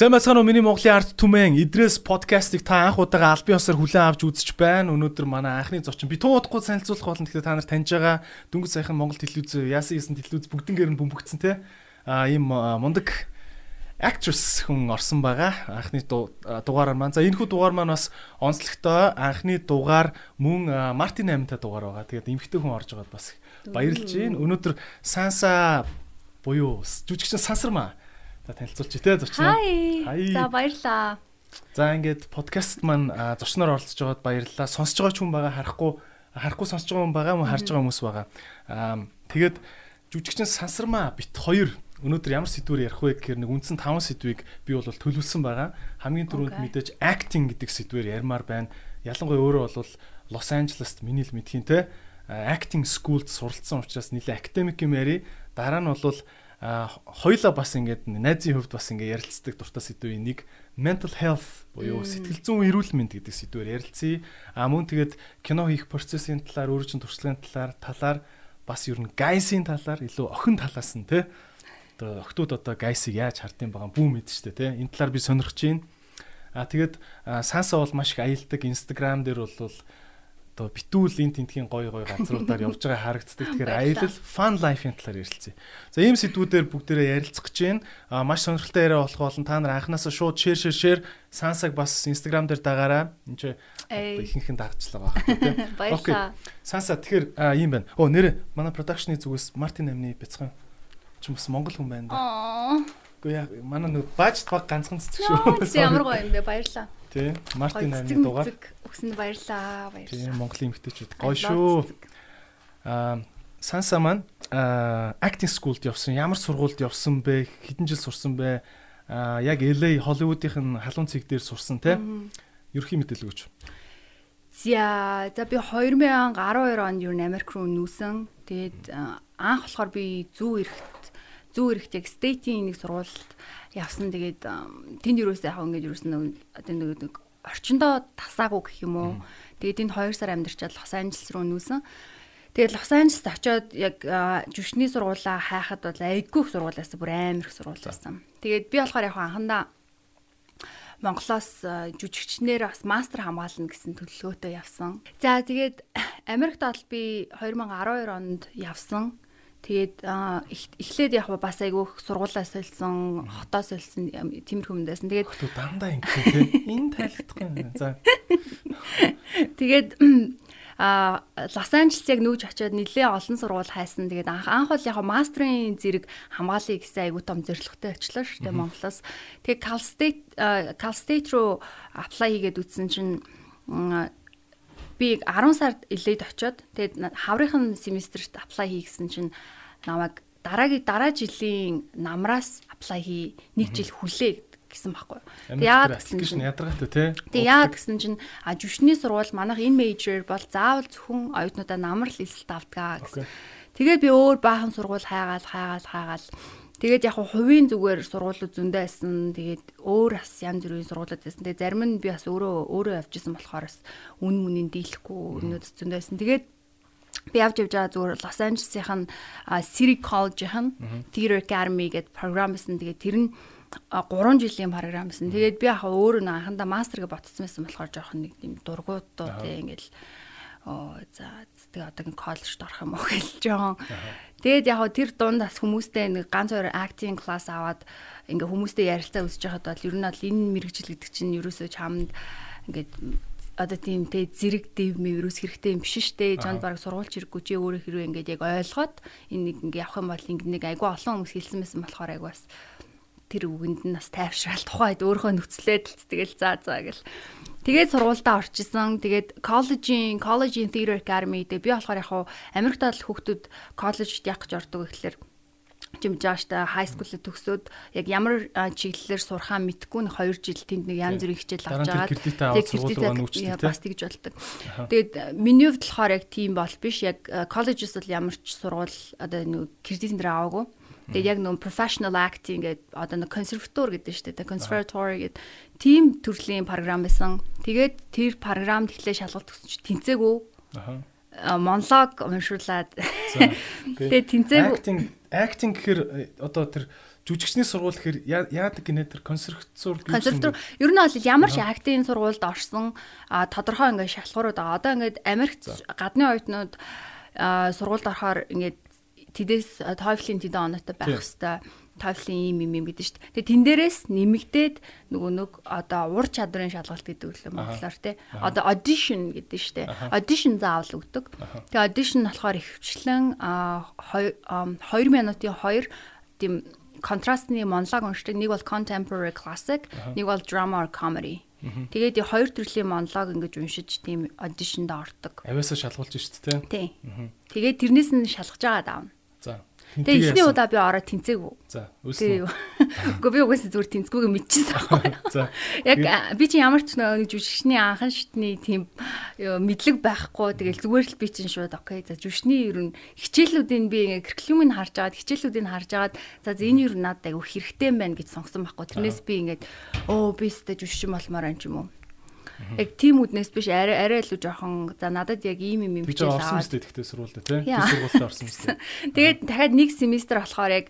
Уу миний Монголын арт түмэн Идрээс подкастыг та анх удаага албан ёсоор хүлээн авч үзэж байна. Өнөөдөр манай анхны зочин би туу удахгүй танилцуулах болно. Тэгэхээр та нар таньж байгаа дөнгөж сайхан Монгол телевиз яасан яасан телевиз бүгднгээр нь бөмбөгцсөн те. А ийм мундаг actress хүн орсон байгаа. Анхны дугаараар маань. За энэ хүү дугаар маань бас онцлогтой. Анхны дугаар мөн Мартин 8-та дугаар байгаа. Тэгээд эмхтэй хүн орж байгаад бас баярлж байна. Өнөөдөр Санса буюу жүжигчин Сансармаа За танилцуулж тий зочноо. Хай. За баярлаа. За ингээд подкаст маань зочноор оролцож байгаад баярлалаа. Сонсож байгаа ч хүн байгаа харахгүй харахгүй сонсож байгаа хүн байгаа мөн харж байгаа хүмүүс байгаа. Аа тэгээд жүжигчин сансармаа бит хоёр өнөөдөр ямар сэдвээр ярих вэ гэхээр нэг үндсэн 5 сэдвийг би бол төлөвлөсөн байгаа. Хамгийн түрүүнд мэдээж acting гэдэг сэдвээр ярмаар байна. Ялангуяа өөрөө бол Лос Анжелест миний л мэдхийн те acting schoolд суралцсан учраас нэлээ академик юм яри. Дараа нь бол хоёлаа бас ингээд найзын хувьд бас ингээд ярилцдаг дуртай сэдвийн нэг mental health буюу сэтгэл зүйн эрүүл мэнд гэдэг сэдвээр ярилцъя. А мөн тэгээд кино хийх процессын талаар, өөрийн туршлагын талаар, талаар бас ер нь гайсийн талаар илүү охин талаас нь те одоо охтууд одоо гайсыг яаж хардсан байгаа бүү мэд штэ те энэ талаар би сонирхож байна. А тэгээд санса бол маш их аялдаг Instagram дээр бол одоо битүүл эн тентхийн гой гой газруудаар явж байгаа харагддаг. Тэгэхээр аялал fun life-ийн талаар ярилцъя. За ийм сэдвүүдээр бүгдээрээ ярилцах гэж байна. А маш сонирхолтой яриа болох болон та нар анханасаа шууд share share share сансаг бас Instagram дээр дагаараа. Энд чи ихэнх нь дагчлаа баг тийм. Баярлалаа. Санса тэгэхээр ийм байна. Оо нэр манай production-ы зүгээс Мартин амны бяцхан ч бас Монгол хүн байна да. Гэхдээ яа манай нэг баажт баг ганцхан цэцэг шүү. Ямар гоё юм бэ баярлалаа. Тий. Мартин амны дугаар. Өгсөн баярлаа. Баярлалаа. Тий, Монголын эмэгтэйчүүд гоё шүү. Аа, Санса маань аа acting schoolд явсан. Ямар сургуульд явсан бэ? Хэдэн жил сурсан бэ? Аа, яг LA Hollywood-ийн халуун цэг дээр сурсан тий. Ерхий мэдээлэл өгч. За, за би 2012 онд юу Америк руу нүүсэн. Тэгээд анх болохоор би зүү эрэхт зүү эрэхт яг state-ийн нэг сургуульд явсан. Тэгээд тэнд юуроос яг ингэж юусэн одоо нэг орчиндоо тасаагүй гэх юм уу. Тэгээд энд 2 сар амьдарчаад Лос Анжелес руу нүүсэн. Тэгээд Лос Анжелест очиод яг жүшний сургуулаа хайхад бол айгүйх сургуулаас бүр амар их сургууль байсан. Тэгээд би болохоор яг анхандаа Монголоос жүжигчнэр бас мастер хамгаална гэсэн төлөвлөгөөтэй явсан. За тэгээд Америкт бол би 2012 онд явсан. Тэгээд эхлээд яг бас айгүйх сургуулаа солисон, хотоо солисон тиймэрхүү юм дайсан. Тэгээд дандаа ингэх тийм энэ тайлхдах юм. За. Тэгээд а Лос Анжелес яг нүүж очиод нэлээ олон сургууль хайсан. Тэгээд анх анх бол яг мастрын зэрэг хамгаалъя гэсэн айгуу том зорилготой очлоо шүү дээ Монголоос. Тэгээд Cal State Cal State руу apply хийгээд үтсэн чинь би 10 сард илээд очиод тэгээд хаврынхан семестрт apply хийгсэн чинь намайг дараагийн дараа жилийн намраас apply хий нэг жил хүлээ гэсэн байхгүй. Тэг яагаад гэсэн чинь ядаргаатай тий. Тэг яагаад гэсэн чинь а жүшний сургууль манайх энэ мейжер бол заавал зөвхөн оюутнуудаа намар л эсэлт авдаг гэсэн. Тэгээд би өөр баахан сургууль хайгаал хайгаал хайгаал Тэгээд яг хувийн зүгээр сургуулиуд зөндөө байсан. Тэгээд өөр бас янз бүрийн сургуулиуд байсан. Тэгээд зарим нь би бас өөрөө өөрөө явж исэн болохоор бас үн мүнийг дийлэхгүй өнөөд зөндөө байсан. Тэгээд би явж явж байгаа зүгээр Лос Анжелесийн City College-ийн Theater Academy гэдэг програм байсан. Тэгээд тэр нь 3 жилийн програм байсан. Тэгээд би яг өөрөө анхандаа мастергээ ботцсон байсан болохоор жоохон нэг тийм дургуутуу тийм ингээл оо за тэгээ одоо коллежд орох юм уу гэж жоохон. Тэгээд яг тэр дундас хүмүүстэй нэг ганц хоёр acting class аваад ингээ хүмүүстэй ярилцаа өсөж байхад бол ер нь бол энэ мэрэгжил гэдэг чинь ерөөсөө чамд ингээд одоо тийм те зэрэг дэв мэврүүс хэрэгтэй юм биш штэ. Жанд баг сургуульч хэрэггүй чи өөрөө хэрвээ ингээд яг ойлгоод энэ нэг ингээ явах юм бол ингээ нэг айгүй олон хүмүүс хэлсэн байсан болохоор айгүй бас тэр үгэнд нь бас тайвшраал тухайд өөрөө нөхцлээд л тэгэл заа заа гэл Тэгээд сургуультаа орчихсон. Тэгээд коллежийн Collegein Theater Academy дээр би болохоор яг хуу Америкт бол хүүхдүүд коллежд яг гэж ордог гэхэлэр жимж ааштай high school-д төгсөөд яг ямар чиглэлээр сурхаа мэдгүй нэг 2 жил тэнд нэг янз бүрийн хичээл авч байгаа. Тэгээд бас тэгж болдог. Тэгээд миний хувьд болохоор яг тийм бол биш. Яг colleges бол ямар ч сургууль одоо нэг кредитэн дээр аваагүй. Тэгээд яг нөө professional acting гэдэг одоо нэг консерватор гэдэг шүү дээ. Conservatory гэдэг тийм төрлийн програм байсан. Тэгээд тэр програмд эхлээ шалгалт өгсөн чи тэнцээгүй. Аа монолог уншуулад. Тэгээд тэнцээгүй. Acting acting гэхэр э, одоо тэр жүжигчний сургууль гэхээр яадаг гинэ тэр консерватор консерватор ер нь бол ямар ч актийн сургуульд орсон тодорхой ингээд шалгуурууд байгаа. Одоо ингээд Америкт гадны оюутнууд сургуульд орохоор ингээд тэдээс TOEFL-ийн тэдэн оноотой байх хэвээр TOEFL-ийн юм юм юм гэдэг шүү дээ. Тэгээ тэн дээрээс нэмэгдээд нөгөө нэг одоо ур чадрын шалгалт гэдэг үлээ монголоор тий. Одоо audition гэдэг шүү дээ. Audition заавал өгдөг. Тэгээ audition болохоор ихвчлэн 2 минутын 2 тийм контрастны монолог уншдаг. Нэг бол contemporary classic, нэг бол drama or comedy. Тэгээд хоёр төрлийн монолог ингэж уншиж тийм auditionд ордог. Авиасаа шалгуулж шүү дээ, тий. Тэгээд тэрнээс нь шалгаж байгаа даавна. Тэгээ эхний удаа би ороод тэнцээгүй. За, үүснэ. Гэхдээ би угаасаа зүгээр тэнцгүйгээ мэдчихсэн байхгүй. За. Яг би чи ямар ч нэг жүжигчний анхан шатны тийм мэдлэг байхгүй. Тэгэл зүгээр л би чинь шууд окей. За жүжигчний ер нь хичээлүүдийн би ингээ куррикулумыг харж агаад хичээлүүдийг харж агаад за энэ ер нь надад айгу хэрэгтэй юм байна гэж сонгосон байхгүй. Тэрнээс би ингээд оо би өстө жүжигчин болмоор юм ч юм уу Яг тийм үднээс биш арай арай илүү жоохон за надад яг ийм юм юм хичээл аваад. Би орсон мэт тэгтээ сургуультай тий. Би сургуультай орсон мэт. Тэгээд дахиад нэг семестр болохоор яг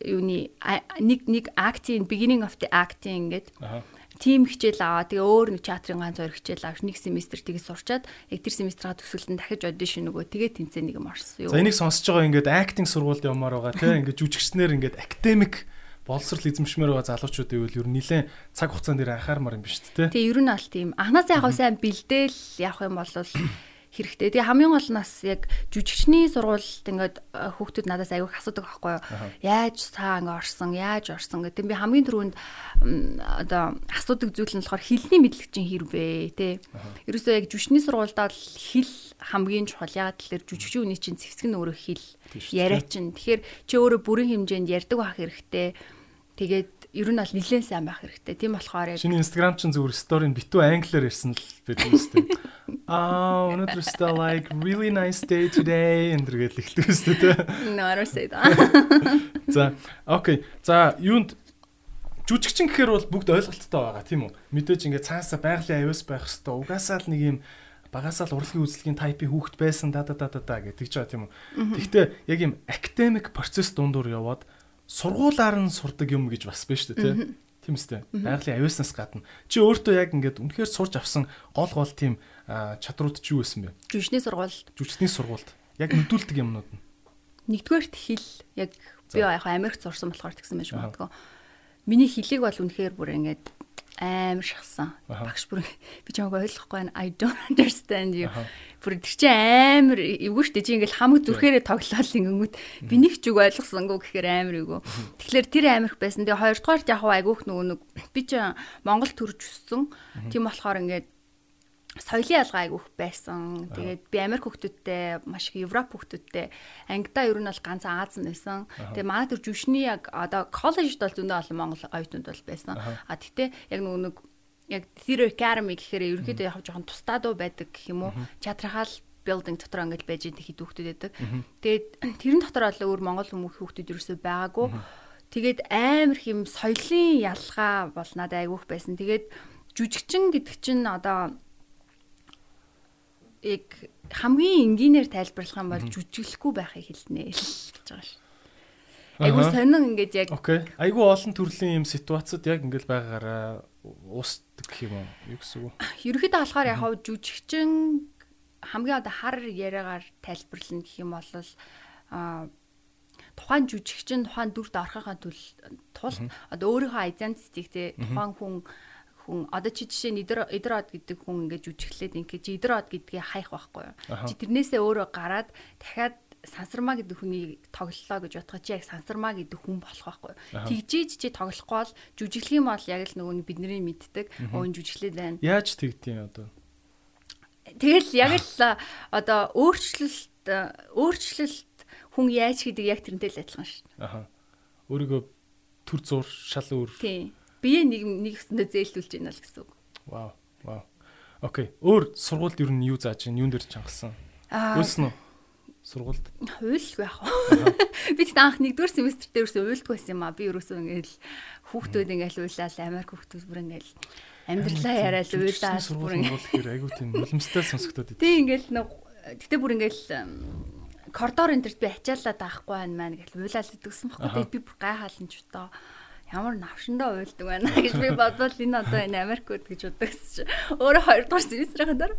юуны нэг нэг acting beginning of the acting гэдэг тим хичээл аваа. Тэгээ өөр нэг театрын ганц хоёр хичээл авч нэг семестр тгийж сурчаад яг тэр семестраа төгсгөлд нь дахиж аудишн өгөө. Тэгээ тэнцээ нэг юм орсон. За энийг сонсож байгаа ингээд acting сургуульд явмаар байгаа тий. Ингээд жүжигчснэр ингээд академик боловсрал эзэмшмээр байгаа залуучуудын үйл ер нь нэлээд цаг хугацаанд дээр анхаармаар юм биш үү те. Тэгээ ер нь аль тийм анханасаа яг сайн бэлдээл явах юм бол хэрэгтэй. Тэгээ хамгийн гол нь бас яг жүжигчний сургуульд ингээд хүүхдүүд надаас аягүй асуудаг байхгүй юу? Яаж цаа ингээд орсон, яаж орсон гэдэг. Би хамгийн түрүүнд одоо асуудаг зүйл нь болохоор хэлний мэдлэг чинь хэрвээ тий. Ерөөсөө яг жүжигчний сургуульдаа хэл хамгийн чухал. Ягаад гэвэл жүжигчийн үний чинь зэвсэг нь өөрөө хэл яриа чинь. Тэгэхээр чи өөрөө бүрэн хэмжээнд ярьдаг байх хэрэгтэй. Тэгээд ер нь бол нэлээд сайн байх хэрэгтэй. Тийм болохоор яг Чиний Instagram чинь зүгээр story нь битүү англиар ирсэн л шүү дээ. Аа, өнөөдөр still like really nice day today энэ шүү дээ. No, I don't say that. За, окей. За, юунд жүжигчин гэхээр бол бүгд ойлголттой байгаа тийм үү? Мэдээж ингээд цаасаа байгалийн авиас байх хэвээр угаасаа л нэг юм багасаа л урлагийн үзлэгийн тайпын хүүхэд байсан да да да да гэдэг ч байгаа тийм үү. Гэхдээ яг юм академик процесс дундуур яваад сургуулаар нь сурдаг юм гэж бас байна шүү дээ тийм үстэй. Байгалийн авиаснаас гадна чи өөртөө яг ингээд үнэхээр сурч авсан гол гол тийм чадрууд чи юу байсан бэ? Жүжигчний сургууль. Жүжигчний сургуульд яг мэдүүлдэг юмнууд нь. Нэгдүгээрт хэл яг би яг Америкт сурсан болохоор тэгсэн байж магадгүй. Миний хэлийг бол үнэхээр бүр ингээд амар шахсан. Багш бүр би чамайг ойлгохгүй байна. I don't understand you. Бүр тэр чи амар эвгүй штэ чи ингээл хамаг зүрхээрээ тоглоал ингэнгүүт би нэг ч үг ойлгосонгүй гэхээр амар эвгүй. Тэгэхээр тэр амирх байсан. Тэгээ хоёрдугаарт яг айгүйх нөгөө нэг би чи Монгол төрж өссөн. Тийм болохоор ингээд соёлын ялгаа айгүйх байсан. Тэгээд би Америк хүүхдүүдтэй маш их Европ хүүхдүүдтэй ангидаа ер нь бол ганц Аз нь байсан. Тэгээд манай төр жүшний яг одоо коллежд бол зөндөө олон Монгол оюутнууд бол байсан. А тэгтээ яг нөгөө нэг яг Theater Academy гэхээр ерөөхдөө яг жоохон тусдаа дуу байдаг гэх юм уу? Театрахаал building дотор ингээд байж идэг хэд хүүхдүүд байдаг. Тэгээд тэрэн дотор бол өөр Монгол хүмүүс хүүхдүүд ерөөсөй байгаагүй. Тэгээд амар их юм соёлын ялгаа бол надад айгүйх байсан. Тэгээд жүжигчин гэдэг чинь одоо яг хамгийн энгийнээр тайлбарлах юм бол жүжиглэхгүй байхыг хэлнэ л гэж байгаа ш. Айгуу сонин ингээд яг Окей. Айгуу олон төрлийн юм ситуацид яг ингээд байгаагаараа уусдаг гэх юм уу? Юу гэсэн үг? Ерөнхийдөө болохоор яг хав жүжигчин хамгийн одоо хар яриагаар тайлбарлана гэх юм бол а тухайн жүжигчин тухайн дүрд орохын тул одоо өөрийнхөө айдентитийг те тухайн хүн хүн одоо чи жишээ нь идерод гэдэг хүн ингээд жүжиглээд ингээд чи идерод гэдгийг хайх байхгүй юу. Чи тэрнээсээ өөрөө гараад дахиад сансармаа гэдэг хүний тоглолоо гэж бодоход чи яг сансармаа гэдэг хүн болох байхгүй. Тэгжиж чи тоглохгүй бол жүжиглэх юм бол яг л нөгөө бидний мэддэг уун жүжиглээд байна. Яаж тэгдэм одоо? Тэгэл яг л одоо өөрчлөлт өөрчлөлт хүн яаж хийдэг яг тэрнтэй л адилхан шүү дээ. Аха. Өөрийгөө төр зур шал өөр. Тийм бие нэг нэг өсөндөө зээлдүүлж байна л гэсэн үг. Вау. Вау. Окей. Өөр сургуульд ер нь юу зааж байна? Юун дээр чангалсан? Үйлсэн үү? Сургуульд. Уйлгүй яах вэ? Би тэгт анх нэгдүгээр семестр дээр ерөөсөө уйлдгүй байсан юм аа. Би ерөөсөө ингээл хүүхдүүд ингээл уйлаад Америк хүүхдүүд бүр ингээл амьдралаа яриад уйлаад бүр ингээл айгуу тийм нулимстай сонсогдоод идэв. Тийм ингээл нэг тэгтээ бүр ингээл коридор энэ төрт би ачаалаад авахгүй байна маань гэж уйлаад идэгсэн баггүй. Тэгээд би бүр гайхаалan ч удаа ямар навшиндаа уйлдаг байна гэж би бодвол энэ одоо энэ Америк үд гэж бодогсч. Өөрөө хоёрдугаар семестрийн дараа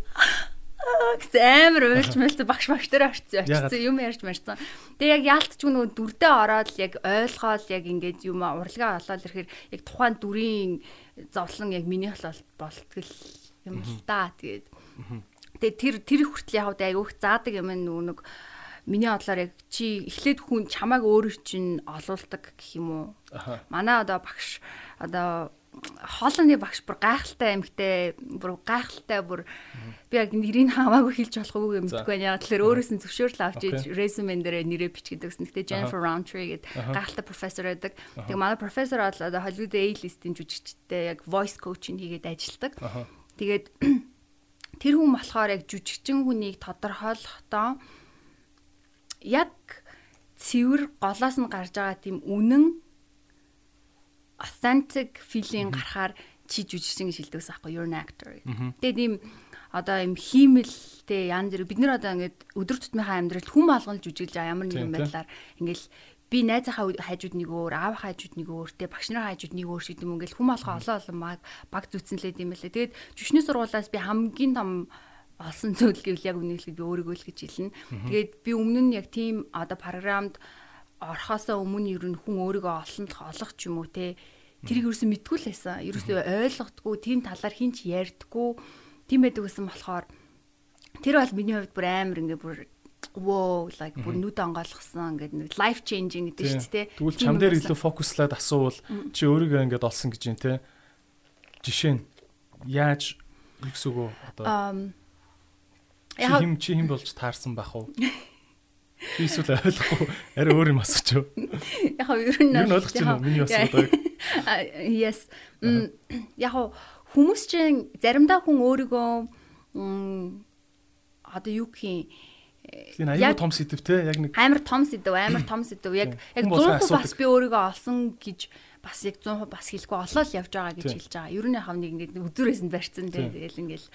гэсэн амар уйлж мэлсэн багш багш дээр очсон очсон юм ярьж марсан. Тэгээ яг яалтч нөгөө дүрдээ ороод яг ойлгоол яг ингээд юм урлагаа олоод ирэхээр яг тухайн дүрийн зовлон яг миний бол болтгол юм л та тэгээд. Тэгээ тэр тэр хүртэл яг айгүйх заадаг юм нөгөө нэг миний бодлоор яг чи эхлээд хүн чамааг өөрөө чинь олуулдаг гэх юм уу. Манай одоо багш одоо хоолны багш бүр гайхалтай эмхтэй бүр гайхалтай бүр би яг нэрийг хамаагүй хэлж болох уу мэдгүй байна. Яг тэгэхээр өөрөөс нь зөвшөөрөл авч иж resume дээр нэрээ бичгээд өгсөн. Гэтэ Jennifer Roundtree гэдэг гайхалтай профессор байдаг. Тэгээ манай профессор бол одоо Hollywood A-list-ийн жүжигчтэй яг voice coaching хийгээд ажилладаг. Тэгээд тэр хүн болохоор яг жүжигчин хүнийг тодорхойлохдоо яг цэвэр голоос нь гарч байгаа тийм үнэн authentic feeling гарахаар чи жүжигчин гэж хэлдэг байхгүй you're an actor. Тэгээд ийм одоо ийм хиймэлтэй янз бүр бид нар одоо ингээд өдөр тутмынхаа амьдралд хүм болгон жүжиглэж байгаа ямар нэгэн байдлаар ингээл би найзынхаа хайжууд нэг өөр, аав хайжууд нэг өөр, тэ багш нарын хайжууд нэг өөр шиг юм ингээл хүм болгоо олон олон баг зүтсэнлээд юм байлаа. Тэгээд жүшний сургуулиас би хамгийн том олсон зүйл гэвэл яг үнийг би өөрийгөө л гэж хэлнэ. Тэгээд би өмнө нь яг тийм одоо програмд орхосоо өмнө ер нь хүн өөрийгөө олсон л олох ч юм уу те тэрийг ерөөсөө мэдгүй л байсан. Ерөөсөө ойлгохдгүй тийм талаар хинч ярьдггүй тийм байдаг гэсэн болохоор тэр бол миний хувьд бүр амар ингээ бүр wow like бүр нүд онгойлгосон ингээд life changing гэдэг шүү дээ. Тэгвэл чам дээр илүү фокуслаад асуувал чи өөрийгөө ингээд олсон гэж юм те. Жишээ нь яаж юу үг одоо Чи хим чи хим болж таарсан байх уу? Би эсвэл ойлгохгүй арай өөр юм асууч юу? Яг нь ер нь ойлгож байна? Миний асуудаг. Yes. Яг хүмүүс чинь заримдаа хүн өөрийгөө одоо юу гэх юм аюу том сэдв те яг нэг амар том сэдв амар том сэдв яг яг 100% бас би өөрийгөө олсон гэж бас яг 100% бас хэлэхгүй олоод явж байгаа гэж хэлж байгаа. Ер нь хав нэг ингэ өдөрөөс нь барьцсан те тэгэл ингээл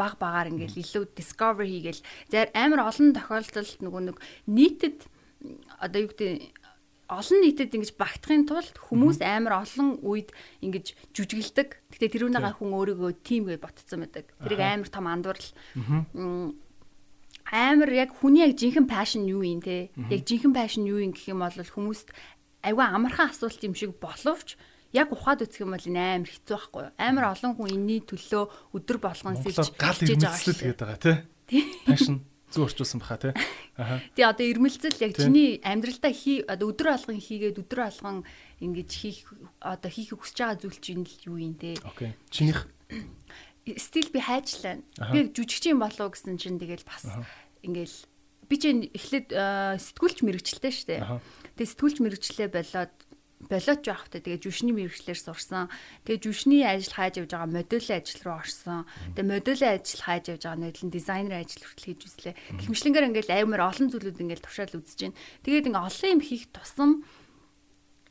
баг багаар ингээл илүү discover хийгээл зэр амар олон тохиолдолд нөгөө нэг нийтэд одоо юу гэдэг олон нийтэд ингэж багтахын тулд хүмүүс амар олон үед ингэж жүжиглдэг. Гэтэ тэрүүнийгээ хүн өөрийгөө тим гэж ботцсон байдаг. Тэрийг амар том андуурл. Амар яг хүний яг жинхэнэ passion юу юм те? Яг жинхэнэ passion юу юм гэх юм бол хүмүүст айгүй амархан асуулт юм шиг боловч яг ухаад үсэх юм бол энэ амар хэцүү байхгүй юу? Амар олон хүн энэний төлөө өдөр болгон сэлж гал ирмэлцэл гээд байгаа тий. Фэшн зүү орчуулсан баха тий. Аха. Тий одоо ирмэлцэл яг чиний амьдралдаа хий одоо өдөр болгон хийгээд өдөр болгон ингэж хийх одоо хийхийг хүсэж байгаа зүйл чинь л юу юм те. Окей. Чинийх стил би хайжлаа. Би жүжигчин болов гэсэн чинь тэгэл бас ингээл би чинь эхлээд сэтгүүлч мэрэгчлээ штэ. Тэгээ сэтгүүлч мэрэгчлээ болоод болооч явахтай тэгээ жүшний мэрэгчлэр сурсан. Тэгээ жүшний ажил хайж явж байгаа модулийн ажил руу орсон. Тэгээ модулийн ажил хайж явж байгаа нөлөн дизайнер ажил хүртэл хийж үзлээ. Гэмшлэнгээр ингээл аймар олон зүйлүүд ингээл тушаал үзэж байна. Тэгээд ингээ олон юм хийх тусам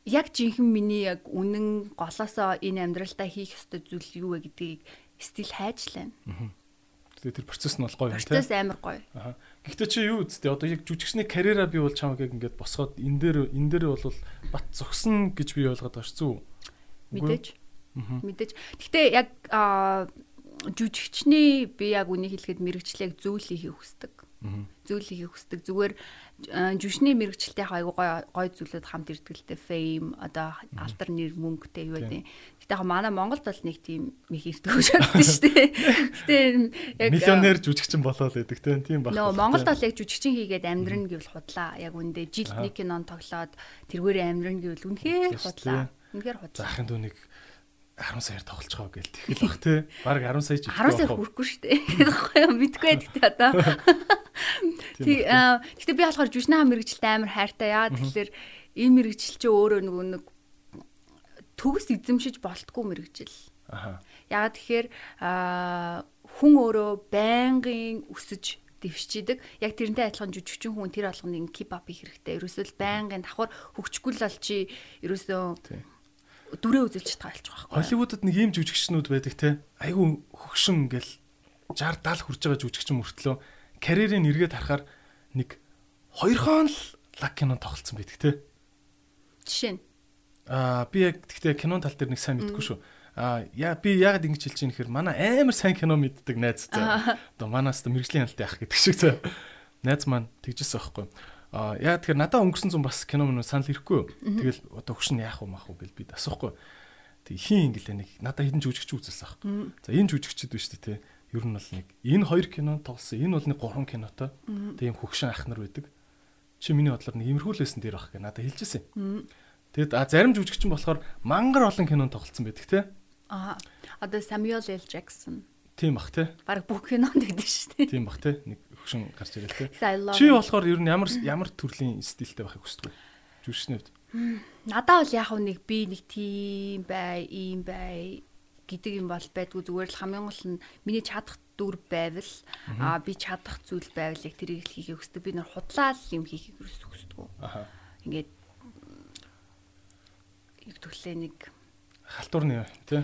яг жинхэнэ миний яг үнэн голоосоо энэ амьдралдаа хийх ёстой зүйл юу вэ гэдгийг стил хайж лаа. Тэгээ тэр процесс нь бол гоё юм тийм. Процесс амар гоё. Аа. Гэхдээ чи юу үсттэй одоо яг жүжигчний карьераа би бол чамаг яг ингээд босгоод энэ дээр энэ дээр бол бат зогсон гэж би ойлгоод байгаа шүү. Мэдээж. Мэдээж. Гэхдээ яг жүжигчний би яг үнийг хэлэхэд мэрэгчлэг зөөлийг хүсдэг. Зөөлийг хүсдэг. Зүгээр жүжигчний мэрэгчлэлтэй айгу гой гой зүйлүүд хамт ирдэг л дээ. Fame одоо алдар нэр мөнгөтэй юу гэдэг. Гэтэ яг манай Монголд бол нэг тийм их ирдэг гэж боддог шүү дээ. Гэтэ яг миллионер жүжигчин болоод байдаг тийм баг. Нөө Монголд бол яг жүжигчин хийгээд амьдрын гэвэл худлаа. Яг үндэ жилд нэг кинон тоглоод тэргээр амьдрын гэвэл үнэхээр худлаа. Үнэхээр худлаа. Захын дүүнийг 10 саяар тоглож байгаа гэл тэгэл бах тий. Бараг 10 сая ч 10 сая хүрэхгүй шүү дээ. Тэгэхгүй юу мэдгүй гэхдээ одоо. Тий гэхдээ би болохоор жүжигнээ мэрэгчлээ амар хайртай яа тэгэхээр энэ мэрэгчл чи өөрөө нөгөө нэг төгс эзэмшиж болтгүй мэрэгжил. Аха. Ягаад тэгэхээр хүн өөрөө байнгын өсөж дэвшчихэдэг. Яг тэрнтэй адилхан жүжигчин хүн тэр болгоныг кип ап хийх хэрэгтэй. Ерөөсөө л байнгын давхар хөгжихгүй л бол чи ерөөсөө дүрээ үзэлж таалж байгаа байхгүй. Холливуудад нэг ийм жүжигчнүүд байдаг те. Айгу хөгшин ингээл 60 70 хүрж байгаа жүжигчин мөртлөө карьерийн эргээд харахаар нэг хоёрхон л лаг кинон тоглолцсон байдаг те. Жишээ нь. Аа би яг тэгтээ кинон тал дээр нэг сайн мэдгүй шүү. Аа яа би яагаад ингэж хэлж ийм гэхээр манай амар сайн кино мэддэг найз заа. Одоо манаас та мэрэгжлийн хяналттай ах гэдэг шиг заа. Найз маань тэгжсэн байхгүй. Аа яа тэгэхээр надад өнгөрсөн зам бас кино мөн санал ирэхгүй. Тэгэл одоо хөшин яах вэ мах уу гэл би асуухгүй. Тэг хин ингэлээ нэг надад хідэн жүжигч үзэлсэн ах. За энэ жүжигчд биш үү те. Ер нь бол нэг энэ хоёр кино тоглосон. Энэ бол нэг гурван кинотой. Юм хөгшин ах нар байдаг. Чи миний бодлоор нэг имерхүүлсэн дээр баг гэ надад хэлжсэн. Тэгэд а зарим жүжигчин болохоор мангар олон кинонд тоглолцсон байдаг те. Аа. Одоо Samuel L. Jackson. Тийм бах те. Бараг бүх кинонд гэдэг шүү дээ. Тийм бах те. Нэг хөгшин гарч ирэл те. Чи болохоор ер нь ямар ямар төрлийн стилтэй байхыг хүсдэг вэ? Жүжигчний хувьд. Надаа бол яг нэг би нэг тийм бай, ийм бай гэдэг юм бол байдгүй зүгээр л хамгийн гол нь миний чадах дүр байвал аа би чадах зүйл байвал яг тэрийг л хийхийг хүсдэг. Би нэр худлаа л юм хийхийг хүсдэг. Аха. Ингээд төглөө нэг Халтурны тий.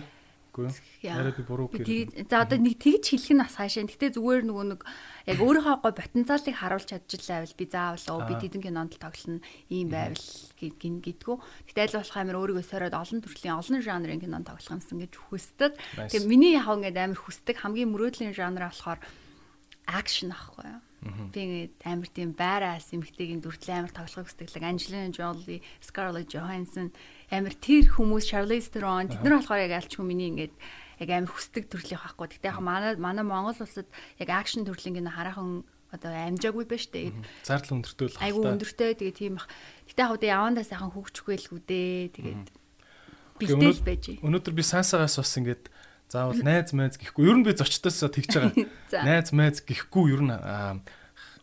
Үгүй юу? Арай би буруу тэгээд за одоо нэг тэгж хэлэх нь бас хаашаа. Гэтэ зүгээр нөгөө нэг яг өөрийнхөө гой потенциалыг харуулж чадчихлаа байвал би заавал оо би тэдэн кинонд тоглоно ийм байвал гин гэдгүү. Гэтэ аль болох амир өөрийгөө сороод олон төрлийн олон жанрын кинонд тоглох юмсан гэж хүсдэг. Nice. Тэгээд миний яг ингээд амир хүсдэг хамгийн мөрөөдлийн жанр болохоор акшн ахгүй юу. Би ингээд амир тийм байраас эмхтэйгийн дүртлээ амир тоглохыг хүсдэг. Angelina Jolie, Scarlett Johansson амир тэр хүмүүс Charlize Theron тэд нар болохоор яг альчгүй миний ингээд яг амир хүсдэг төрлийн байхгүй. Гэтэ яг манай манай Монгол улсад яг акшн төрлийн кино хараахан одоо амжаагүй байна штэ. Зардал өндөртэй л Айгу өндөртэй тэгээ тийм бах. Гэтэ яг одоо явандаа сайхан хөгжихгүй л үдээ. Тэгээд бэлтэл л байж. Өнөөдөр би сансагаас бас ингээд заавал найз майз гэхгүй. Ер нь би зочдоос тэгж байгаа. Найз майз гэхгүй ер нь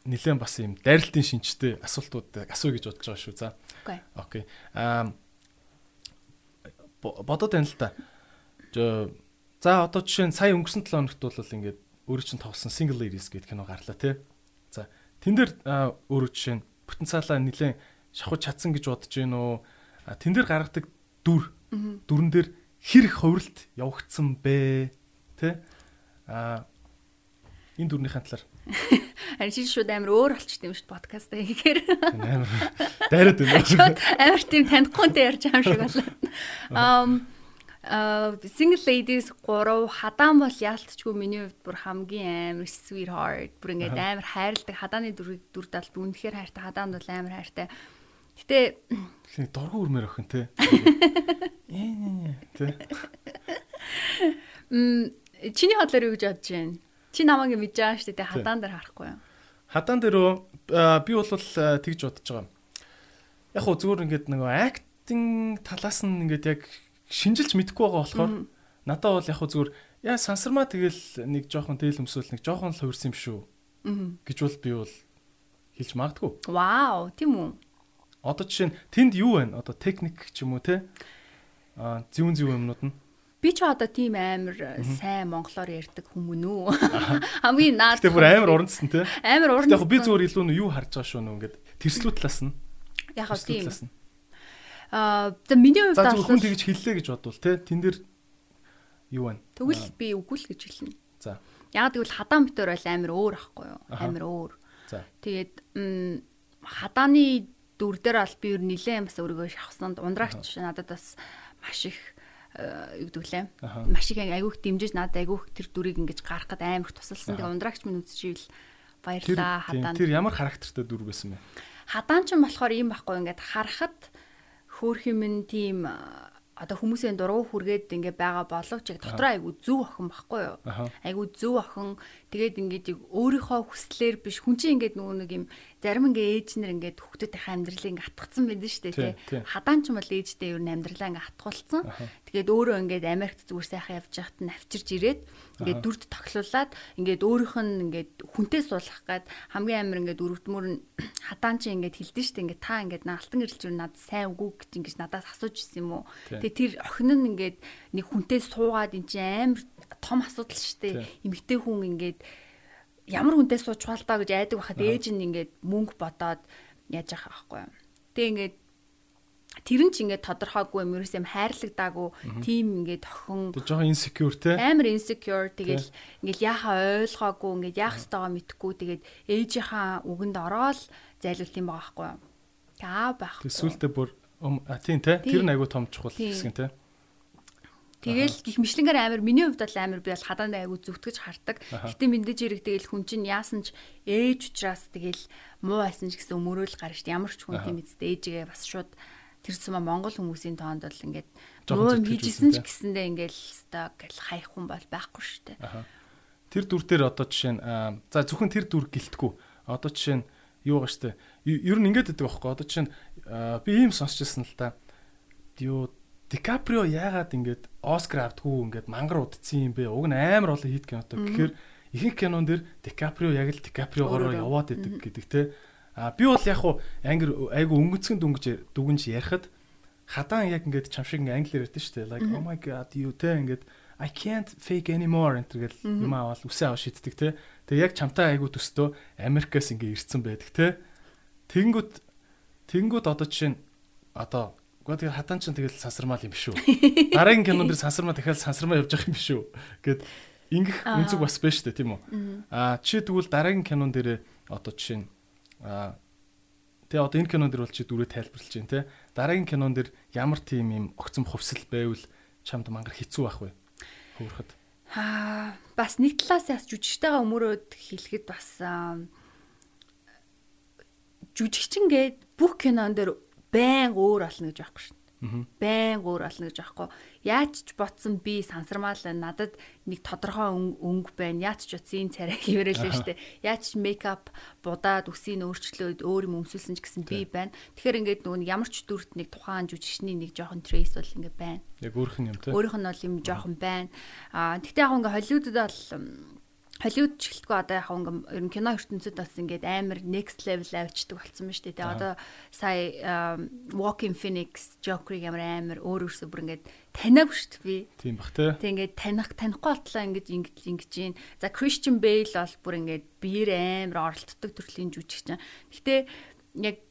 нэлээд бас юм дайралтын шинжтэй асуултууд асууя гэж бодож байгаа шүү. За. Окей. Аа бо- бодоод байна л. Жо- За одоо жишээ нь сая өнгөрсөн 7 хоногт бол ингээд өөрөө чинь тоглосон Single Ladies гэдэг кино гарлаа тий. За тэн дээр өөрөө жишээ нь потенциалаа нэлээд шахаж чадсан гэж бодож гин үү? Тэн дээр гаргадаг дүр дүрэн дээр хэр их хувиралт явагдсан бэ? Тэ? А энэ дүрнийхэн талаар Харин чи шууд амар өөр болчтой юм шүү дээ подкаст хийхээр. амар дайраад байна. Шууд амар тийм танихгүй ярьж байгаа юм шиг болоо. Um а single ladies 3 хадаан бол яалтчгүй миний хувьд бүр хамгийн амар sweetheart бүр ингээд амар хайрладаг хадааны дүр талд үнэхээр хайртай хадаанд бол амар хайртай. Гэтэ дургу үрмээр охин те. Ээ те. м чиний бодлоор юу гэж бодож байна? Чи намайг мэдж байгаа шүү дээ хадаан дээр харахгүй юу? Хадаан дээрөө би бол тэгж бодож байгаа. Яг хөө зүгээр ингээд нөгөө актинг талаас нь ингээд яг шинжилж мэдэхгүй байгаа болохоор надад бол яг хөө зүгээр яа сансармаа тэгэл нэг жоохон дээл өмсөөл нэг жоохон л хувирсан юм шүү гэж бол би бол хэлж магадгүй. Вау, тийм үү? Одоо жишээ нь тэнд юу вэ? Одоо техник ч юм уу те? Зүүн зүүн юмнууд нь. Би ч одоо тийм амар сайн монголоор ярьдаг хүмүүн үү? Хамгийн наад Гэтэ бүр амар урандсан те. амар уран. Яг би зүгээр илүү нь юу харж байгаа шүү нөө ингээд тэрслүү талаас нь. яг хөө тийм. Аа за миний хувьд зүгээр хүн бол тэгж хэллээ гэж бодвол те тэн дээр юу вэ? тэгвэл би үгүй л гэж хэлнэ. За. Яг тэгвэл хадаан битэр бол амар өөр ахгүй юу? Амар өөр. За. Тэгээд хадааны дүр дээр бол би ер нь нилээн бас өөрийгөө шахсанд ундраагч надад бас маш их э, юу гэдэг лээ. Аха. Маш их айгүйх дэмжиж надад айгүйх тэр дүрийг ингэж гаргахад амар их тусалсан. Тэгээ ундраагч минь үзчихвэл баярлаа хадаан. тэр ямар характертай дүр байсан бэ? Хадаан ч болохоор ийм байхгүй ингээд харахад хөөх юм нь тийм а, одоо хүмүүсийн дургу хүргээд ингээ байгаа боловч яг дотор айгу зөв охин байхгүй юу? Айгу зөв охин тэгээд ингээд яг өөрийнхөө хүслээр биш хүн чинь ингээд нөгөө нэг юм зарим ингээ ээжнэр ингээд хүүхдүүдийн амьдралыг ингээ атгацсан байдаг шүү дээ тий. Хадаан ч юм бол ээжтэй ер нь амьдралаа ингээ атгуулсан. Тэгээд өөрөө ингээд Америкт зүгээр сайхан явж байхад нь авчирж ирээд ингээд Аха. дүрд тоглуулад ингээд өөрийнх нь ингээд хүнтэй суулгах гад хамгийн амар ингээд өрөвдмөр нь хадаан чи ингээд хилдэж штэ ингээд та ингээд наалтан гэрэлж юу надад сайн үгүй гэж ингээд надаас асууж ирсэн юм уу. Тэгээд тэр охин нь ингээд нэг хүнтэй суугаад эн чинь амар том асуудал штэ. Эмэгтэй хүн ингээд ямар хүнтэй сууж чуул даа гэж айдаг байхад ээж нь ингээд мөнгө бодоод яаж яах байхгүй юу. Тэгээ ингээд тэр нь ч ингээд тодорхойгүй юм ерөөс юм хайрлагдаагүй тийм ингээд охин Тэг жоохон insecure те. амар insecure тэгэл ингээд яхаа ойлгоогүй ингээд яах ёстойгоо мэдхгүй тэгээд ээжийнхаа үгэнд ороод зайлуулт юм байгаа байхгүй юу. Аа байх. Тэг сүултээ бүр а тийм те. Тэр нь айгу том чухал хэсэг те. Тэгэл гих мэтлэнгээр амар миний хувьд бол амар би бол хадаандаа айгу зүтгэж хардаг. Гэтэ мэдээж хэрэг тэгэл хүн чинь яасан ч ээж учраас тэгэл муу байсан ч гэсэн өмөрөөл гарна шүү дээ. Ямар ч хүн тийм эцтэй ээжигээ бас шууд тэр цума Монгол хүмүүсийн тоонд бол ингээд муу хийжсэн ч гэсэндээ ингээл сток гэл хаях хүн бол байхгүй шүү дээ. Тэр дүр дээр одоо жишээ нь за зөвхөн тэр дүр гэлтгүү. Одоо жишээ нь юу гаш штэ. Ер нь ингэж байдаг байхгүй. Одоо жишээ нь би ийм сонсчихсан л та. Юу Дикаприо яагаад ингэж Оскар авдггүй ингэж мангар удцсан юм бэ? Уг нь амар олон хит кинотой. Тэгэхээр ихэнх кинон дэр Дикаприо яг л Дикаприогоор яваад идэг гэдэг те. А би бол яг хуу англи айгу өнгөцгөн дүнгэж дүгнж ярихад хадаан яг ингээд чам шиг англиэр ярьдэн дээ. Like oh my god you те ингээд I can't fake anymore энэ гэл юм аваад үсээ аваа шийддэг те. Тэгээ яг чамтай айгу төстөө Америкаас ингээ ирцэн байдаг те. Тэнгүүд тэнгүүд одоо жишээ нь одоо Гэхдээ тэгээ хадаан ч тэгэл сансармал юм биш үү. Дараагийн кинон дэр сансармаа дахиад сансармаа явж явах юм биш үү. Гэт ингэх үнцэг бас байна шүү дээ, тийм үү? Аа чи тэгвэл дараагийн кинон дээр одоо жишээ нь аа тэгээ одоо энэ кинон дэр бол чи дүрээ тайлбарлаж байна те. Дараагийн кинон дэр ямар тийм юм огцом хувьсэл байвал чамд мангар хэцүү байх вэ? Хөөрөхөд. Аа бас нэг талаас яс жүжигчтэйгээ өмөрөөд хэлэхэд бас жүжигчин гээд бүх кинон дээр байн өөр олно гэж байхгүй шин. Байн өөр олно гэж байхгүй. Яаж ч ботсон би сансармаал надад нэг тодорхой өн- өнгө байна. Яаж ч утсын царай хിവэрэл л штэ. Яаж ч мейкап будаад үсийг өөрчлөөд өөр юм өмсүүлсэн ч гэсэн би байна. Тэгэхээр ингээд нөгөө ямар ч дүрт нэг тухайн жүжигчний нэг жоохон трейс бол ингээд байна. Яг өөрөх нь юм те. Өөрийнх нь бол юм жоохон байна. Аа тэгтээ яг ингээ Холливуудад бол Холливуд ч гэлтгүй одоо яг ингээ ер нь кино ертөнцид бас ингээд амар next level авчдаг болсон байна шүү дээ. Одоо сая Walking Phoenix Joker-ыг амар амар өөр өөрсө бүр ингээд таниагүй шүү дээ би. Тийм бах те. Тэг ингээд таних танихгүй болтлоо ингээд ингэж ингэж гин. За Christian Bale бол бүр ингээд биер амар оролцдог төрлийн жүжигчин. Гэтэ яг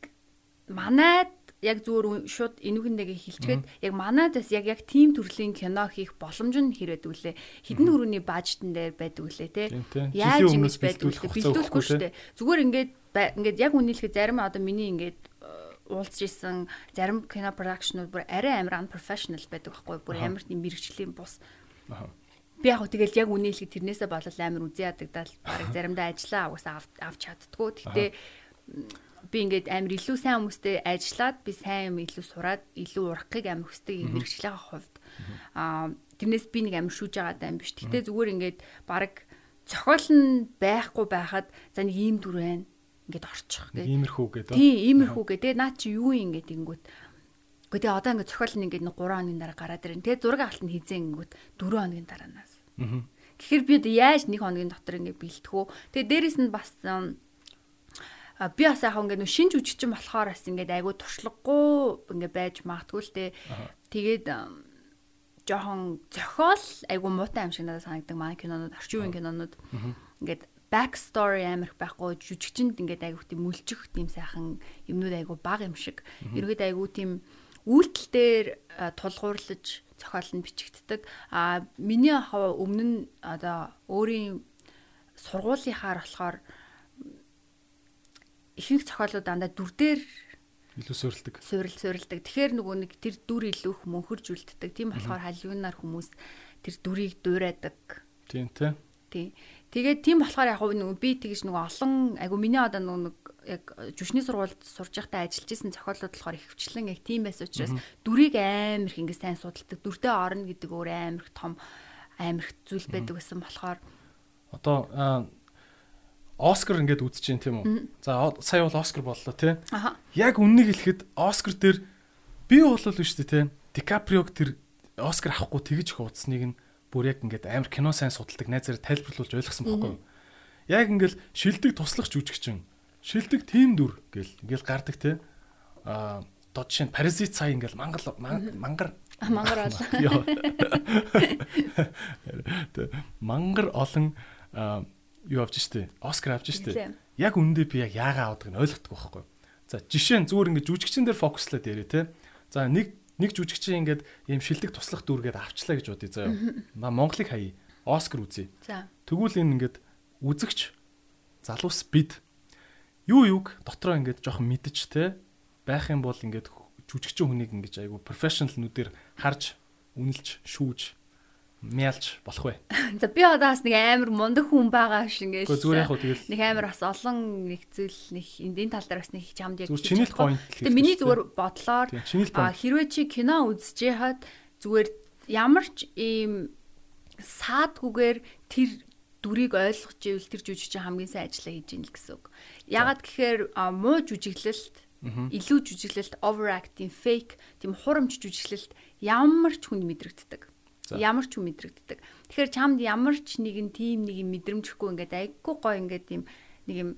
манайд яг зүгээр шууд энүүгнтэйгээ хилчгээд яг манайд бас яг яг тим төрлийн кино хийх боломж нь хэрэг үлээ. Хідэн хүрээний бажтан дээр байдаг үлээ те. Тийм, тийм. Яаж ингэж байдаг үлээ. Бэлдүүлэхгүй шүү дээ. Зүгээр ингээд ингээд яг үнэлэхэд зарим одоо миний ингээд э, уулзж исэн зарим кино продакшнууд бүр арай амар unprofessional байдаг байхгүй бүр амар тийм мэрэгчлийн бус Аха. би яг тэгэл яг үнэ хэлэхэд тэрнээсээ болол амар үзий ядагдал баг заримдаа ажиллаа угаасаа авч чаддгүй м, би ингээд амар илүү сайн хүмүүстэй ажиллаад би сайн юм илүү сураад илүү урахыг амар хүсдэг юм мэрэгчлийн хувьд аа тэрнээс би нэг амар шүүж байгаа юм биш гэхдээ зүгээр ингээд баг цохол нь байхгүй байхад за нэг ийм дүр байна ингээд орчих гэх иймэрхүү гэдэг. Тийм, иймэрхүү гэ. Тэгээ наа чи юу юм ингээд ингэнгүүт. Гэхдээ тэгээ одоо ингээд цохол нь ингээд нэг 3 хоногийн дараа гараад ирэн. Тэгээ зураг авалт нь хийзээ ингэнгүүт 4 хоногийн дараанаас. Аа. Тэгэхээр би одоо яаж нэг хоногийн дотор ингээд бэлтгэв. Тэгээ дээрэс нь бас би бас яг ингээд нөө шинж үжигчин болохоор бас ингээд айгүй туршлагагүй ингээд байж магтгүй л те. Тэгээд ам, жоохон зохиол айгүй муутай юм шиг надад санагдаг манай кинонууд орчин үеийн кинонууд. Ингээд back story амирх байхгүй жүжигчэнд ингээд айгүй тийм мүлжих тийм сайхан юмнууд айгүй бага юм шиг. Ерөөд айгүй тийм үйлдэл дээр тулгуурлаж зохиол нь бичигддэг. А миний хав өмнө нь одоо өөрийн сургуулийнхаар болохоор ихэнх зохиолууд дандаа дүр дээр Илүү суурилдаг. суурил суурилдаг. Тэгэхээр нөгөө нэг тэр дүр илүү их мөнхөржүүлдэг. Тийм болохоор халиунаар хүмүүс тэр дүрийг дуурайдаг. Тийм те. Тий. Тэгээд тийм болохоор яг нөгөө би тэгж нөгөө олон айгу миний одоо нөгөө нэг яг жүшний сургуульд сурж байхдаа ажиллаж исэн зохиолууд болохоор ихвчлэн яг тийм байсан учраас дүрийг амар их ингэ сайн судалдаг. Дүрдээ орно гэдэг өөр амар их том амар их зүйл байдаг гэсэн болохоор Одоо Оскар ингээд үзэж чинь тийм үү? За сая бол Оскар боллоо аха Яг үннийг хэлэхэд Оскар дээр би бол л шүү дээ те. Дикаприог тэр Оскар авахгүй тэгж их уудсныг нь бүр яг ингээд амар кино сайн судалдаг найзаар тайлбарлуулж ойлгосон байхгүй юу? Яг ингээд шилдэг туслах жүжигчин. Шилдэг тим дүр гэл ингээд гардаг те. Аа дод шин паразит сая ингээд мангар ман- мангар мангар. Тэ, Мангар олон юу авч штэ. Оскар авч штэ. Яг үнэндээ би яг яагаа авдаг нь ойлгохгүй байхгүй. За жишээ нь зүгээр ингээд жүжигчин дээр фокуслаад яриа те. За нэг нэг жүжигчин ингээд ийм шилдэг туслах дүргээд авчлаа гэж бодъё заяа. Ма Монголыг хаяа. Оскар үзье. За. Тэгвэл энэ ингээд үзэгч залуус бид юу юуг дотроо ингээд жоохон мэдэж те байх юм бол ингээд жүжигчин хүнийг ингэж айгу профешнл нүдээр харж үнэлж шүүж мялж болох вэ? За би одоо бас нэг амар мундаг хүн байгаа шиг ингээд Гэхдээ зүгээр яг хөө тэгэл нэг амар бас олон нэг зүйл нэг энэ тал дээр бас нэг чамд яг зүгээр чиний л point. Гэтэ миний зүгээр бодлоор хэрвээ чи кино үзэж яхад зүгээр ямар ч ийм саадгүйгээр тэр дүрийг ойлгож ивэл тэр жүжигчин хамгийн сайн ажиллаа хийж ийн л гэсэн үг. Ягаад гэхээр муу жүжиглэлт илүү жүжиглэлт overacting fake тийм хурамч жүжиглэлт ямар ч хүнд мэдрэгддэг. Ямар ч хүн мэдрэгддэг. Тэгэхээр чамд ямар ч нэгэн тийм нэг юм мэдрэмжгүй ингээд айггүй гоё ингээд тийм нэг юм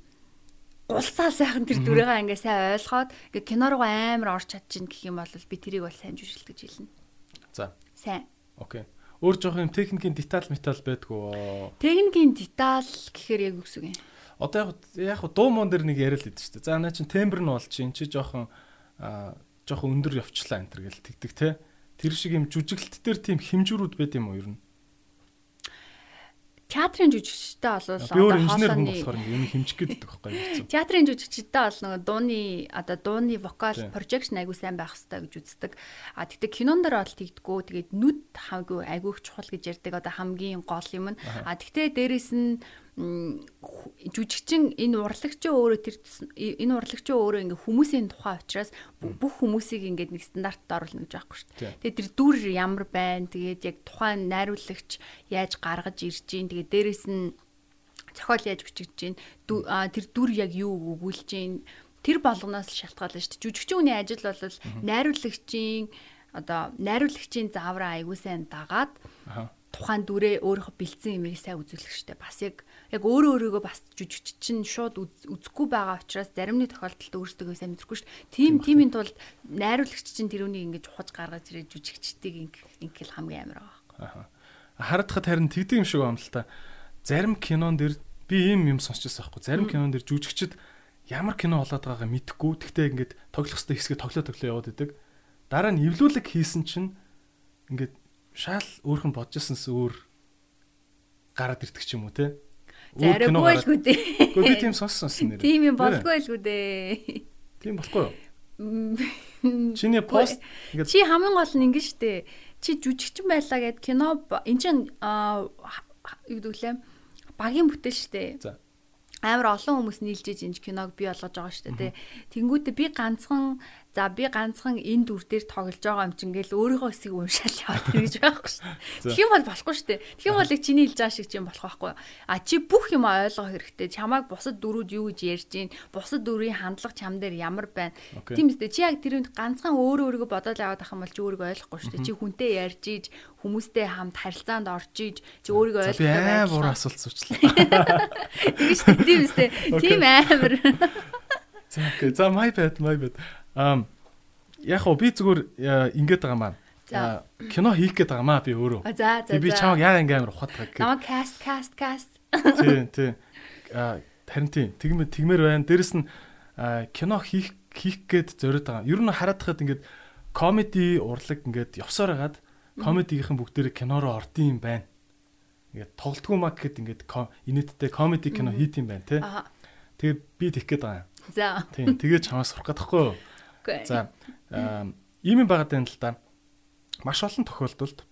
гулсаа сайхан тэр дүрээгээ ингээд сайн ойлгоод ингээд кино руу амар орч чадчихна гэх юм бол би тэрийг бол сайн жүжиглэж гэж хэлнэ. За. Сайн. Окей. Өөр жоох юм техникийн деталь метал байдгүй. Техникийн деталь гэхээр яг үгс үг юм. Одоо яг яг дуу мон дээр нэг яриад л идэв шүү дээ. За наа чин тембр нь бол чинь чи жоохон жоохон өндөр явчлаа энэ төр гэл тэгдэг те. Тэр шиг юм жүжиглэлт дээр тийм хэмжүүрүүд байд юм уу ер нь? Театрын жүжигчтэй бол одоо хоолойны болохоор юм хэмжих гэдэг байхгүй юу? театрын жүжигчтэй бол нөгөө дууны одоо дууны вокал projection айгуу сайн байх хэрэгтэй гэж үздэг. А тэгтээ кинон дээр бол тэгдэггүй. Тэгээд нүд хамаагүй айгуух чухал гэж ярьдаг. Одоо хамгийн гол юм нь. А тэгтээ дээрэс нь жүжигчин энэ урлагчийн өөрөө тэр энэ урлагчийн өөрөө ингээ хүмүүсийн тухай учраас бүх хүмүүсийг ингээд нэг стандартад оруулна гэж байхгүй шүү дээ. Тэгээд тэр дүр ямар байна. Тэгээд яг тухайн найруулагч яаж гаргаж ирж гин. Тэгээд дээрэс нь зохиол яаж бичигдэж гин. Тэр дүр яг юу өгүүлж гин. Тэр болгоноос шалтгаална шүү дээ. Жүжигчин хүний ажил бол найруулагчийн одоо найруулагчийн заавраа аягүй сайн дагаад тухайн дүрээ өөрийнхөө бэлдсэн юмыг сайн үзүүлэх штэ. Бас яг яг өөрөө өөрийгөө бас жүжигч чинь шууд үз- үзэхгүй байгаа учраас зарим нэг тохиолдолд өөрсдөө сайн мэдрэхгүй штэ. Тим тимийн тулд найруулагч чинь тэр үнийг ингэж ухаж гаргаж ирээд жүжигчдийг ингээл хамгийн амар байгаа. Аха. Харагдахад харин тэгдэг юм шиг байна л та. Зарим кинон дэр би ийм юм сонсчихсан байхгүй. Зарим кинон дэр жүжигчд ямар кино болоод байгаагаа мэдэхгүй. Тэгтээ ингээд тоглох хэстэй хэсгээ тоглоо тоглоо яваад идэг. Дараа нь эвлүүлэг хийсэн чинь ингээд шал өөрх нь бодож ирсэнс өөр гараад ирдэг ч юм уу те. Зараггүй л гараад- гү дээ. Гэхдээ би тийм сонссон нэр. Тийм юм болгүй л гү дээ. Тийм болохгүй юу? Чиний пост Чи хамгийн гол нь ингэ штэ. Чи жүжигчин байлаа гэд кино эн чин юу гэдэг лээ багийн бүтээл штэ. За. Амар олон хүмүүс нийлжээж энэ киног бий болгож байгаа штэ тий. Тэнгүүтээ би ганцхан за би ганцхан энэ дүр дээр тоглож байгаа юм чинь ингээл өөрийнхөө хэсгийг уншаал яваад байна гэж байхгүй штэ. За. Тэгэх юм бол болохгүй штэ. Тэгэх юм бол яг чиний хэлж байгаа шиг чинь болох байхгүй. А чи бүх юм ойлгох хэрэгтэй. Чамайг бусад дүрүүд юу гэж ярьж гин, бусад дүрийн хандлага чам дээр ямар байна. Тийм үстэй. Чи яг тэр үнд ганцхан өөрөө өөрийгөө бодоод аваад ах юм бол чи өөрийгөө ойлгохгүй шүү дээ. Чи хүнтэй ярьж ийж, хүмүүстэй хамт харилцаанд орж ийж, чи өөрийгөө За би ойлгох аим уур асуулт суучлаа. Тэгэж тийм үстэй. Тийм амар. За окей. За my bad my bad. Яг хоо би зүгээр э, ингээд байгаа маань. За. А, кино хийх гээд байгаа маа би өөрөө. За за би чамаг яа ингээм амар ухаад байгаа Намаа каст каст каст. Тий, тий. А харин тий. Тэгмэр тэгмэр байна. Дээрэс нь кино хийх хийх гээд зориод байгаа. Ер нь хараад хахад ингээд комеди урлаг ингээд явсаар хагаад комедигийнхэн бүгдээр кино руу ордсон юм байна. Ингээд тоглолтгүй маа гэхэд ингээд инээдтэй комеди кино хийт юм байна тий. Аа. Тэгээ би тэгэх гээд байгаа юм. За. Тий. Тэгээ чамаас сурах гэдэгхгүй юу? Окей. За ийм юм байгаад байна л да. Маш олон тохиолдолд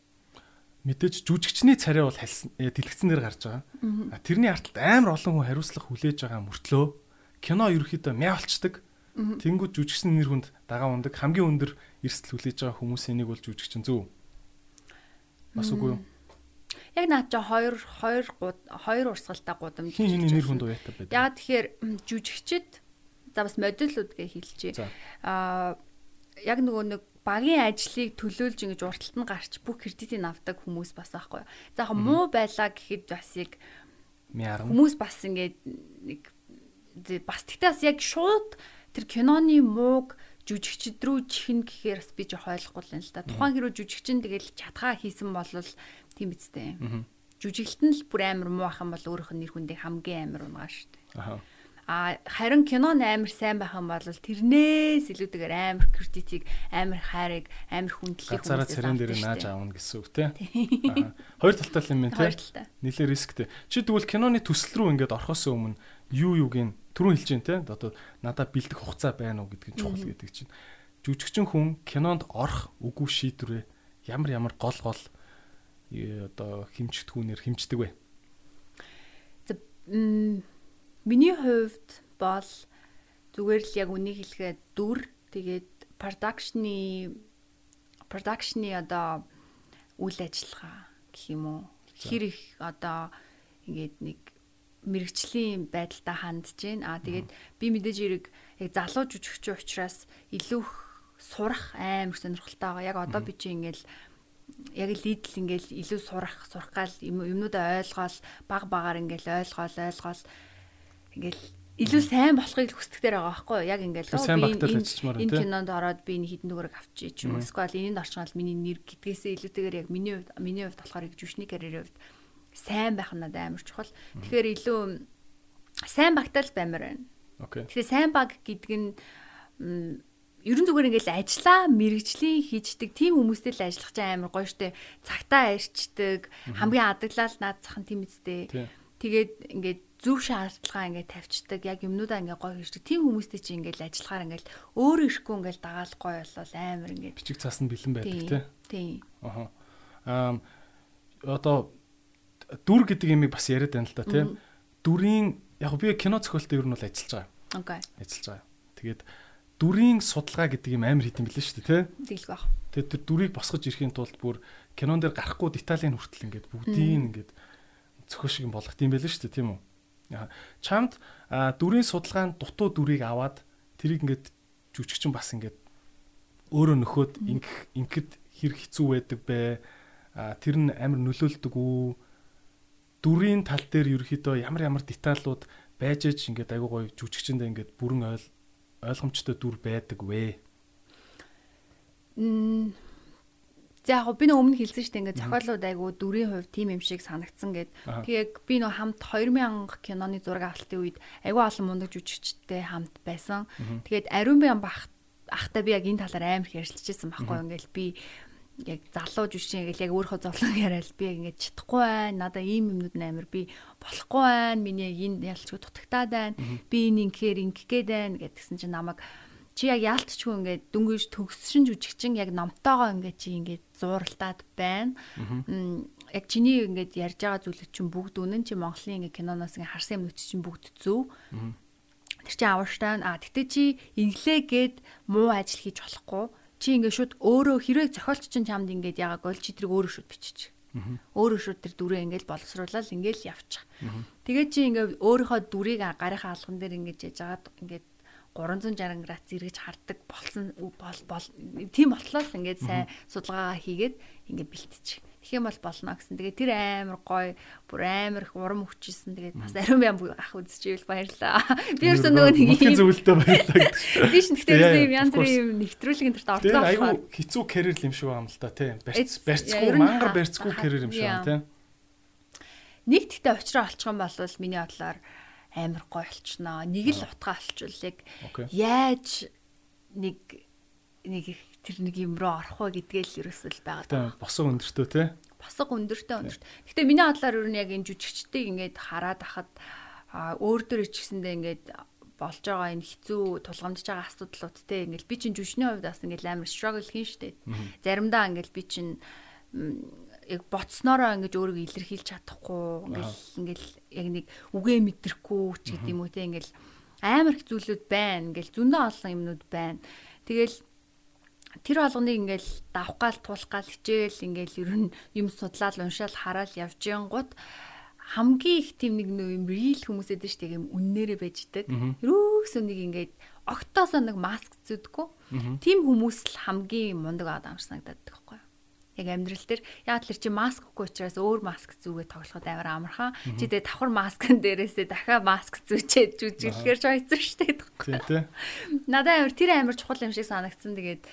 мэдээж жүжигчний царай бол э, дэлгэцэн дээр гарч байгаа. Тэрний арталт амар олон хүн хариуцлага хүлээж байгаа мөртлөө кино ерөөхдөө мяавалцдаг. Тэнгүүд жүжигчний нэр хүнд дагаа ундаг хамгийн өндөр эрсдэл хүлээж байгаа хүмүүсийн нэг бол жүжигчин зөв. Бас үгүй юу? Яг наад чи хоёр хоёр гууд- хоёр урсгалтай гудамж. Хин хиний нэр хүнд уяатай байдаг. Яг тэгэхээр жүжигчд за бас модулууд гэ хэлчихье. За. Аа яг нөгөө нэг багийн ажлыг төлөөлж ингэж урталт нь гарч бүх кредитийг авдаг хүмүүс бас байхгүй. За яг муу байлаа гэхэд бас яг хүмүүс бас ингээд нэг бас тэгтээ бас яг шууд тэр киноны мууг жүжигчд рүү чихнэ гэхээр бас би жоох ойлгохгүй л юм л да. Тухайн хэрэг жүжигчин тэгэл чадхаа хийсэн бол тийм биз дээ. Жүжиглэлт нь л бүр амар муу ах юм бол өөрийнх нь нэр хүндээ хамгийн амар унгаа шүү дээ. Аха. А харин кино амар сайн байх юм бол тэрнээс илүүтэйгээр амар критикийг, амар хайрыг, амар хүндлэлийг Ганцаараа царин дээр нааж аавна гэсэн үг тий. Хоёр талтай юм байна тий. Нилээ рисктэй. Чи тэгвэл киноны төсөл рүү ингээд орохоос өмнө юу юуг нь түрүүн хэлж дээ тий. Одоо надад бэлдэх хугацаа байна уу гэдгийг чухал гэдэг чинь. Жүжигчин хүн кинонд орох үгүй шийдвэрээ ямар ямар гол гол э, одоо хэмжигдэхүүнээр хэмждэг вэ? За Миний хувьд бол зүгээр л яг үнийг хэлэхэд дүр тэгээд продакшны продакшны одоо үйл ажиллагаа гэх юм уу? Хэр их одоо ингээд нэг мэрэгчлийн байдалтай хандж байна. Аа тэгээд би мэдээж эрэг яг залуу жүжигч учраас илүү сурах амар сонирхолтой байгаа. Яг одоо би чи ингээл яг лидл ингээл илүү сурах сурах гал юмнуудаа ойлгоол баг багаар ингээл ойлгоол ойлгоол ингээл илүү сайн болохыг хүсдэгтэй байгаа байхгүй яг ингээл би энэ кинонд ороод би энэ хідэн дүүрэг авчиж юм эсвэл энэнд орчгоол миний нэр гэдгээсээ илүүтэйгээр яг миний хувьд миний хувьд болохоор яг жүшний карьерийн хувьд сайн байх надад амар чухал. Тэгэхээр илүү сайн багтаал баймаар байна. Окей. Тэгэхээр сайн баг гэдэг нь ерөн зүгээр ингээл ажиллаа мэрэгжлийн хийждэг тийм хүмүүстэй л ажиллах чинь амар гоё штэ. Цагтаа ирчдэг, хамгийн адаглал наад цахан тийм үстэй. Тэгээд ингээд зөв шаардлага ингээд тавьчихдаг. Яг юмнуудаа ингээд гоё хийдэг. Тийм хүмүүстэй чи ингээд ажиллахаар ингээд өөрөө ирэхгүй ингээд дагаал гоё болол амар ингээд бичиг цаас нь бэлэн байдаг тий. Тийм. Аха. Аа одоо дүр гэдэг юмыг бас яриад байна л да тий. Дүрийн яг би кино зохиолтой ер нь бол ажиллаж байгаа. Окей. Ажиллаж байгаа. Тэгээд дүрийн судалгаа гэдэг юм амар хийдэм билээ шүү дээ тий. Тэглэх баг. Тэгээд тэр дүрийг босгож ирэхийн тулд бүр кинон дээр гарахгүй деталийн хүртэл ингээд бүгдийг ингээд зөхөө шиг болгох юм байл шүү дээ тийм үү? Чамд дүрийн судалгаанд дутуу дүрийг аваад тэрийг ингээд жүжигчин бас ингээд өөрөө нөхөд ингэх ингэхэд хэр хэцүү байдаг бэ? Тэр нь амар нөлөөлдөг үү? Дүрийн тал дээр ерөөхдөө ямар ямар деталлууд байж ич ингээд айгуу гоё жүжигчэндээ ингээд бүрэн ойл ойлгомжтой дүр байдаг вэ? Мм За яг би нөө өмнө хэлсэн шүү дээ ингээд зохиолууд айгу дүрийн хувь тим юм шиг санагдсан гэд. Тэгээд би нөө хамт 2000 киноны зураг авалтын үед айгу олон мундаг жүжигчтэй хамт байсан. Тэгээд ариун бян бах ахтай би яг энэ талаар амар их ярилцчихсан байхгүй ингээд би яг залуу жүжигчин яг яг өөрийнхөө зовлон яриад би яг ингээд чадахгүй байна. Надаа ийм юмнууд амар би болохгүй байна. Миний энэ ялчгүй дутагтаад байна. Би энэ ингээр ингэх гээд байна гэдгсэн чинь намайг чи яг яалтчгүй ингээд дөнгөж төгсшин жүжигчин яг номтойгоо ингээд чи ингээд зууралтаад байна. Яг чиний ингээд ярьж байгаа зүйлүүд чинь бүгд үнэн чи Монголын ингээд киноноос ингээд харсан юмнууд чинь бүгд зөв. Тэр чинь аварштай а тэгтээ чи инглээ гээд муу ажил хийж болохгүй. Чи ингээд шууд өөрөө хэрэг зохиолч чинь чамд ингээд яагаад гол чи тэрийг өөрөө шууд бичиж. Өөрөө шууд тэр дүрээ ингээд боловсруулаад ингээд явчих. Тэгээд чи ингээд өөрийнхөө дүрийг гарынхаа алган дээр ингээд яж агаад ингээд 360 градус эргэж харддаг болсон бол тийм болтлоо л ингээд сайн судалгаа хийгээд ингээд бэлтчих. Тэгэх юм бол болно гэсэн. Тэгээд тэр амар гоё, бүр амар их урам өгчээсэн. Тэгээд бас ариун бям ах үзчихвэл баярлаа. Би ерөөсөө нөгөө нэг юм зөвлөлтөө баярлаа гэдэг. Би ч гэхдээ юм янз бүрийн юм нэвтрүүлгийн дэрт ордог. Тэгээд айгүй хэцүү карьер юм шиг байна л да тий. Барьц барьцгүй мангар барьцгүй карьер юм шиг байна тий. Нэг тэгтээ очроо олчих юм бол миний бодлоор амар гоё болчихноо. Нэг л утгаа олчвол яг яаж нэг нэг тэр нэг юм руу орох вэ гэдгээл ерөөсөл байгаа. Босоо өндөртөө те. Босоо өндөртөө өндөрт. Гэтэ миний бодлоор ер нь яг энэ жүжигчдийг ингээд хараад ахад өөр дөр ичгсэндээ ингээд болж байгаа энэ хэцүү тулгамдж байгаа асуудлууд те ингээл би чинь жүжигчний хувьд бас ингээл амар struggle хийн штэ. Заримдаа ингээл би чинь яг боцноороо ингэж өөрийгөө илэрхийлж чадахгүй ингээл ингээл яг нэг үгээ мэдрэхгүй ч гэдэг юм уу те ингээл амар их зүйлүүд байна ингээл зөндөө олон юмнууд байна. Тэгэл тэр болгоныг ингээл давх гал туулах гал хичээл ингээл ер нь юм судлаад уншаал хараал явж гингут хамгийн их тийм нэг юм real хүмүүсэд шүү дээ юм үннээрээ байждаг. Ерөөсөө нэг ингээд октоосоо нэг маск зүйдгүү. Тийм хүмүүс л хамгийн мундаг аа амар санагдаад байгаа байхгүй яг амьдрал дээр. Яг тэр чи маск өгөхгүй учраас өөр маск зүүгээ тоглоход амар амархан. Чи тэгээ давхар маскын дээрээсээ дахиад маск зүүчээд жүжиглэхээр ч ойцсон штэ тий тий. Надад амар тэр амар чухал юм шиг санагдсан. Тэгээд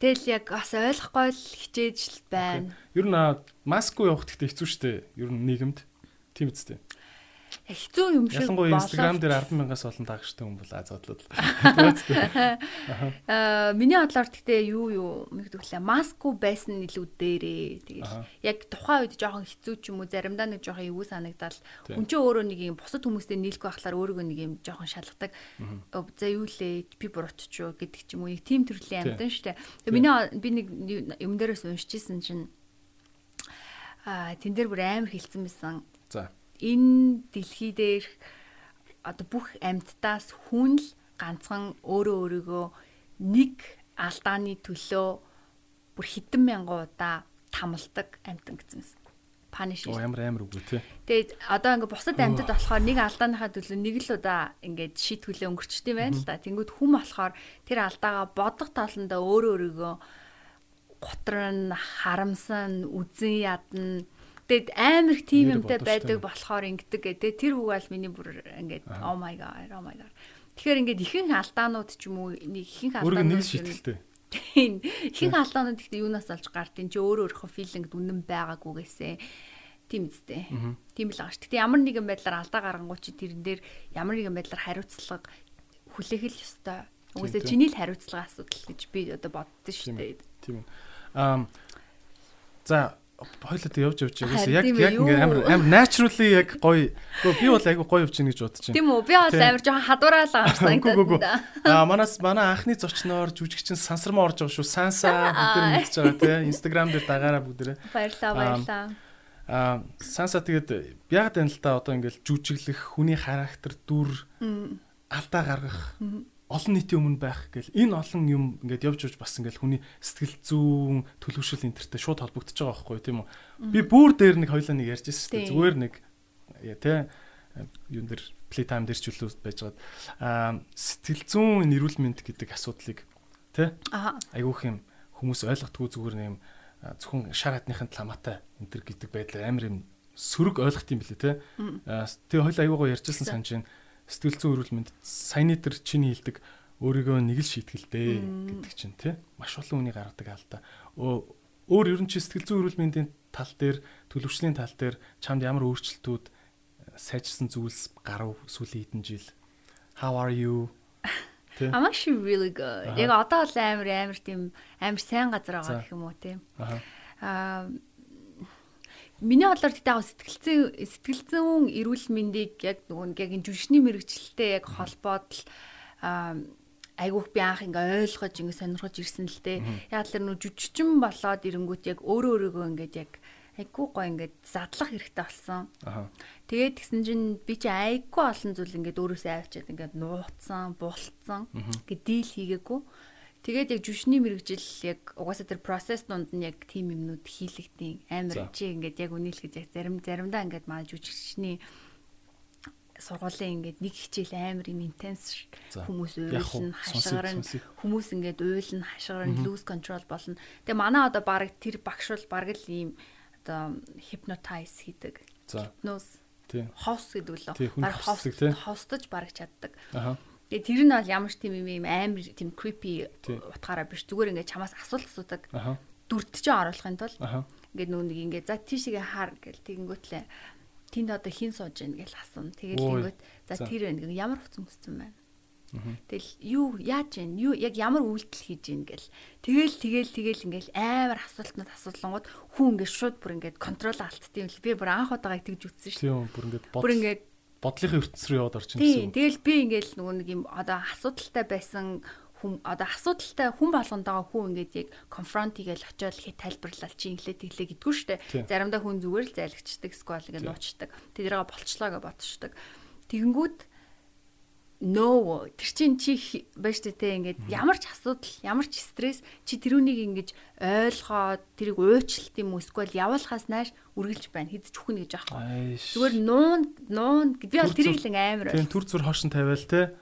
Тэгэл яг бас ойлгохгүй л хичээж л байна. Ер нь маск явах гэхдээ хэцүү штэ. Ер нь нийгэмд. Тийм үстэй. Хэцүү юм шиг Ялангуяа Instagram дээр 100000-аас олон дагагчтай хүн бол азадлал. Аа миний бодлоор гэхдээ юу юу нэгдвэрлээ. Маску байсан илүү дээрээ. Тэгээд яг тухайн үед жоохон хэцүү ч юм уу заримдаа нэг жоохон эвгүй санагдал. Чинь өөрөө нэг юм бусад хүмүүстэй нийлэхгүй байхлаар өөрийгөө нэг юм жоохон шалгадаг. За юу лээ би буруудчихё гэдэг ч юм уу. Нэг тийм төрлийн амьтан штэ. Тэгээд миний би нэг юм дээрээс уншижсэн чинь аа тэн дээр бүр амар хилцэн байсан. За энэ дэлхий дээр одоо бүх амьтдаас хүн л ганцхан өөрөө өөрийгөө нэг алдааны төлөө бүр хэдэн мянган удаа тамалдаг амьтан гэсэн юм. Паниш. Оо ямар амар үгүй тий. Тэгээд одоо ингээ бусад амьтад болохоор нэг алдааныхаа төлөө нэг л удаа ингээд шийт хүлээ өнгөрчдөг юм байна л да. Тэнгүүд хүм болохоор тэр алдаагаа бодох таландаа өөрөө өөрийгөө готрон харамсан үзэн ядна Тэгээд амар их тим юмтай байдаг болохоор ингэдэг гэдэг. Тэр үг бол миний бүр ингээд oh my god, oh my god. Тэгэхээр ингээд ихэнх алдаанууд ч юм уу нэг ихэнх алдаанууд нэг шийтгэлтэй. Тийм. Ихэнх алдаанууд гэхдээ юунаас олж гардыг чи өөрөө өөрийнхөө филинг үнэн байгаагүйгээсээ тийм үстэй. Тийм л байгаа ш. Гэтэ ямар нэгэн байдлаар алдаа гаргангуй чи тэрэн дээр ямар нэгэн байдлаар хариуцлага хүлээх л ёстой. Угсаа чиний л хариуцлага асуудал гэж би одоо боддоо шүү дээ. Тийм. Аа за хойлоод явж явж байгаас яг яг ингээ амар амар naturally яг гоё. Гэхдээ би бол айгу гоё явж гин гэж бодож байна. Тийм үү? Би бол амар жоохон хадуураал гарсан гэдэг. Аа манаас манай анхны зочноор жүжигчин сансармаа орж байгаа шүү. Санса бүгд мэдчихэж байгаа тий. Instagram дээр дагаараа бүгдээ. Баярлаа баярлаа. Аа санса тэгээд яг тань л та одоо ингээл жүжиглэх хүний характер дүр алдаа гаргах олон нийтийн өмнө байх гэл энэ олон юм ингээд явж явж бас ингээд хүний сэтгэл зүүн төлөвшил энтертэй шууд холбогдож байгаа байхгүй тийм үү? Би бүр дээр нэг хоёлаа нэг ярьж байсан шүү дээ. Зүгээр нэг тий юун дээр play time дээр ч үлээ байжгаад. Аа сэтгэл зүүн нэрүүл мэнд гэдэг асуудлыг тий айгүйх юм хүмүүс ойлгохгүй зүгээр нэг юм зөвхөн шар хатныхын ламатай энтер гэдэг байдлаар амар юм сөрөг ойлгох юм билээ тий тэгээ хоёул айгуугаа ярьжсэн санаж байна сэтгэл зүйн эрүүл мэнд саяны тэр чиний хэлдэг өөрийгөө нэг л шийтгэлтэй гэдэг чинь тий маш олон хүний гаргадаг алдаа. Өөр ер нь чи сэтгэл зүйн эрүүл мэндийн тал дээр төлөвчлийн тал дээр чамд ямар өөрчлөлтүүд э, сайжирсан зүйлс гарав сүүлийн хэдэн жил How are you? I'm actually really good. Яг одоо л амар амар тийм амар сайн газар байгаа гэх юм уу тийм. Аа Миний бодлоор тэгтээ яг сэтгэлзэн сэтгэлзэн эрүүл мэндийг яг нөгөө яг энэ жүжигчний мэрэгчлэлтэй яг холбоод л айгуух би анх ингээ ойлгож ингээ сонирхож ирсэн л дээ. Яг л нөө жүжигчин болоод ирэнгүүт яг өөрөө өөрийгөө ингээд яг айгуу гоо ингээд задлах хэрэгтэй болсон. Тэгээд тэгсэн чинь би чи айгуу олон зүйл ингээд өөрөөсөө авчиад ингээд нууцсан, булцсан ингээд дийл хийгээгүй. Тэгээд яг жүшний мэрэгжил яг угаасаа тэр процесс донд нь яг тийм юмнууд хийлэгдیں۔ Амар чи ингээд яг үнэлгэж яг зарим заримдаа ингээд манай жүжигчний сургуулийн ингээд нэг хичээл амар юм интенс хүмүүс уйлна хашгирна хүмүүс ингээд уйлна хашгирна лүүс контрол болно. Тэгээ манай одоо баг тэр багш бол баг л ийм одоо hypnotize хийдэг. Hypnose. Хос гэдэг лөө. Баг хостож баг чаддаг. Аа Тэгээ тэр нь бол ямар ч тийм юм амар тийм creepy утгаараа биш. Зүгээр ингээд чамаас асуулт асуудаг. Дүрд чинь оруулахын тулд ингээд нэг ингээд за тийшээ хаар гэл тэгэнгүүтлээ тэнд одоо хин сууж гин гэл асууна. Тэгээд тэгэнгүүт за тэр байна ямар хуц өмссөн байна. Тэгэл юу яаж гин юу яг ямар үйлдэл хийж гин гэл. Тэгэл тэгэл тэгэл ингээл амар асуултнууд асуулангууд хүн ингээд шууд бүр ингээд контрол алдтiin л. Би бүр анх удаага тэгж үтсэн шүү. Тийм бүр ингээд бүр ингээд бодлогын ертөнц рүү яваад орчин гэсэн. Тийм. Тэгэл би ингээл нөгөө нэг юм одоо асуудалтай байсан хүм одоо асуудалтай хүн болгондоо хүн ингээд яг конфронт хийгээл очиод хэ тайлбарлал чи инглээ тэглээ гэдгүү штэ. Заримдаа хүн зүгээр л зайлгчдаг сквал ингээд нуучдаг. Тэдэрээ болчлоо гэж бодчихдаг. Тэгэнгүүт no тэр чин чи байж тээ ингээд ямар ч асуудал ямар ч стресс чи тэрүүнийг ингэж ойлгоод тэрийг уучлалт юм уу эсвэл явуулахаас нааш үргэлж байна. Хэдэж үхнэ гэж аахгүй. Зүгээр нуун нуун би бол тэрийг л амар тийм төр зүр хошин тавиал те.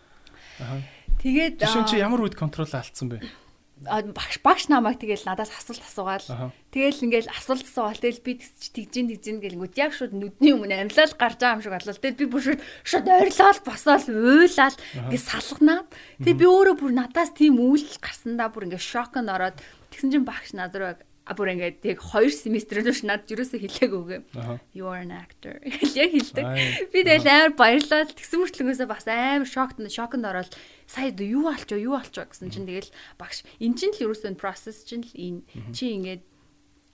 Тэгээд жишээ чи ямар үед контрол алдсан бэ багш багш намайг тэгэл надаас асуулт асуугаал. Тэгэл ингээл асуулт асуувал тэгэл би тэгжин тэгжин гэлэнгүүт яг шууд нүдний өмнө амьлал гарч байгаа юм шиг болол. Тэгэл би бүр шууд шууд ойрлол босоол уйлал ингээ салганаад. Тэгээ би өөрөө бүр надаас тийм үйл гарсандаа бүр ингээ шоконд ороод тэгсэн чинь багш над руу а бүр ингээд яг 2 семестр өнөөш надад юусоо хэлээгүйгээ. You are an actor. Яг хэлдэг. Би тэгэл амар баярлаад тэгсэн мөртлөнгөөсөө бас амар шокт шоконд ороод сая юу алчаа юу алчаа гэсэн чинь тэгэл багш эн чинь л юусоо process чинь л энэ чи ингээд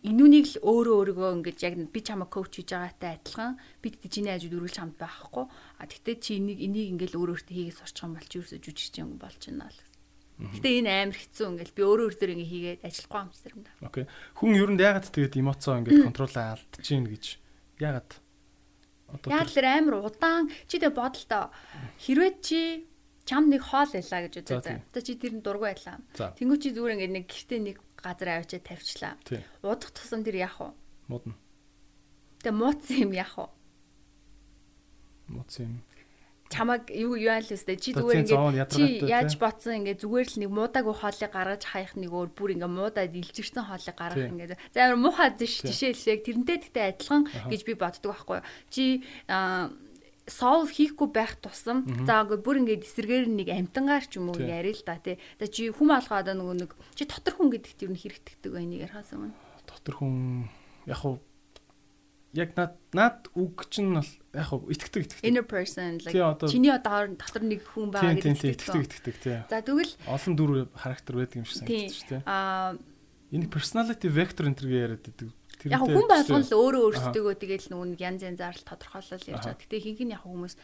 энүүнийг л өөрөө өөрийгөө ингэж яг би чамаа коуч хийж байгаатай адилхан. Би тэгтээ чиний ажид өргөлж хамт байхгүй. А тэгтээ чи энийг энийг ингээл өөрөө өөртөө хийгээд сурчих юм бол чи ерөөсө жүжигч юм болж байна л Гэтэ энэ амар хэцүү ингээл би өөрөө өөртөө ингэ хийгээд ажиллахгүй юм зэрэг юм да. Окей. Хүн ер нь яагаад тэгээд эмоцоо ингээд контролаа алдчихээн гэж яагаад Яг л амар удаан чи тэг бодолтой хэрвээ чи чам нэг хоол ялаа гэж үзээ. Одоо чи тэр нь дургүй байлаа. Тэнгүү чи зүгээр ингээд нэг гэртээ нэг газар авчиад тавьчлаа. Удах тусам тэр яах вэ? Муудна. Тэг мууц юм яах вэ? Мууц юм чамаг юу юу айл өстэй чи зүгээр ингээд чи яаж ботсон? Ингээд зүгээр л нэг муудаагүй хоолыг гаргаж хаях нэг өөр бүр ингээд муудаад илжирсэн хоолыг гаргах ингээд. За амар муухай жишээлсэг тэрнтэй тэгтээ адилхан гэж би боддог байхгүй чи solve хийхгүй байх тусам за үгүй бүр ингээд эсэргээр нэг амтангаар ч юм уу яриа л да тий. За чи хүм алгаа одоо нөгөө нэг чи дотор хүн гэдэгт юу хэрэгтдэг байныг ярахаас өмнө. Дотор хүн яг хуу яг над над үг чинь бол яг хөө итгэдэг итгэдэг. Inner person like чиний одоо дотор нэг хүн байгаа гэдэг итгэдэг итгэдэг тий. За тэгвэл олон дүр характер байдаг юм шиг шүү дээ. Аа энэ personality vector энэ төргээ яриад байдаг. Яг хүн болгон л өөрөө өөрсдөө тэгэл нэг янз янзаар л тодорхойлол ярьж байгаа. Гэтэ нь яг хүмүүс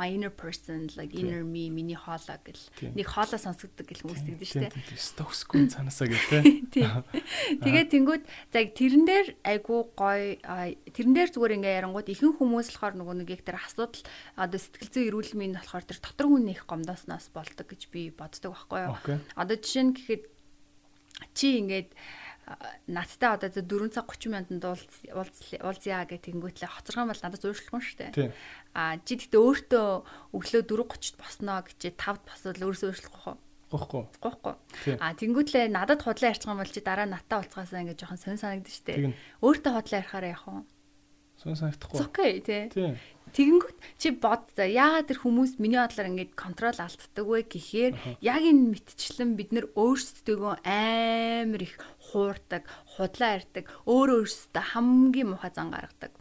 my inner person like inner me миний хоолой гэл нэг хоолой сонсогддог гэл хүмүүс тэгдэж штэ. Стоксгүй цаанасаа гэл те. Тэгээд тэнгууд за тэрэн дээр айгу гой тэрэн дээр зүгээр ингээ ярангууд ихэнх хүмүүс болохоор нөгөө нэг яг тэр асуудал одоо сэтгэл зүйн эрүүл мэнд болохоор тэр дотор хүн их гомдосноос болдог гэж би боддог байхгүй юу. Одоо жишээ нь гэхэд чи ингээд надтай одоо 4 цаг 30 минутанд уулзъя гэх тэнгүүтлээ хоцорхон бол надад зууршлахгүй шүү дээ. А чи тэгтээ өөртөө өглөө 4:30-д босноо гэж 5-д босвол өөрөөсөө өөрчлөхгүй хоо. Гохгүй. Гохгүй. А тэнгүүтлээ надад худлаа юм бол чи дараа надтай уулзгаасаа ингэ жоохон сонь санагдаж штэ. Өөртөө худлаа ярихаараа яах вэ? Сонь санагдахгүй. Окей тий. Тэгэнгүүт чи бод за яагаад тэр хүмүүс миний бодлоор ингээд контрол алддаг вэ гэхээр яг энэ мэтчлэн бид нэр өөрсдөө амар их хуурдаг, худлаа ярьдаг, өөрөө өөрсдөө хамгийн муухай зан гаргадаг.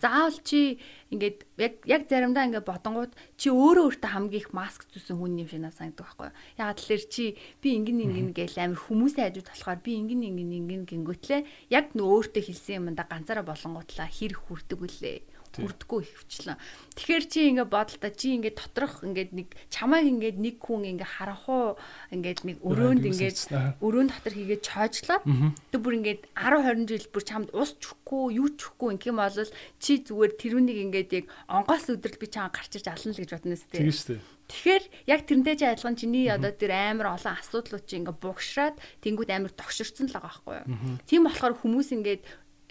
Заавал чи ингээд яг яг заримдаа ингээд бодонгууд чи өөрөө өөртөө хамгийн их маск зүсэн хүн юм шиг надад санагддаг байхгүй юу? Яг тэлэр чи би ингэн ингэн гээл амар хүмүүсийн хажууд болохоор би ингэн ингэн ингэн гингөтлээ яг нөө өөртөө хэлсэн юмдаа ганцаараа болонгуудлаа хэрэг хүрдэг үлээ хүрдэггүй хөвчлэн. Тэгэхээр чи ингээ бодолтой чи ингээ доторх ингээ нэг чамайг ингээ нэг хүн ингээ харахуу ингээ нэг өрөөнд ингээ өрөөнд дотор хийгээд чойжлаад тэг бүр ингээ 10 20 жил бүр чамд ус чөхгүй юу чөхгүй ингээ бол чи зүгээр тэрүүнийг ингээ яг онгоос өдрөл би чам гарч иж ална л гэж бодно сте. Шүү дээ. Тэгэхээр яг тэрнтэй чи адилхан чиний одоо тэр амар олон асуудлууд чи ингээ бугшраад тэнгууд амар тогширцсан л байгаа байхгүй юу. Тийм болохоор хүмүүс ингээд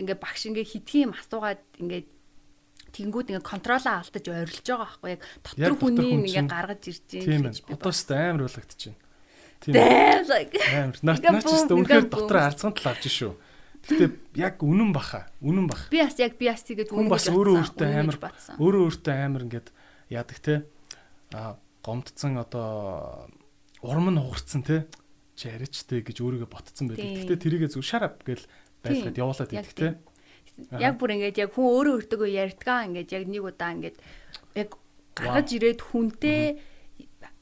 ингээ багш ингээ хитгэн юм асуугаад ингээ Тэнгүүд ингээ контролоо алдаж ойрлож байгаа байхгүй яг дотор хүний ингээ гаргаж ирж байна гэж би одоо ч амар байна. Тийм. Амар. Наад ч үнэхээр дотор арцхан тал авч шүү. Гэтэ яг үнэн баха. Үнэн бах. Би бас яг би бас тэгээд үнэн бас өөрөө өөртөө амар өөрөө өөртөө амар ингээд яадаг те. А гомдцсан одоо урам нь хугарцсан те. Чи аричтэй гэж өөрийгөө ботцсон байдаг. Гэтэ тэрийгэ зүг шарап гэл байлгаад явуулаад идэх те. Яг бүр ингээд яг хүн өөрөө өөртөө ярьдгаа ингээд яг нэг удаа ингээд яг гаргаж ирээд хүнтэй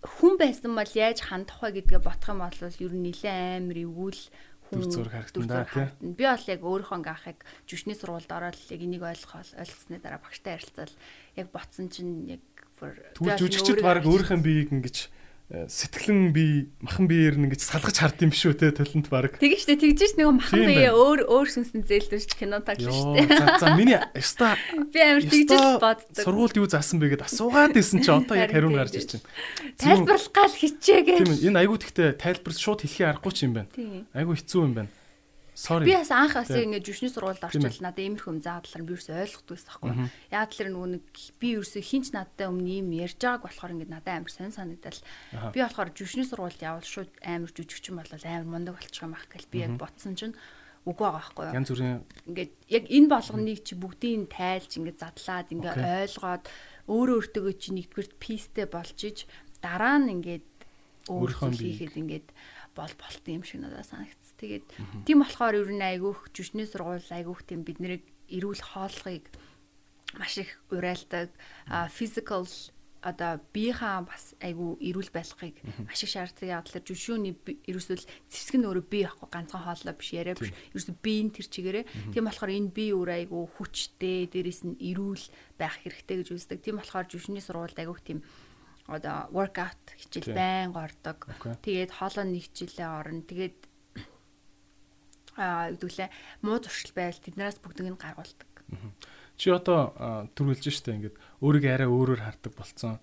хүн байсан бол яаж хандах вэ гэдгээ бодох юм бол ер нь нэлээд амар эвгүүл хүн зураг харагдана тийм. Би бол яг өөрийнхөө анхыг жүшний сургуульд ороод яг энийг ойлгох ойлгосны дараа багштай харилцал яг ботсон чинь яг тэгвэл жүжигчд баг өөрийнхөө биеийг ингэж сэтгэлэн би махан биеэр ингэж салгаж хард юм шүү те толонд баг. Тэгэж штэ тэгжш нэг махан бие өөр өөр сүнсэн зээлдэж кино таглаж штэ. За за миний яста би амар тэгжш боддог. Сургуульд юу заасан бэ гэд асуугаад исэн чи одоо яг хариу гарч байна. Тайлбарлах гал хичээгээ. Тийм энэ айгуу тэгтээ тайлбар шууд хэлхий аргагүй ч юм байна. Айгуу хэцүү юм байна. Би бас анх бас ингэ жүшний сургуульд орчвол надад иймэрхүү юм заадлаар би ерөөсөй ойлгохгүй байсан байхгүй. Яг тэр нөгөө нэг би ерөөсөй хинч надтай өмнө юм ярьж байгааг болохоор ингэ надад амар сонь санагдал. Би болохоор жүшний сургуульд явал шууд амар жүжигчин болол амар мундаг болчих юм ах гэл би яг ботсон чинь үгүй байгаа байхгүй юу. Янз бүрийн ингээд яг энэ болгоныг чи бүгдийг тайлж ингээд задлаад ингээд ойлгоод өөрөө өөртөө чи нэгдүгürt пистэй болж иж дараа нь ингээд өөрийнхөө хийхэд ингээд бол болт юм шиг надад санагдсан. Тэгээд тийм болохоор ер нь айгүйх жүжигний сургууль айгүйх тийм бид нэрийг эрүүл хооллогыг маш их урайлдаг physical одоо биеийнхаа бас айгүй эрүүл байлгахыг маш их шаарддаг. Яг л жүшүүний ерөөсөл цэцэг нь өөрөө бие байхгүй ганцхан хооллоо биш яриа биш. Ерөөсөө биеийн тэр чигээрээ. Тийм болохоор энэ бие өөр айгүй хүчтэй, дээрэс нь эрүүл байх хэрэгтэй гэж үздэг. Тийм болохоор жүшүүний сургуульд айгүйх тийм одоо workout хичээл байн гордог. Тэгээд хоолой нэг хичээлээ орно. Тэгээд аа гэдүүлээ муу зуршил байвал тэднээс бүгдийг нь гаргуулдаг. Чи одоо түр хэлж штэ ингээд өөрийгөө арай өөрөөр хардаг болцсон.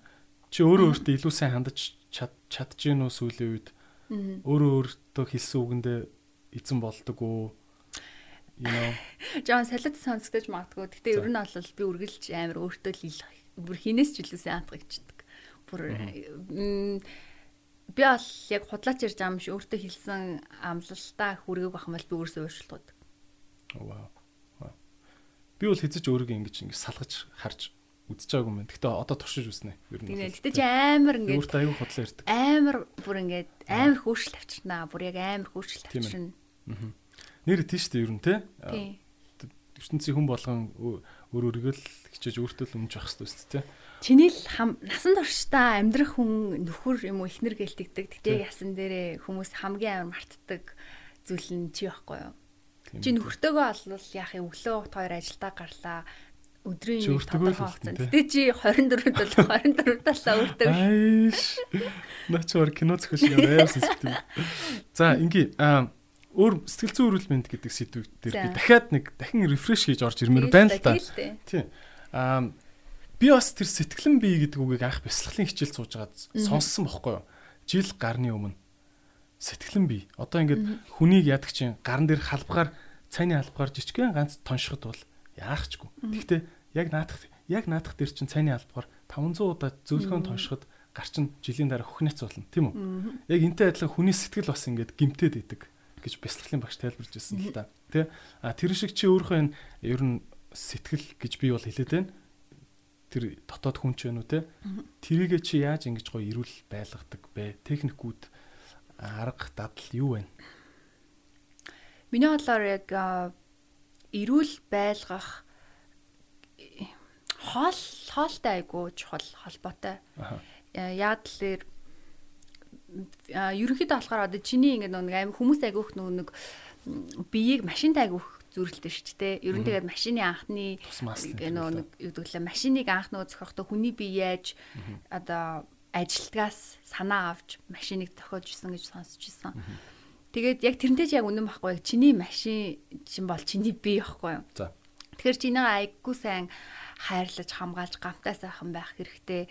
Чи өөрөө өөртөө илүү сайн хандаж чадж гин үү сүүлийн үед? Өөрөө өөртөө хэлсэн үгэндээ эзэн болдог уу? You know. Жон салид сонсгож магадгүй. Гэтэ ер нь бол би үргэлж амар өөртөө л хинээс ч илүү сайн хандах гэждэг. Бүр би бол яг худлаач ярьж байгаа юм шиг өөртөө хэлсэн амлалтаа хүргээг бах юм бол би өөрсөө өөрчлөлтүүд. Вау. Би бол хэзэж өөрийгөө ингэж ингэж салгаж харж үзэж байгаагүй юм байна. Гэтэ одоо туршиж үснэ. Ер нь. Гэтэ чи амар ингэж өөртөө аюу худлаа ирдэг. Амар бүр ингэж амар хөөршөл авчирнаа. Бүр яг амар хөөршөл авчирна. Аа. Нэр тийш үү ер нь те? Тийм. ертөнцийн хүн болгон өөр өөрийгөө л хичээж өөртөө л өмж байх хэрэгтэй шүү дээ. Чиний л насан туршдаа амьдрах хүн нөхөр юм уу ихнэр гэлтэгдэг. Тэгтээ ясан дээрээ хүмүүс хамгийн амар мартдаг зүйл нь чи байхгүй юу? Чи нөхөртөөгөө олвол яах юм өглөө хоёр ажилдаа гарлаа өдрийн нэг тодорхой хугацаанд. Гэтэ чи 24-д бол 24 талаа өөртөө. Айш. Начаар кино зохиол шиг амар сэтгэв. За ингээ өөр сэтгэл зүйн эрүүл мэнд гэдэг сэдвүүд дээр би дахиад нэг дахин рефреш хийж орж ирмээр байна л да. Тийм. Аа би бас тэр сэтгэлэн бие гэдэг үгийг анх бясалгалын хичээл сууж байгаад сонссон бохгүй юу? Жил гарны өмнө сэтгэлэн бие. Одоо ингээд хүнийг ядаг чинь гарн дээр халбгаар цайны халбгаар жижигхэн ганц тоншиход бол яахчгүй. Гэхдээ яг наадах яг наадах дээр чинь цайны халбгаар 500 удаа зөөлхөн тоншиход гар чинь жилийн дараа хөхнэц болно тийм үү? Яг энтэй адилхан хүний сэтгэл бас ингээд гимтээд идэг гэж бясалгалын багш тайлбарлаж ирсэн л та. Тэ? А тэр шиг чи өөрөө энэ ер нь сэтгэл гэж би бол хэлээд байна. Тэр дотоод хүн ч вэ нү те. Тэрийгэ чи яаж ингэж гоё ирүүл байлгадаг бэ? Техникүүд арга дадал юу вэ? Миний бодлоор яг ирүүл байлгах хоол хоолтой айгуу чухал холбоотой. Яг тэлэр ерөнхийдөө болохоор одоо чиний ингээд нэг аим хүмүүс айгүйх нэг биеийг машинтай айгүйх зүрхэлтэй шүү дээ. Ер нь тэгээд машины анхны нөө нэг юу гэвэл машиныг анх нөгөө зохиохдоо хүний бие яаж одоо ажилтгаас санаа авч машиныг зохиож исэн гэж сонсч исэн. Тэгээд яг тэрнтэй ч яг үнэн байхгүй яг чиний машин чин бол чиний бие байхгүй юу? За. Тэгэхээр чинийгээ айггүй сайн хайрлаж хамгаалж гамтай сайхан байх хэрэгтэй.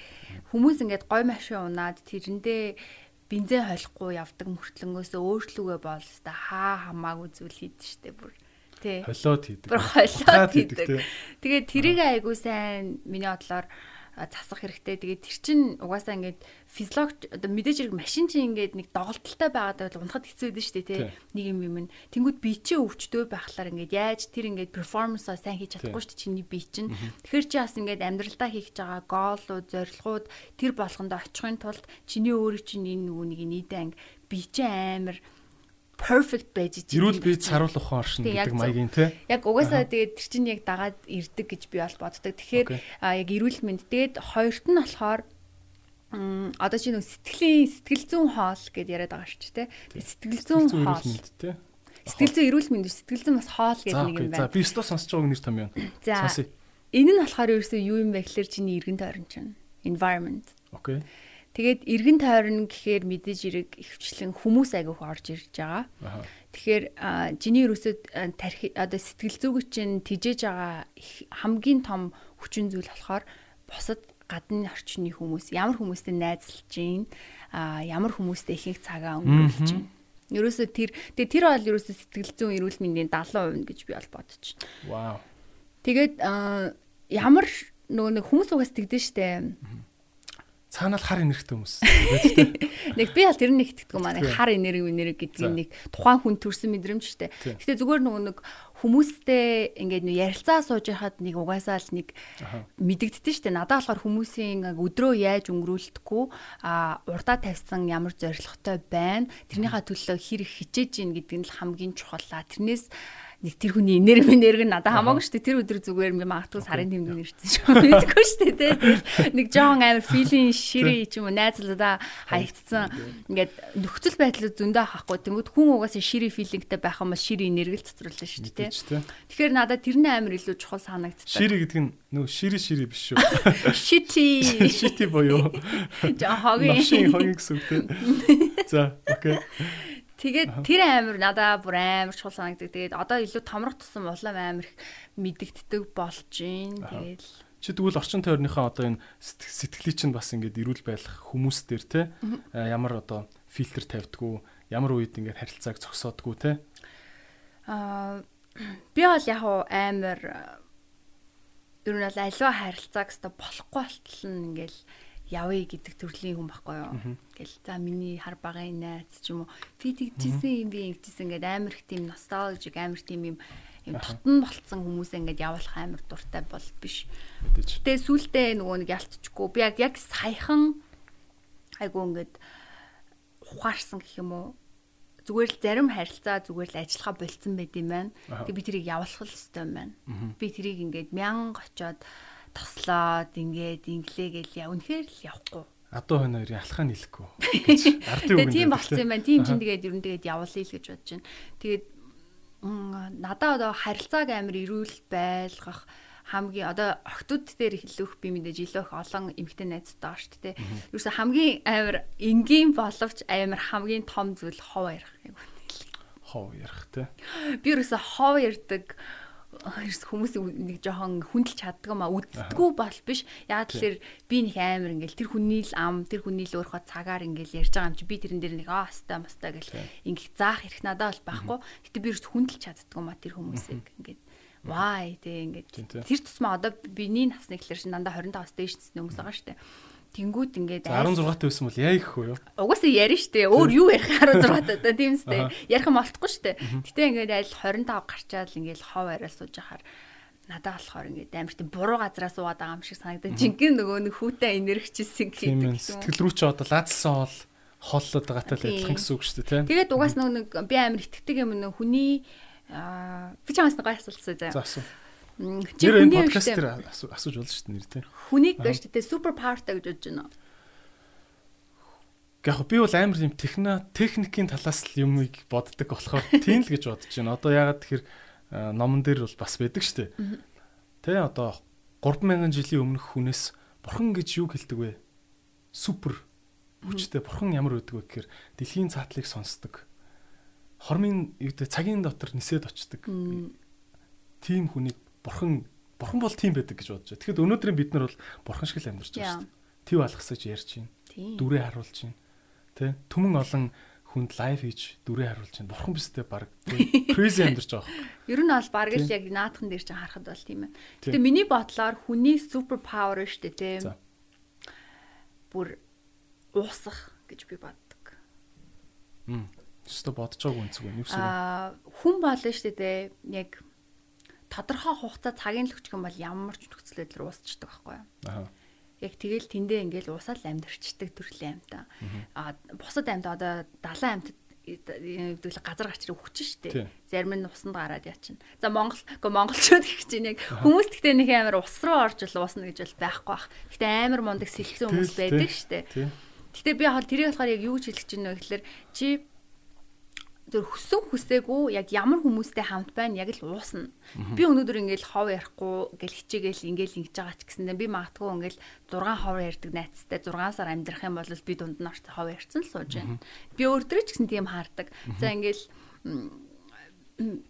Хүмүүс ингээд гой машин унаад тэрэндээ бензин холихгүй явдаг мөртлөнгөөсөө өөрчлөгөө бол өста хаа хамаагүй зүйл хийдэж штэ бүр. Холиод хийдэг. Бүр холиод хийдэг. Тэгээд тэрийг айгуу сайн миний бодлоор засах хэрэгтэй. Тэгээд тэр чинь угаасаа ингээд физиологи одоо мэдээж хэрэг машин чинь ингээд нэг доголдолтой байгаад байл унахад хэцүү дээ шүү дээ тий. Нэг юм юм. Тэнгүүд бие чинь өвчтөө байхлаар ингээд яаж тэр ингээд перформансаа сайн хийж чадахгүй шүү дээ чиний бие чинь. Тэгэхээр чи бас ингээд амьдралдаа хийх гэж байгаа гоолууд, зорилгууд тэр болгонд очихын тулд чиний өөрийн чинь энэ нөгөө нэг нийтэн анги бие чинь амар perfect байж чинь. Ирүүл би царуул ухаан оршин гэдэг маягийн тий. Яг угаасаа тэгээд тэр чинь яг дагаад ирдэг гэж би бол боддог. Тэгэхээр яг ирүүл мэнд тэгээд хоёрт нь болохоор одоо чи нэг сэтгэлийн сэтгэл зүйн хоол гэдээ яриад байгаа шүү дээ тий. Сэтгэл зүйн хоол тий. Сэтгэл зүйн эрүүл мэнд сэтгэл зүйн бас хоол гэдэг нэг юм байна. За би өстө сонсож байгааг нэр том юм. Сонсъё. Энэ нь болохоор ерөөсөө юу юм бэ гэхээр чиний эргэн тойрон чинь environment. Окей. Тэгээд эргэн тойрон гэхээр мэдээж эрэг ихвчлэн хүмүүс агиух орж ирж байгаа. Тэгэхээр жиний ерөөсөд тархи одоо сэтгэл зүгт чинь тижээж байгаа хамгийн том хүчин зүйл болохоор бусад гадны орчны хүмүүс ямар хүмүүстэй найзлж гин ямар хүмүүстэй ихэнх цагаа өнгөрүүлж гин. Ерөөсө тэр тэгээ тэр бол ерөөсө сэтгэл зүйн эрүүл мэндийн 70% гэж би бол бодож байна. Вау. Тэгээд ямар нөгөө нэг хүмүүс угаас тэгдэж штэ цаанаа л хар энергтэй хүмүүс. Нэг би аль тэр нэг итгэдэг юм аа. Хар энерги энерги гэдэг нэг тухайн хүн төрсэн мэдрэмж штэ. Гэтэ зүгээр нөгөө нэг хүмүүстэй ингээд нөө ярилцаа сууж яхад нэг угаасаа л нэг мэдэгддэж штэ. Надад болохоор хүмүүсийн өдрөө яаж өнгөрүүлдэхгүй а урдаа тавьсан ямар зоригтой байна. Тэрнийхээ төлөө хэр их хичээж гин гэдэг нь л хамгийн чухал. Тэрнээс нэг тэр хүний энерги энерги надад хамаагүй шүү дээ. Тэр өдөр зүгээр би магадгүй сарын тэмдэг нэрсэн шүү. Мэдгүй шүү дээ. Тэгэл нэг жоон амар филийн ширээ ч юм уу найзлуудаа хаягдсан. Ингээд нөхцөл байдлууд зөндөө хахгүй. Тэнгүүд хүн угаасаа ширээ филингтэй байх юм бол ширээ энерги л цоцруулна шүү дээ. Тэгэхээр надад тэрний амар илүү чухал санагддаг. Ширээ гэдэг нь нөө ширээ ширээ биш шүү. Шити. Шити боёо. Жаа хогийн. Машин хогийн гэсэн үг тийм. За, окей. Тэгээд тэр амир надаа бүр амар чухал санагддаг. Тэгээд одоо илүү томрох тусам улам амар их мэдэгддэг болж гин. Тэгээд чи тэгвэл орчин тойрныхаа одоо энэ сэтгэлийг чинь бас ингээд эрүүл байх хүмүүс дээр те ямар одоо фильтр тавьдгүү ямар үед ингээд харилцааг зогсоодгүү те? Аа би бол яг амар ер нь бол аливаа харилцааг өстө болохгүй болтол нь ингээл явъя гэдэг төрлийн хүн байхгүй юу. Ингээл за миний хар багын найз ч юм уу. Би тэгжсэн юм би ингэжсэн ингээд амар их тийм носталжик амар тийм юм юм тотн болцсон хүмүүсээ ингээд явуулах амар дуртай бол биш. Гэтэ сүултээ нөгөө нэг ялтчихгүй. Би яг яг саяхан айгу ингээд ухаарсан гэх юм уу? Зүгээр л зарим харилцаа зүгээр л ажиллахаа болцсон байт юм байна. Тэг би тэрийг явуулах л ёстой юм байна. Би тэрийг ингээд мянга очоод тослоод ингээд инглээгээл яа үнэхээр л явахгүй. Адуу хойно хоёрын алхаа нийлэхгүй. Үг. Тийм болцсон юм байна. Тийм чинь тэгээд ер нь тэгээд явуулъя л гэж бодож байна. Тэгээд надаа одоо харилцааг амар эрүүл байлгах хамгийн одоо охтууд дээр хэлэх би мэдээж илүү их олон эмгтэн найзтай шүү дээ. Юусе хамгийн амар энгийн боловч амар хамгийн том зүйл хов ярих юм. Хов ярих те. Би юусе хов ярддаг ерс хүмүүс нэг жоохон хүндэлж чаддаг юм а. Үздэггүй бол биш. Яг тэгэхээр би нэг амар ингээл тэр хүний л ам тэр хүний л өөрхөө цагаар ингээл ярьж байгаа юм чи би тэрэн дээр нэг аа стай мастай гэл ингээд заах хэрэг надад бол байхгүй. Гэтэ би ерс хүндэлж чаддаг юм а тэр хүмүүсийг ингээд. Why? Тэг ингээд. Тэр тусмаа одоо биний насны гэхэлэр шин дандаа 25-аас дээш хүмүүс байгаа штэ. Тэнгүүд ингээд 16 таа байсан бол яа их хөө юу? Угаасаа ярина штэ. Өөр юу ярих 16 таа тийм үстэй. Ярих юм олдохгүй штэ. Гэтэ ингээд аль 25 гарчаал ингээд хов арай сууж ахаар надад болохоор ингээд амар тийм буруу газараа суугаад байгаа юм шиг санагдаж жинхэнэ нөгөө нэг хүүтэй энергичсэн гэдэг. Сэтгэл рүү ч одоо лаацсан бол холлоод байгаатай л адилхан гэсэн үг шүү дээ тийм. Тэгээд угаас нэг би амар итгэдэг юм нэг хүний аа би чамаас нэг гой асуултсан заяа. За асуу. Нэр энэ подкаст дээр асууж болно шүү дээ нэр тийм. Хүнийг гэж тийм супер павертай гэж бодож байна. Яг би бол амар юм техно техникийн талаас л юмыг боддог болохоор тийм л гэж бодож байна. Одоо ягаад тэгэхээр номон дээр бол бас байдаг шүү дээ. Тэ одоо 3000 жилийн өмнөх хүнээс бурхан гэж юу хэлдэг вэ? Супер хүчтэй бурхан ямар байдаг вэ гэхээр дэлхийн цаатлыг сонсдог. Хормын юу гэдэг цагийн дотор нисээд очдог. Тим хүнийг бурхан бурхан бол тийм байдаг гэж бодож байна. Тэгэхэд өнөөдрийн бид нар бол бурхан шиг л амьдарч байгаа шүү дээ. Тэв алгасаж ярьж байна. Дүрээ харуулж байна. Тэ түмэн олон хүнд лайв хийж дүрээ харуулж байна. Бурхан бистэй баг crazy амьдарч байгаа. Ер нь бол баг л яг наадхан дээр чинь харахад бол тийм байна. Гэтэ миний бодлоор хүний супер павер шүү дээ тийм. Бүр уусах гэж би боддог. Мм. Өстө бодож байгаагүй үнцэг байна. Юу гэсэн. Аа хүн болно шүү дээ. Яг тодорхой хугацаа цагийн л өчгөн бол ямар ч нөхцөл байдлаар уусчдаг байхгүй юу? Аа. Яг тэгэл тэндээ ингээл усаал амьдэрчдэг төрлийн амьтаа. Аа бусад амьтаа одоо 70 амьтад гэдэг газар гачрыг хүчин штэ. Зарим нь усанд гараад яачин. За Монгол гоо монголчууд гэх чинь яг хүмүүс гэхдээ нэг амар ус руу орж л уусна гэж бол байхгүй бах. Гэхдээ амар мундаг сэлсэн хүмүүс байдаг штэ. Гэтэ би яг тэрийг болохоор яг юу гэж хэлэх гэж байна вэ гэхээр чи зөв хүссэн хүсээгүй яг ямар хүмүүстэй хамт байна яг л уусна. Би өнөөдөр ингээл хов ярихгүй гэл хичээгээл ингээл ингэж байгаа ч гэсэндээ би магадгүй ингээл 6 хов ярьдаг найзтай 6 сар амьдрах юм бол би дунд нь орч хов ярьсан л сууж байна. Би өөртөө ч гэсэн тийм хаардаг. За ингээл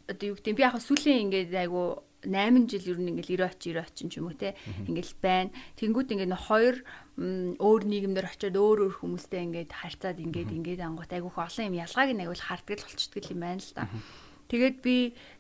одоо юу гэдэг би яг сүлийн ингээд айгу 8 жил ер нь ингээл 90 оч 90 оч ч юм уу те ингээл байна. Тэнгүүд ингээд хоёр өөр нийгэмдэр очиод өөр өөр хүмүүстэй ингээд харьцаад ингээд ингээд ангууд айгүйх олон юм ялгааг нь айгуул харддаг л болчдөг юм байна л да. Тэгээд би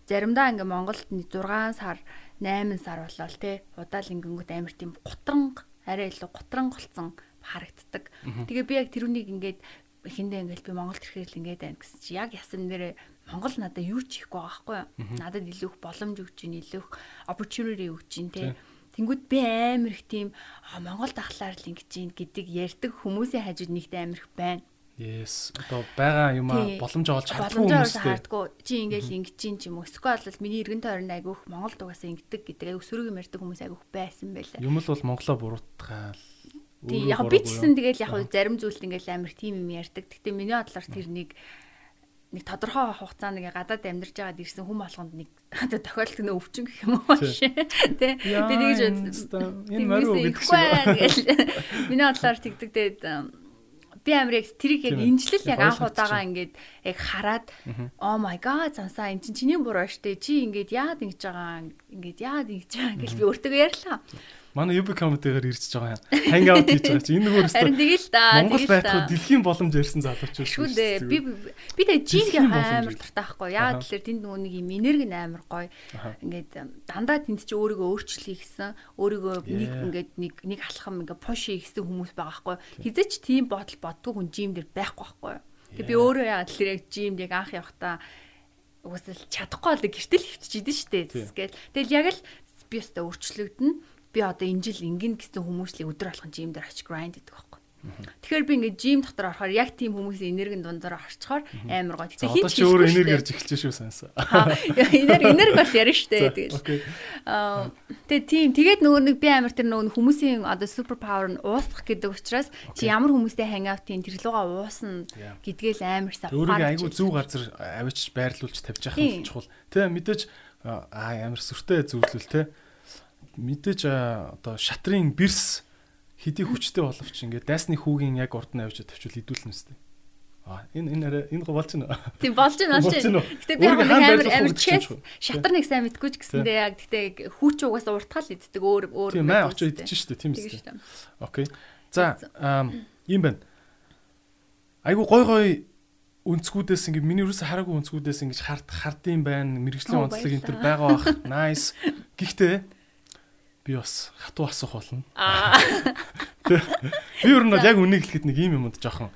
заримдаа ингээд Монголд 6 сар 8 сар болол те удаал ингэнгүүт амар тийм гутранг арай илүү гутранг болсон харагддаг. Тэгээ би яг тэрүнийг ингээд эхэндээ ингээд би Монголд ирэхээр л ингээд байна гэсэн чи яг ясан нэрээ Монгол надад юу ч хийхгүй байгаа байхгүй юу? Надад илүү их боломж өгч ийн, илүү их opportunity өгч ийн тий. Тэнгүүд би амар их тийм Монгол дахлаар л ингэж ийн гэдэг ярьдаг хүмүүсийн хажууд нэгт амар их байна. Yes. Одоо байгаа юм аа боломж олж чадахгүй хүмүүстэй. Хардггүй. Чи ингээл ингэж чинь ч юм уу. Эсвэл бол миний эргэн тойрон айгүйх Монгол дугасаа ингэдэг гэдэг айгүйх сөрөг юм ярьдаг хүмүүс айгүйх байсан байлаа. Юм л бол монголоо буруутгаал. Тий, яг би ч гэсэн тэгэл яг зарим зүйлт ингээл амар тийм юм ярьдаг. Гэтэ миний бодлоор тэрнийг нэг тодорхой хугацаанд ингээ гадаад амьдарч байгаад ирсэн хүн болгонд нэг одоо тохиолдол нь өвчин гэх юм уу шээ. Тэ би тэгж энэ морь гэдэг шиг. Миний бодлоор тэгдэг. Тэгээд би амар яг тэрийг яг инжлэл яг анх удаага ингээд яг хараад oh my god цансаа эн чинь чиний буруу штэ чи ингээд яад ингэж байгаа? Ингээд яад ингэж байгаа? гэж би өөртөө ярьлаа. Манай UB comedy-гаар ирж байгаа юм. Hang out хийж байгаа чи энэ нөгөө өстө. Харин тэгэл да. Монгол байхгүй дэлхийн боломж ярьсан залууч шүү. Шүү дээ. Би би тэгээ жинг амар дуртай байхгүй. Яагаад тэгэхээр тэнд нөгөө нэг юм энерги амар гоё. Ингээд дандаа тэнд чи өөрийгөө өөрчлөе гэсэн өөрийгөө нэг ингээд нэг нэг алхам ингээд push хийсэн хүмүүс байгаа байхгүй. Хизээч тийм бодол боддгүй хүн жим дээр байхгүй байхгүй. Тэгээ би өөрөө яагаад тэгэхээр яг жимд яг анх явахдаа угсаал чадахгүй бол гэртэл хөвчөж идэв штэ. Тэгэл тэгэл яг л би өстө өөрчлөгдөн би одоо энэ жил ингэн гэсэн хүмүүслийг өдөр болгон жим дээр очиж grind гэдэг байхгүй. Тэгэхээр би ингээд жим дотор орохоор яг тийм хүмүүсийн энергийн дундаар орчхоор амар гоё. Тэгэхээр хин ч өөрөө энерги ярьж эхэлж шүү санасаа. Энерги энерги бол ярина штэ тэгэл. Аа тэгээ тийм тэгээд нөгөө нэг би амар тэр нөгөө хүмүүсийн одоо супер павер нь уусах гэдэг учраас чи ямар хүмүүстэй хангаутын тэр луга уусна гэдгээл амар ухаар. Өөрийгөө айгүй зөв газар авчиж байрлуулж тавьж явах нь чухал. Тэ мэдээж аа амар сүртэй зөвлөл тэ мэдээж одоо шатрын бэрс хэдий хүчтэй боловч ингээд дайсны хүүгийн яг урд нь авчиж тавьчвал идүүлнэ үстэй. А энэ энэ арай энэ болж байна. Тийм болж байна болж байна. Гэтэ би яг амар амар чэс шатар нэг сайн мэдгүй ч гэсэндээ яг гэтэ хүүч угаасаа уртгаал иддэг өөр өөр. Тийм маа очиж идэж штэ тийм үстэй. Окей. За ийм байна. Айгу гой гой өнцгүүдээс ингээ миний юусэн хараагүй өнцгүүдээс ингээ хард хардсан байна. Мэргэжлийн онцлог энэ төр байгаа бах. Nice. Гэхдээ би бас хатуу асуух болно. Би ер нь яг үнийг хэлэхэд нэг юм юмд жоохон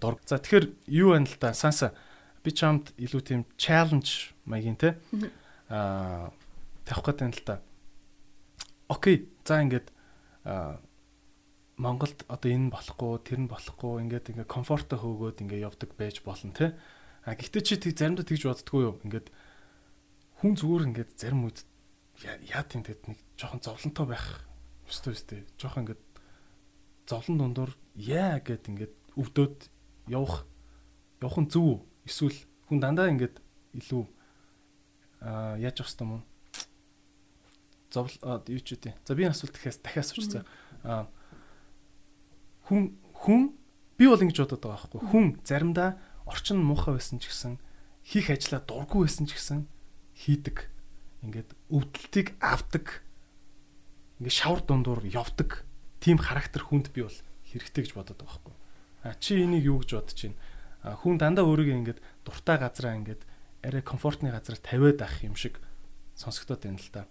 дург. За тэгэхээр юу байна л да санса би чамд илүү тийм challenge маягийн те аа тавих гэдэг юм л да. Окей. За ингээд Монголд одоо энэ болохгүй, тэр нь болохгүй ингээд ингээ комфорто хөөгөөд ингээ явдаг байж болно те. А гэхдээ чи тэг заримдаа тэгж боддггүй юу? Ингээд хүн зүгээр ингээд зарим үед яа тийм тэгэд нэг жоохон зовлонтой байх өстой өстэй. Жоохон ингээд зовлон дундуур яа гэд ингээд өвдөөд явах явах нь зөв эсвэл хүн дандаа ингээд илүү аа яаж явах юм бэ? Зовл юу ч үгүй. За би асуулт дахиас дахиас асууч за. Аа хүн хүн би бол ингэж бодоод байгаа байхгүй. Хүн заримдаа орчин муухай байсан ч гэсэн хийх ажлаа дургүй байсан ч гэсэн хийдэг ингээд өвдөлтийг авдаг ингээд шавар дундуур явдаг тийм характер хүнд би бол хэрэгтэй гэж бодод байгаа байхгүй. А чи энийг юу гэж бодож байна? А хүн дандаа өөрийгөө ингээд дуртай газараа ингээд арай комфортны газар тавиад авах юм шиг сонсогдоод байна л да.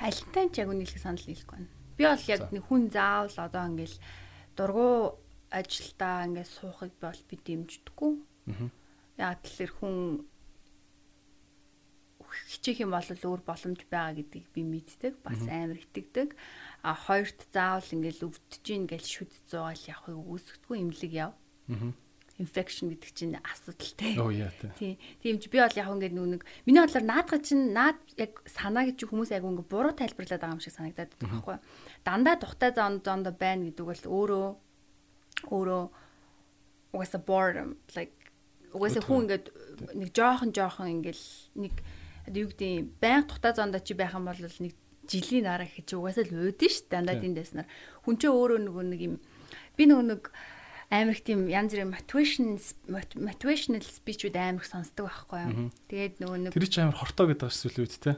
Альтай ч яг үнэлэх санал нийлэхгүй байна. Би бол яг нэг хүн заавал одоо ингээд дургу ажилдаа ингээд суухыг бол би дэмждэггүй. Аа. Яг тэгэхээр хүн хичээх юм бол өөр боломж байгаа гэдгийг би мэддэг. Бас амар итгэдэг. А хоёрт заавал ингээл өвдөж гин гэж шүд зугаал явахыг үүсгэдэггүй имлэг яв. Аа инфекшн гэдэг чинь асуудалтай. Оо яа тий. Тиймч би бол яг ингээд нүг миний бодлоор наадга чинь наад яг санаа гэж хүмүүс яг ингээд буруу тайлбарлаад байгаа юм шиг санагдаад байна байхгүй. Дандаа тухтай зон зонд байна гэдэг бол өөрөө өөрөө угаасаа boredom like угаасаа хүн ингээд нэг жоохон жоохон ингээд нэг юу гэдэг байнга тухтай зоонд чи байх юм бол нэг жилийн дараа чи угаасаа л уудэн ш дандаа тийм дэснаар хүн чи өөрөө нөгөө нэг юм би нөгөө нэг амар их тийм янз бүрийн motivation motivational speech-үүд амар их сонсдог байхгүй юу. Тэгээд нөгөө нэг Тэр чи амар хортоо гэдэг эсвэл үү те.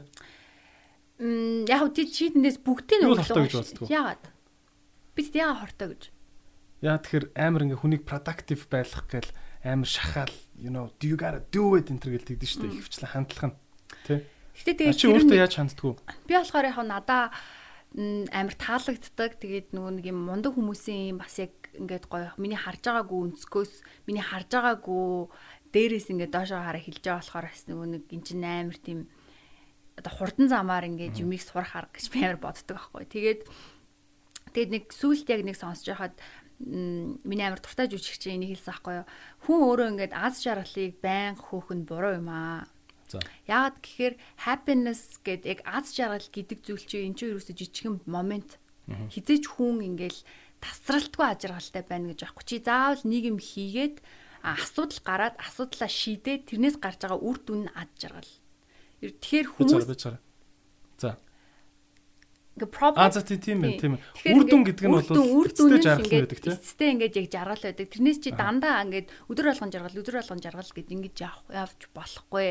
Мм яг үгүй чи тэндээс бүгдийг нь хортоо гэж боддог. Яагаад? Бид яагаад хортоо гэж? Яа тэгэхээр амар ингээ хүнийг productive байлгах гээл амар шахаал you know do you gotta do it энэ төр гэл тэгдэж штэ ихвчлэн хандлах нь Тий. Гэтэ тэгээд чи өөртөө яаж ханддгүү? Би болохоор яг надаа амар таалагддаг. Тэгээд нөгөө нэг юм мундаг хүмүүсийн бас яг ингээд гоё миний харж байгаагүй өнцгөөс миний харж байгаагүй дээрээс ингээд доошоо хараа хилж байгаа болохоор бас нөгөө нэг эн чинь амар тийм одоо хурдан замаар ингээд юмыг сурах арга гэж би амар боддог байхгүй. Тэгээд тэгээд нэг сүулт яг нэг сонсож байхад миний амар дуртай жүжигч энийг хэлсэн байхгүй юу. Хүн өөрөө ингээд аз жаргалыг байн хөөхөнд буруу юм аа. Яагаад гэхээр happiness гэдэг яг аз жаргал гэдэг зүйл чинь энэ чинь ерөөсө жижигхэн момент. Хизээч хүн ингээл тасралтгүй аз жаргалтай байна гэж байхгүй. Чи заавал нэг юм хийгээд асуудал гараад асуудлаа шийдээд тэрнээс гарч байгаа үр дүн нь аз жаргал. Тэгэхээр хүмүүс За ингээ problem А за тийм ээ тийм. Үр дүн гэдэг нь бол үр дүн тийм. Эцэстээ ингээд яг жаргал байдаг. Тэрнээс чи дандаа ингээд өдөр болгон жаргал өдөр болгон жаргал гэж ингэж явж болохгүй.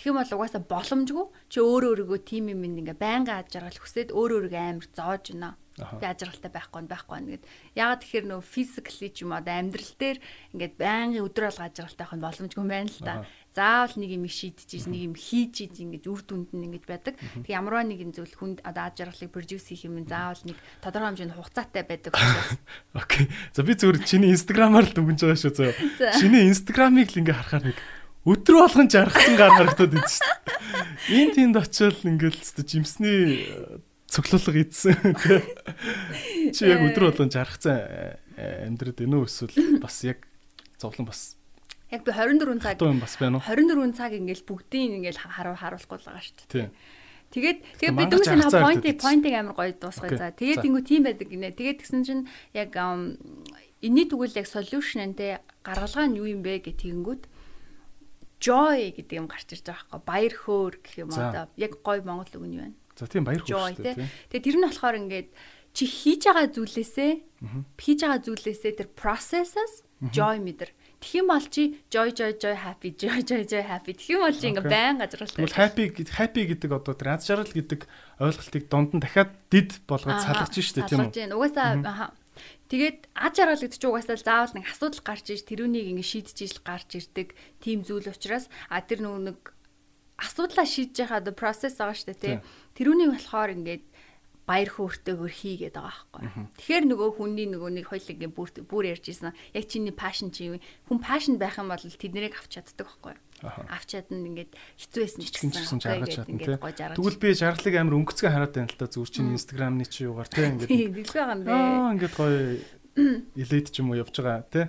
Тэгэх юм бол угаасаа боломжгүй. Чи өөрөө өөрийгөө тийм юм ингээ байнга аж жаргал хүсээд өөрөө өөрийгөө амар зоож байна би ажиргалтай байхгүй нь байхгүй нь гэд. Ягаад тэгэхээр нөө физикли ч юм уу амьдрал дээр ингээд байнгын өдөр алга ажиргалтай байх нь боломжгүй юм байна л да. Заавал нэг юм шийдэж, нэг юм хийж иж ингээд үр дүнд нь ингээд байдаг. Тэг ямарваа нэгэн зүйл хүнд одоо ажиргалыг продюс хийх юм заавал нэг тодорхой хэмжээнд хугацаатай байдаг учраас. Окей. За би зүгээр чиний инстаграмаар л дүнж байгаа шүү зөө. Чиний инстаграмыг л ингээд харахаар нэг өдрө болгон жаргацсан гар харагдаад идэв шүү дээ. Энд тэнд очил ингээд л жимсний цоглуулга ийдсэн тий. Чи яг өдөр болгон жаргацсан э, амьдраад байна уу эсвэл бас яг зовлон бас яг би 24 цаг юм бас байна уу 24 цаг ингээл бүгдийг ингээл харуул харуулахгүй л байгаа шүү дээ. Тэгээд тэгээд бид хүмүүс нэг point point амар гоё дуусгая за. Тэгээд ингэв тийм байдаг гинэ. Тэгээд тэгсэн чинь яг энэний тэгвэл яг solution нэ гаргалгаа нь юу юм бэ гэх тэгэнгүүт joy гэдэг юм гарч ирж байгаа байхгүй баяр хөөр гэх юм одоо яг гоё монгол үг нь вэ? За тийм баяр хөөр шүү дээ. Тэгээ тэр нь болохоор ингээд чи хийж байгаа зүйлээсээ хийж байгаа зүйлээсээ тэр processes joy мэдэр. Тэгэх юм бол чи joy joy joy happy joy joy joy happy. Юм бол чи ингээ байн газарлаа. Тэгвэл happy happy гэдэг одоо тэр аз жаргал гэдэг ойлголтыг донд нь дахиад дид болгоод салгаж штэ тийм үү? Угаасаа Тэгээд аз жаргал гэдэг чинь угаасаа заавал нэг асуудал гарч иж тэрүүнийг ингээ шийдэж ижил гарч ирдэг тийм зүйл учраас а тэр нөгөө нэг асуудлаа шийдэж the process байгаа шүү дээ тий. Тэрүүнийг болохоор ингээд баяр хөөртэйгөр хийгээд байгаа байхгүй. Тэгэхээр нөгөө хүний нөгөө нэг хоёлыг бүр бүр ярьж ийсэн. Яг чиний passion чи юу? Хүн passion байх юм бол тэднийг авч чаддаг байхгүй. Авч чадна ингээд хэцүү байсан ч гэсэн жаргаж чадна тий. Тэгвэл би жаргалыг амар өнгөцгөө хараад байна л да. Зүгээр чинь инстаграмны чи юугаар тий ингээд. Дэлгүү байгаа юм бэ. Аа ингээд гоё элейт ч юм уу явж байгаа тий.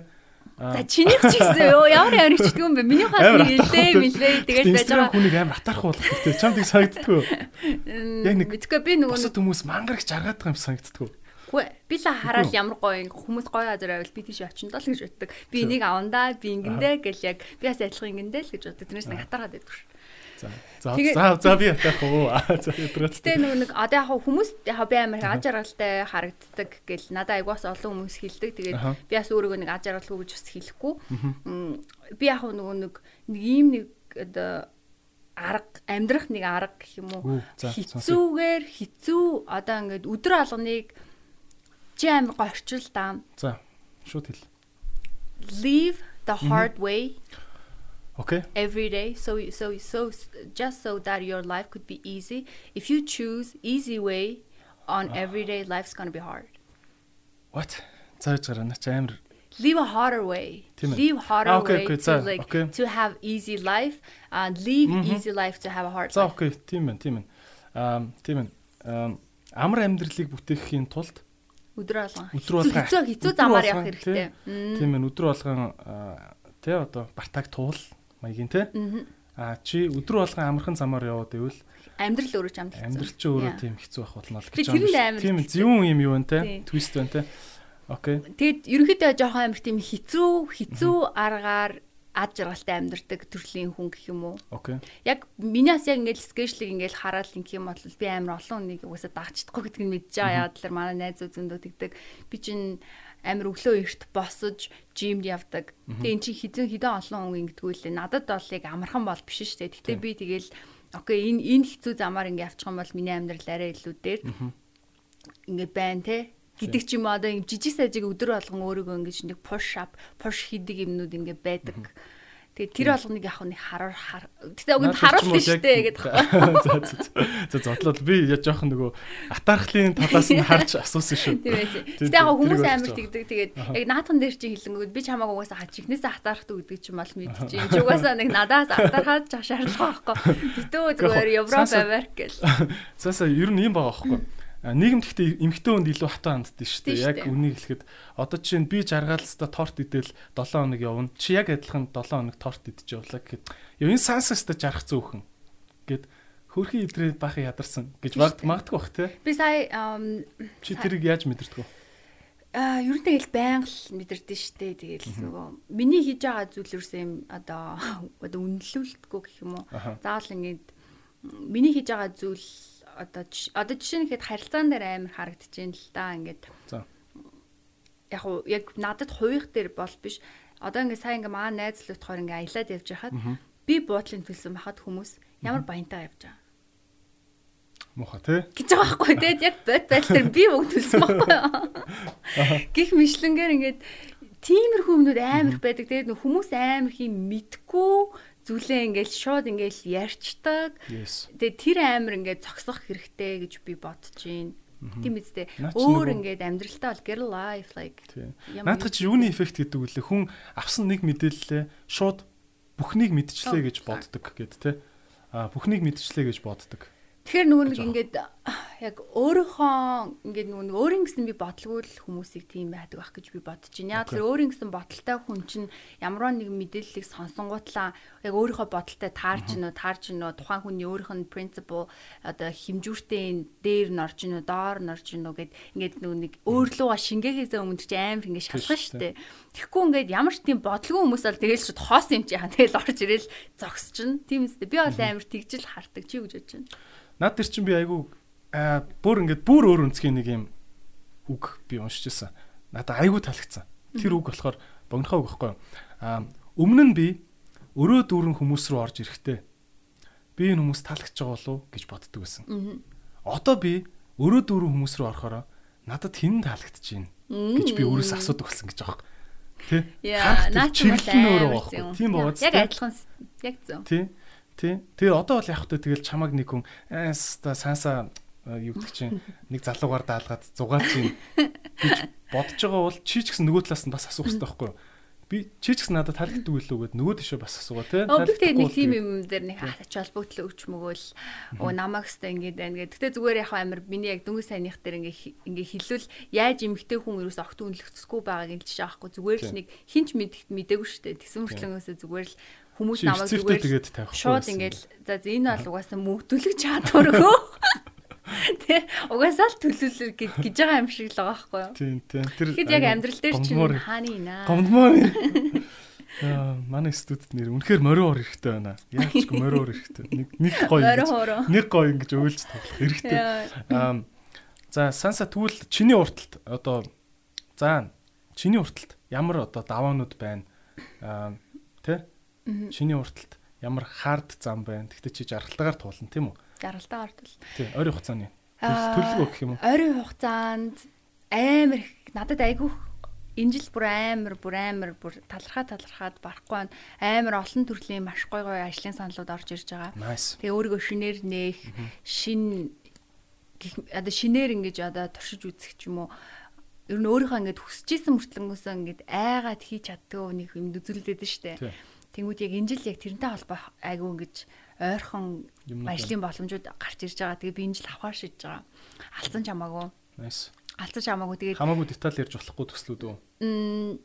За чиний ч гэсэн ёо ямар ямар хичдэг юм бэ? Миний хаас нилээ милээ тэгэл байж байгаа. Хүнийг амар атарах болох гэдэг. Чамд их санагддгүй. Яг нэг мэдгүй би нөгөө бусад хүмүүс мангарч жаргаад байгаа юм санагддгүй. Үгүй би л хараад ямар гоё хүмүүс гоё азар байвал би тийш очиндоо л гэж боддог. Би энийг авандаа би ингэндээ гэл яг би бас адилхан ингэндээ л гэж боддог. Тэрнээс нэг атаргаад байдаг шүү. За за за би атах уу. Тэ нөгөө нэг одоо яг хүмүүс яг би амар аж аргалтай харагддаг гэл надад айгуус олон хүмүүс хэлдэг. Тэгээд би бас өөрийгөө нэг аж аргалгүй гэж бас хэлэхгүй. Би яг нөгөө нэг нэг ийм нэг одоо арга амьдрах нэг арга гэх юм уу хэцүүгээр хэцүү одоо ингээд өдөр алганыг чи амар горчил даа. За шууд хэл. Leave the hard way. Okay. Every day. So so so just so that your life could be easy. If you choose easy way on everyday life's going to be hard. What? Зааж гараа нач амар Live a harder way. Live harder ah, okay, way okay, to like okay. to have easy life and live mm -hmm. easy life to have a hard life. Окей, тийм ээ, тийм ээ. Аа, тийм ээ. Аа, амар амьдралыг бүтээхийн тулд өдрөө болгон хэцүү хэцүү замаар явах хэрэгтэй. Тийм ээ, өдрөө болгон тий одоо бартаг туул маягийн те. Аа чи өдрө болгон амархан замаар яваад ивэл амьдрал өөрөө ч амт хэцүү. Амьдрал чи өөрөө тийм хэцүү байх болно л гэж байна. Тийм зөвүүн юм юу вэ те? Твист байна те. Окей. Тэгэд ерөнхийдөө жоохон амир тийм хэцүү хэцүү аргаар ад жаргалтай амьдардаг төрлийн хүн гэх юм уу. Окей. Яг минийас яг ингээд скечлиг ингээд хараад инх юм бол би амар олон хүнийг угаасаа дагчдаггүй гэдгийг мэдж байгаа. Яг л манай найзууд зөндөө тэгдэг. Би чинь амир өглөө эрт босож жимд явдаг. Тэгээ эн чинь хизэн хідэн олон хүн ингэдэггүй лээ. Надад бол яг амархан бол биш шүү дээ. Гэтэ би тэгэл окей энэ энэ хэцүү замаар ингэ явчих юм бол миний амьдрал арай илүү дээр ингэ байна те гэдэг ч юм уу одоо жижиг сажиг өдөр болгон өөрийгөө ингэж нэг push up push хийдэг юмнууд ингэ байдаг. Тэгээд тэр болгоныг яг нэг хараар хар. Гэтэ уг нь дээ гэдэг. За за за зодлол би яа жоохон нөгөө атархлын талаас нь харж асуусан шүү. Тийм ээ. Гэтэ яг хүмүүс амар тэгдэг. Тэгээд яг наатхан дээр чи хэлэнгүүд би чамааг угаасаа хач ихнээсээ атархдаг гэдэг ч юм бол мэдчихээн. Чи угаасаа нэг надаас атархаад чах шаардлага байхгүй. Битүү зүгээр Европ Америк гэл. Цаасаа ер нь юм байгаа байхгүй нийгэмд гэхдээ эмгтэй хүнд илүү хатуу ханддаг шүү дээ. Яг үнийг хэлэхэд одоо жишээ нь би жаргалцтай торт идэл 7 хоног явна. Чи яг адилхан 7 хоног торт идэж явлаа гэхэд ёо энэ сансастай жарах зөөхөн гэд хөрхи идрээ бахан ядарсан гэж магадгүй бах те. Би сая чи тэрийг яаж мэдэрдэг вэ? Аа, ер нь тэгэл байнга л мэдэрдэн штэ. Тэгэл нөгөө миний хийж байгаа зүйлэрсэн юм одоо одоо үнэлүүлдэггүй гэх юм уу. Заавал ингээд миний хийж байгаа зүйл одоо одоо жишээ нь хэд харилцаан дээр амар харагдаж байна л да ингээд. За. Яг уу яг надад хувийнх дээр бол биш. Одоо ингээд сайн ингээд маа найзлууд тохоор ингээд аялаад явж байхад би буудлын төлсөн бахад хүмүүс ямар баянтай явж байгаа. Муха тий. Гэж байгаа байхгүй тий. Яг бод байдлаар би бүгд төлсөн байхгүй. Гэх мэтлэнгээр ингээд тиймэрхүү юмнууд амар байдаг. Тэгээд хүмүүс амар хий мэдгүй зүйлээ ингээл шууд ингээл ярьцдаг. Тэгээ тэр амир ингээд зогсох хэрэгтэй гэж би бодож байна. Тийм үстэй. Өөр ингээд амьдралтаа бол get life like. Наадах чи юуны эффект гэдэг үлээ хүн авсан нэг мэдээлэлээ шууд бүхнийг мэдчихлээ гэж боддог гэд тэ. А бүхнийг мэдчихлээ гэж боддог. Тэгэхээр нөгөө нэг ингээд яг өөрийнхөө ингээд нөгөө өөрийн гэсэн би бодлого л хүмүүсийг тийм байдаг байх гэж би бодож байна. Яг тэр өөрийн гэсэн бодолтой хүн чинь ямар нэг мэдээллийг сонсонгуутлаа яг өөрийнхөө бодолтой таарч гинөө таарч гинөө тухайн хүний өөрийнх нь принципл одоо хэмжүүртэй дээр н орж гинөө доор н орж гинөө гэд ингээд нөгөө нэг өөрлөгөө шингээхээс өмнө чи амар ингээд шалгах штэ. Тэгэхгүй ингээд ямар ч тийм бодлого хүмүүс бол тэгэл шууд хоос юм чи яа тэгэл орж ирэл зогсож чинь. Тийм үстэй би бол амар тэгжил хардаг чи гэж бодож байна. Наад тэр чинь би айгүй бүр ингээд бүр өөр өнцгийн нэг юм үг би уншиж байсан. Надад айгүй таалагдсан. Тэр үг болохоор богинохоо үг байхгүй. Аа өмнө нь би өрөө дүүрэн хүмүүс рүү орж ирэхдээ би энэ хүмүүс таалагдж байгаа болов гэж боддог байсан. Одоо би өрөө дүүрэн хүмүүс рүү орохороо надад хэн таалагдж байна гэж би өөрөөсөө асуудаг болсон гэж байгаа. Тэ? Яа, наач өөрөө байхгүй. Тийм бооц. Яг адилхан яг зөв. Тий. Тий. Тэгээ одоо бол яг хөтэ тэгэл чамаг нэг хүн ааста саасаа юу гэдэг чинь нэг залуугаар даалгаад зугаалж юм гэж бодож байгаа бол чи ч гэсэн нөгөө талаас нь бас асуух хэрэгтэй байхгүй юу? Би чи ч гэсэн надад таалагддаг үлээ гэд нөгөө тишээ бас асуугаа тий. Таалагддаг нэг тим юм дээр нэг хач холбогдлоо өгч мөгөөл оо намайг өстой ингэж байна гэдэг. Гэтэ зүгээр яг амир миний яг дөнгөж сайных дээр ингээ ингээ хэлвэл яаж эмгтэй хүн юус огт үнэлэхгүй байгааг л жишээ авахгүй зүгээр л нэг хинч мэдэгт мэдээгүй шүү дээ. Тэгсэн мөртлөнгөөсөө зүгээр л хүмүүс намайг зүгээр. Шууд ингээл за энэ бол угаасаа мөгдүүлэх чадваргүй. Тэ угаасаа л төлөвлөл гэж байгаа юм шиг л байгаа байхгүй юу? Тийм тийм. Тэр Тэгэхэд яг амьдрал дээр чинь хааны наа. Гомдмоор. Аа манай студид нэр үнэхээр мориор хэрэгтэй байна. Яг ч мориор хэрэгтэй. Нэг нэг гоё. Нэг гоё ингэж өөлж тоглох хэрэгтэй. Аа за санса тэгвэл чиний урталт одоо за чиний урталт ямар одоо даваанууд байна? Аа тэ? Чиний урталт ямар хард зам байна. Гэхдээ чи жаргалтаагаар туулна тийм үү? Жаргалтаагаар тул. Тийм, ойрын хугацааны. Төлөвлөгөө гэх юм уу? Ойрын хугацаанд амар надад айгүй энэ жил бүр амар бүр амар бүр талархаа талархаад барахгүй. Амар олон төрлийн маш гой гой ажлын саналууд орж ирж байгаа. Тэгээ өөрийгөө шинээр нээх, шин одоо шинээр ингэж одоо туршиж үзэх ч юм уу ер нь өөрийнхөө ингэж хүсэж исэн мөртлөнгөөсөө ингэж айгаад хийж чаддгүй нэг юм үзүүлээд нь штэ. Тэнгүүд яг энэ жил яг тэрнтэй холбоо айгүй ингэж ойрхон ажлын боломжууд гарч ирж байгаа. Тэгээ би энэ жил авахар шийдэж байгаа. Алцсан ч хамаагүй. Nice. Алцсан ч хамаагүй. Тэгээд хамаагүй деталь ярьж болохгүй төслүүд үү? Мм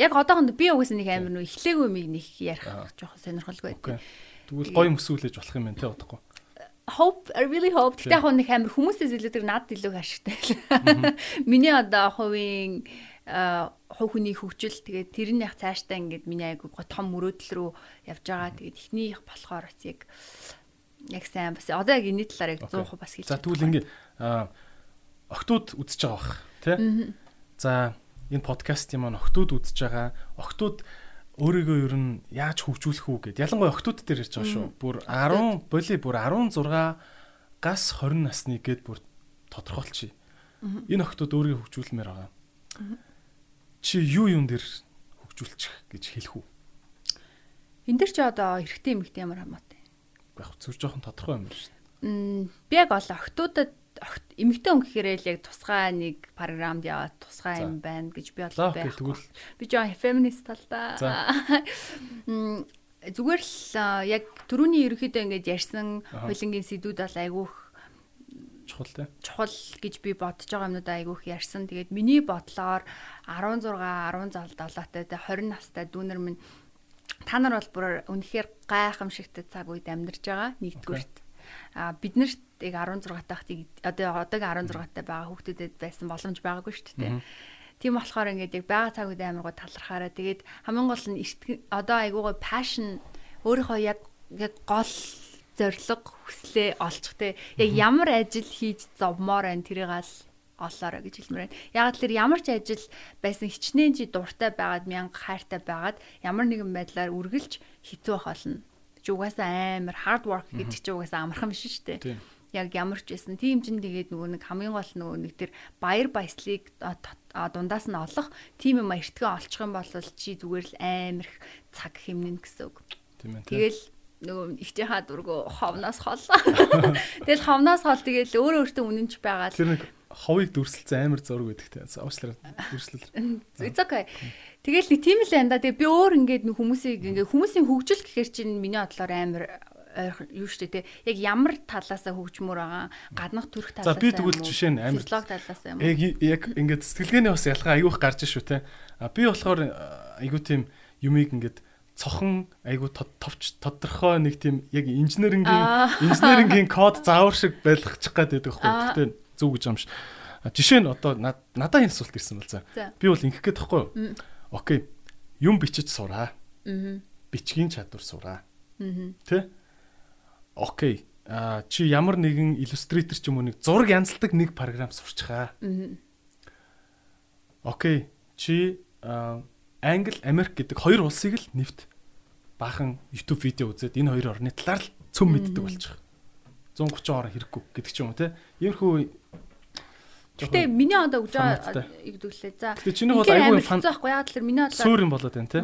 яг одоохонд би угсаа нэг амар нөө эхлээгүй миг нэг ярих жоохон сонирхолгүй байт. Тэгвэл гоё мөсүүлж болох юм байна те удахгүй. Hope I really hope. Тэгтээ яг нэг амар хүмүүсээс илүү тэр над илүү ашигтай. Миний одоо хувийн хувь хүний хөгжил тэгээд тэр нь яг цаашдаа ингээд миний айгу том мөрөөдөл рүү явж байгаа. Тэгээд эхнийх болохоор бас яг яг сайн бас одоо яг энэ талаар яг 100% бас хэлж. За тэгвэл ингээд октод үзэж байгаа бах тий. За энэ подкастын маань октод үзэж байгаа. Октод өөрийгөө ер нь яаж хөгжүүлэх үү гэд ялангуяа октод дээр ярьж байгаа шүү. Бүр 10 боли бүр 16 гас 20 насны гэд бүр тодорхойлчих. Энэ октод өөрийгөө хөгжүүлмээр байгаа чи юу юун дээр хөгжүүлчих гэж хэлэх үү? Энд дэр чи одоо эрэгтэй эмэгтэй ямар хамаатай? Яг зүр жоохон тодорхой юм шүү дээ. Би яг ол охтуудад эмэгтэй хүн гэхээр л яг тусгай нэг програмд яваад тусгай юм байна гэж би бол байх. Би жоо феминист тал да. Зүгээр л яг түрүүний ерөөхдөө ингэж ярьсан хуулингийн сэдвүүд бол айгүйх чухал те. Чухал гэж би бодож байгаа юмнуудаа айгүйх ярьсан. Тэгээд миний бодлоор 16, 17 7-тай 20 настай дүүнер минь та нар бол бүр үнэхээр гайхамшигтай цаг үед амьдарч байгаа нэгдүгürt. А бид нарт яг 16 тахтыг одоо одоогийн 16 таа байгаа хүүхдүүдэд байсан боломж байгаагүй шүү дээ. Тийм болохоор ингээд яг байгаа цаг үед амар гоо талархаараа тэгээд хамгийн гол нь одоо айгуугаа passion өөрийнхөө яг яг гол зориг хүслээ олчих те яг ямар ажил хийж зовмоор байна тэрийг ал олоорой гэж хэлмээр байна. Яг л ямар ч ажил байсан хичнээн чи дуртай байгаад мянга хайртай байгаад ямар нэгэн байдлаар үргэлж хэцүү байх болно. Чи угаасаа амар hard work гэдэг чи угаасаа амархан биш шүү дээ. Яг ямар ч байсан тийм чин тэгээд нөгөө нэг хамгийн гол нөгөө нэг тэр баяр баясгалыг дундаас нь олох тийм юм эртгээ олчих юм бол чи зүгээр л амар их цаг хэмнэн гэсэн үг. Тийм ээ. Тэгэл нөгөө ихтийнхаа дургу ховноос хол. Тэгэл ховноос хол тэгэл өөрөө өөртөө үнэнч байгаа л. Тэр нэг ховыг дүрсэлцэн амар зураг байдаг те. Уучлаарай. Дүрслэл. It's okay. Тэгэл нэг тийм л энэ да. Тэгээ би өөр ингээд хүмүүсийг ингээд хүмүүсийн хөгжил гэхэр чинь миний бодлоор амар юу штэ те яг ямар талаасаа хөгжмөр байгаа гаднах төрх талаасаа за би тэгвэл жишээ нь амар физиолог талаасаа юм яг яг ингээд сэтгэлгээний бас ялгаа айгүйх гарч шүү те би болохоор айгүй тийм юмыг ингээд цохон айгу товч тодорхой нэг тийм яг инженерингийн инженерингийн код заавар шиг байлгачих гээд байдаг байхгүй. Гэхдээ зөв гэж юм ш. Жишээ нь одоо надад энэ асуулт ирсэн бол за. Би бол ингэх гээд тахгүй юу? Окей. Юм бичиж сураа. Аа. Бичгийн чадвар сураа. Аа. Тэ? Окей. А чи ямар нэгэн иллюстратор ч юм уу нэг зураг янзалдаг нэг програм сурчихаа. Аа. Окей. Чи Англи, Америк гэдэг хоёр улсыг л нэвт баахан YouTube видео үзээд энэ хоёр орны талаар л цөм мэддэг болчих. 130 орон хэрэггүй гэдэг ч юм уу те. Иймэрхүү Гэтэ миний одоо өгж байгаа игдүүлээ. За. Гэтэ чиний бол айгүй фан заахгүй яг л миний бодлоо суурин болоод байна те.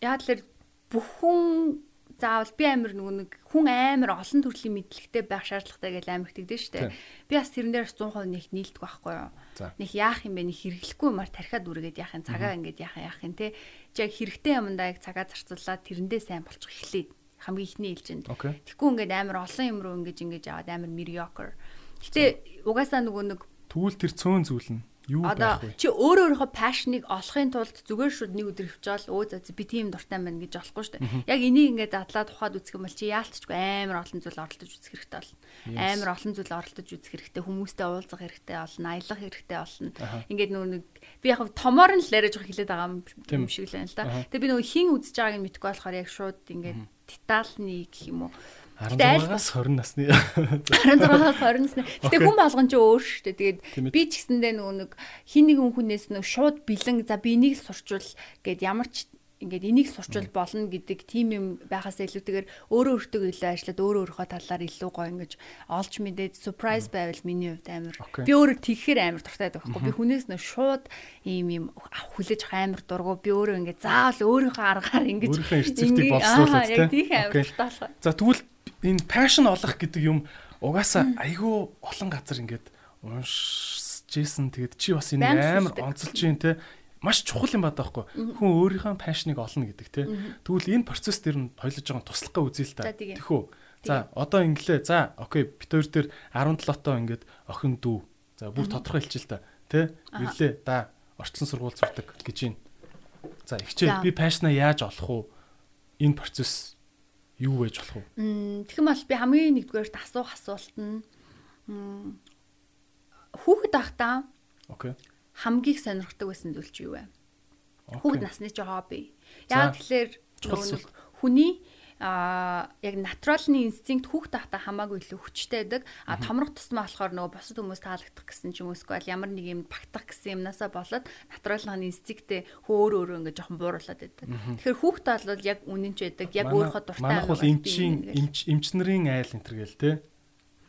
Яг л бүх хүн заавал би амир нөгөө нэг хүн амир олон төрлийн мэдлэгтэй байх шаардлагатай гэж амир итгэдэж штэ. Би бас тэрэн дээр 100% нэг нийлдэг байхгүй юу? Нэг яах юм бэ? Нэг хэрэглэхгүй юмар тархиад үргээд яах юм? Цагаа ингээд яах яах юм те. Яг хэрэгтэй юмдаа яг цагаа зарцуулаад тэрэндээ сайн болчих эхлэе. Хамгийн ихний ээлжинд. Тэгэхгүй ингээд амир олон юм руу ингээд ингэж аваад амир mediocre. Гэтэ угаасаа нөгөө нэг тэгвэл тэр цөөн зүйл нь Юу байх вэ? Чи өөрөө өөрийнхөө пашныг олохын тулд зүгээр шууд нэг өдөр хөвчөөл өө за би тийм дуртай байна гэж болохгүй шүү дээ. Яг энийг ингээд задлаад ухаад үзэх юм бол чи яалтчгүй амар олон зүйл оролдож үзэх хэрэгтэй болно. Амар олон зүйл оролдож үзэх хэрэгтэй, хүмүүстэй уулзах хэрэгтэй болно, аялах хэрэгтэй болно. Ингээд нөгөө нэг би яг томоор нь л яриаж байгаа хэлээд байгаа юм шиг л байна л да. Тэгээ би нөгөө хин үзэж байгааг нь мэдгүй болохоор яг шууд ингээд детальны гэх юм уу 16-аас 20 насны 16-аас 20 насны. Гэтэ хүн болгон ч өөр шүү дээ. Тэгээд би ч гэсэндээ нөгөө нэг хин нэгэн хүнээс нөгөө шууд бэлэн за би энийг сурчвал гэд ямар ч ингээд энийг сурчвал болно гэдэг тийм юм байхаас илүүтэйгээр өөрөө өөртөө илүү ажиллаад өөрөө өөрийнхөө талаар илүү гоё ингэж олж мэдээд surprise байвал миний хувьд амар. Би өөрөө тэгхээр амар дуртай байдаг байхгүй. Би хүнээс нөө шууд ийм юм хүлээж амар дургу. Би өөрөө ингээд заавал өөрийнхөө аргаар ингэж өөрийнхөө эрсдэлтийг боловсруулах тийм. Амар дуртай. За тэгвэл энэ passion олох гэдэг юм угаасаа айгүй олон газар ингээд уншижсэн. Тэгээд чи бас энэ амар онцолж юм те маш чухал юм байна даахгүй. Хүн өөрийнхөө passion-ыг олно гэдэг те. Тэгвэл энэ процесс дээр нь тойлож байгаа туслахаа үзье л та. Тэхүү. За одоо инглээ. За окей бит хоёр дээр 17 тоо ингээд охин дүү. За бүр тодорхой хэлчихэл та. Тэ? Ирлээ. Да орчлон сургууль сурдаг гэж байна. За ихчээл би passion-а яаж олох уу? Энэ процесс юу байж болох вэ? Тэгэх юм бол би хамгийн нэгдүгээрт асуух асуулт нь хүүхэд ахтаа Окей. хамгийн сонирхдаг байсан зүйл чи юу вэ? Хүүхэд насны чи хобби. Яг тэгэхээр хүний а яг натуралны инстинкт хүүхд тахта хамаагүй илүү хүчтэй байдаг. А томрох тусмаа болохоор нөгөө бусад хүмүүс таалагдах гэсэн ч юм уу эсвэл ямар нэг юм багтах гэсэн юмнасаа болоод натуралны инстинктээ хөө өөр ингээ жоохон бууруулад байдаг. Тэгэхээр хүүхд бол яг үнэн ч байдаг. Яг өөрийнхөө дуртай. Манайх бол эмчийн эмч нарийн айл энэ төр гээл те.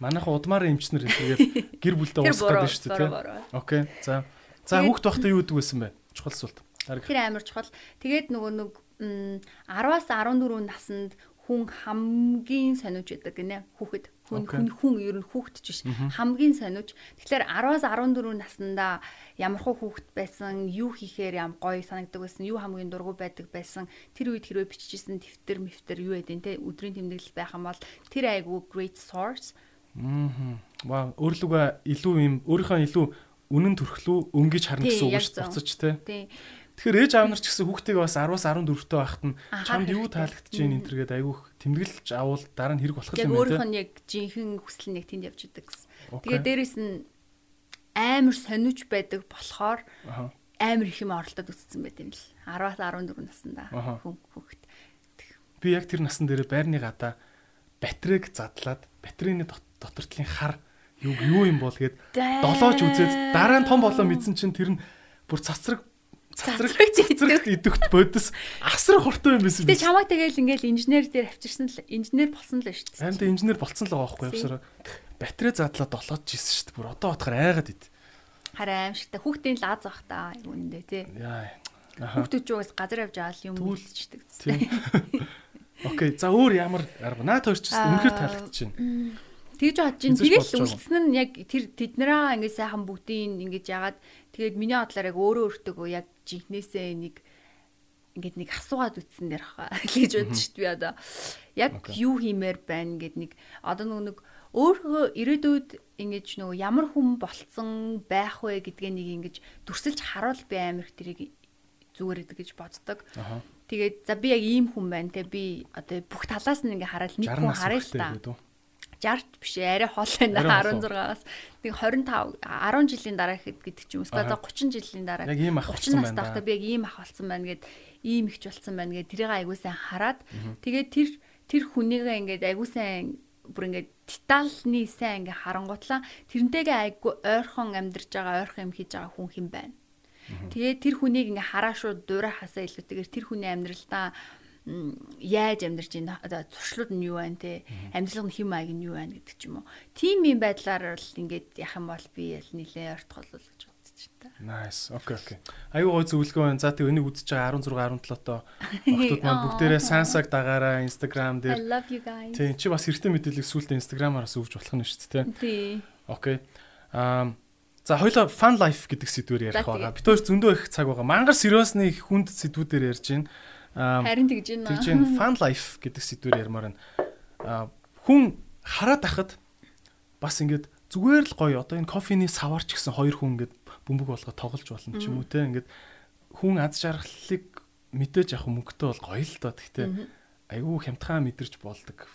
Манайх удмаар эмчнэр тэгээд гэр бүлдээ уусгах гэдэг шүү дээ. Окей. За. За хүүхд тахта юу гэдэг вэ? Чухал асуулт. Тэр амар чухал. Тэгээд нөгөө нэг 10-аас 14 наснд хүн хамгийн сониуч байдаг гинэ хүүхэд хүн хүн хүн ер нь хүүхэд ч биш хамгийн сониуч тэгэхээр 10-аас 14 наснда ямар хуу хүүхэд байсан юу хийхээр ям гоё санагдаг байсан юу хамгийн дургу байдаг байсан тэр үед хэрвээ биччихсэн дэвтэр мэвтэр юу байдیں۔ те өдрийн тэмдэглэл байх юм бол тэр айгу great source Аа. Ваа өөрлөгөө илүү юм өөрийнхөө илүү үнэн төрхлөө өнгөж харна гэсэн үг шүү дээ. Буцаж те. Тий. Тэгэхээр ээж аав нар ч гэсэн хүүхдтэйгээ бас 10-аас 14-тэй байхад нь чамд юу таалагдж байна энэ төргээд айгүйх тэмдэглэж авал дараа нь хэрэг болох юм байна. Яг өөрийнх нь яг жинхэнэ хүсэл нэг тэнд явж идэг гэсэн. Тэгээ дээрэс нь амар сониуч байдаг болохоор амар их юм оролдоод үссэн байт юм л. 10-аас 14 наснда хүн хүүхэд. Би яг тэр насн дээр байрны гадаа батарейг задлаад батарейны дотортлын хар юу юу юм бол гээд долоож үзээд дараа нь том болоо мэдсэн чинь тэр нь бүр цацраг цацраг цацрагт идэвхт бодис асар хурдан юм байсан. Тэгээ чамайг тэгээл ингээл инженер дээр авчирсан л инженер болсон л шүү дээ. Тэ инженер болсон л байгаа байхгүй явсараа. Батарей задлаа долоож жисэн шүү дээ. Бүр одоо бодохоор айгаад ид. Хараа аимшигтай хүүхдийн лаз бах та үүндээ тий. Яа. Хүүхдүүд ч угаас газар явж аваад юм үйлчдэг. Окей. За өөр ямар арга наад хоёр ч үнэхээр таалагдчихэв. Тэгж бодож чинь тэгэл үлдсэн нь яг тэр тэднэрээ ингээд сайхан бүгдийн ингээд яагаад тэгээд миний бодлоор яг өөрөө өөртөө яг жинхнээсээ нэг ингээд нэг асуугаад үтсэн дээр хаа гэж бодож шít би одоо. Яг юу хиймээр байна гэд нэг одоо нэг өөрөө ирээдүйд ингэж нөгөө ямар хүн болцсон байх вэ гэдгээ нэг ингэж дүрсэлж харуул би амирх тэрийг зүгээр гэдэг гэж боддог. Тэгээд за би яг ийм хүн байна те. Би одоо бүх талаас нь ингээ хараад нэг хүн харъя л та. 60 биш арай хоол байна. 16-аас нэг 25 10 жилийн дараа гэдэг ч юм уу за 30 жилийн дараа. Яг ийм ах болсон байна. Настай би яг ийм ах болсон байна гэд ийм ихч болсон байна гэд тэрийг аягуулсан хараад тэгээд тэр тэр хүнийгээ ингээд аягуулсан бүр ингээд детальны сайн ингээ харангуутлаа тэрнтэйгээ айггүй ойрхон амьдарч байгаа ойрхон юм хийж байгаа хүн хэм байна. Тэгээд тэр хүнийг ингээ хараа шууд дуурайхасаа илүүтэйгээр тэр хүний амьдралдаа яаж амьдарч байна одоо зуршлууд нь юу байна те амьдрал нь хэм маяг нь юу байна гэдэг ч юм уу тийм юм байдлаар л ингээд яах юм бол би ял нилээ ортголол гэж бодчих та. Nice. Окей, окей. Аюу гой зөвлөгөө байна. За тэг энийг үзэж байгаа 16 17 тоо охтууд маань бүгдээрээ сансаг дагаараа Instagram дээр. I love you guys. Тийм чи бас эртний мэдээлэл сүултээ Instagram-аар өгж болох нь шүү дээ, тий. Окей. Аа За хоёлоо fun life гэдэг сэдвээр ярих байгаа. Бид хоёр зөндөө их цаг байгаа. Мангар сериосны хүнд сэдвүүдээр ярьж байна. Харин тэгж байна. Тэгж байна. Fun life гэдэг сэдвээр ярмаар байна. Хүн хараад ахад бас ингээд зүгээр л гоё. Одоо энэ кофений саварч гэсэн хоёр хүн ингээд бөмбөг болгоод тоглож болно ч юм уу те. Ингээд хүн аз жаргалыг мэдээж яг мөнгөтэй бол гоё л доо. Гэхдээ айгүй хямдхан мэдэрч болдог.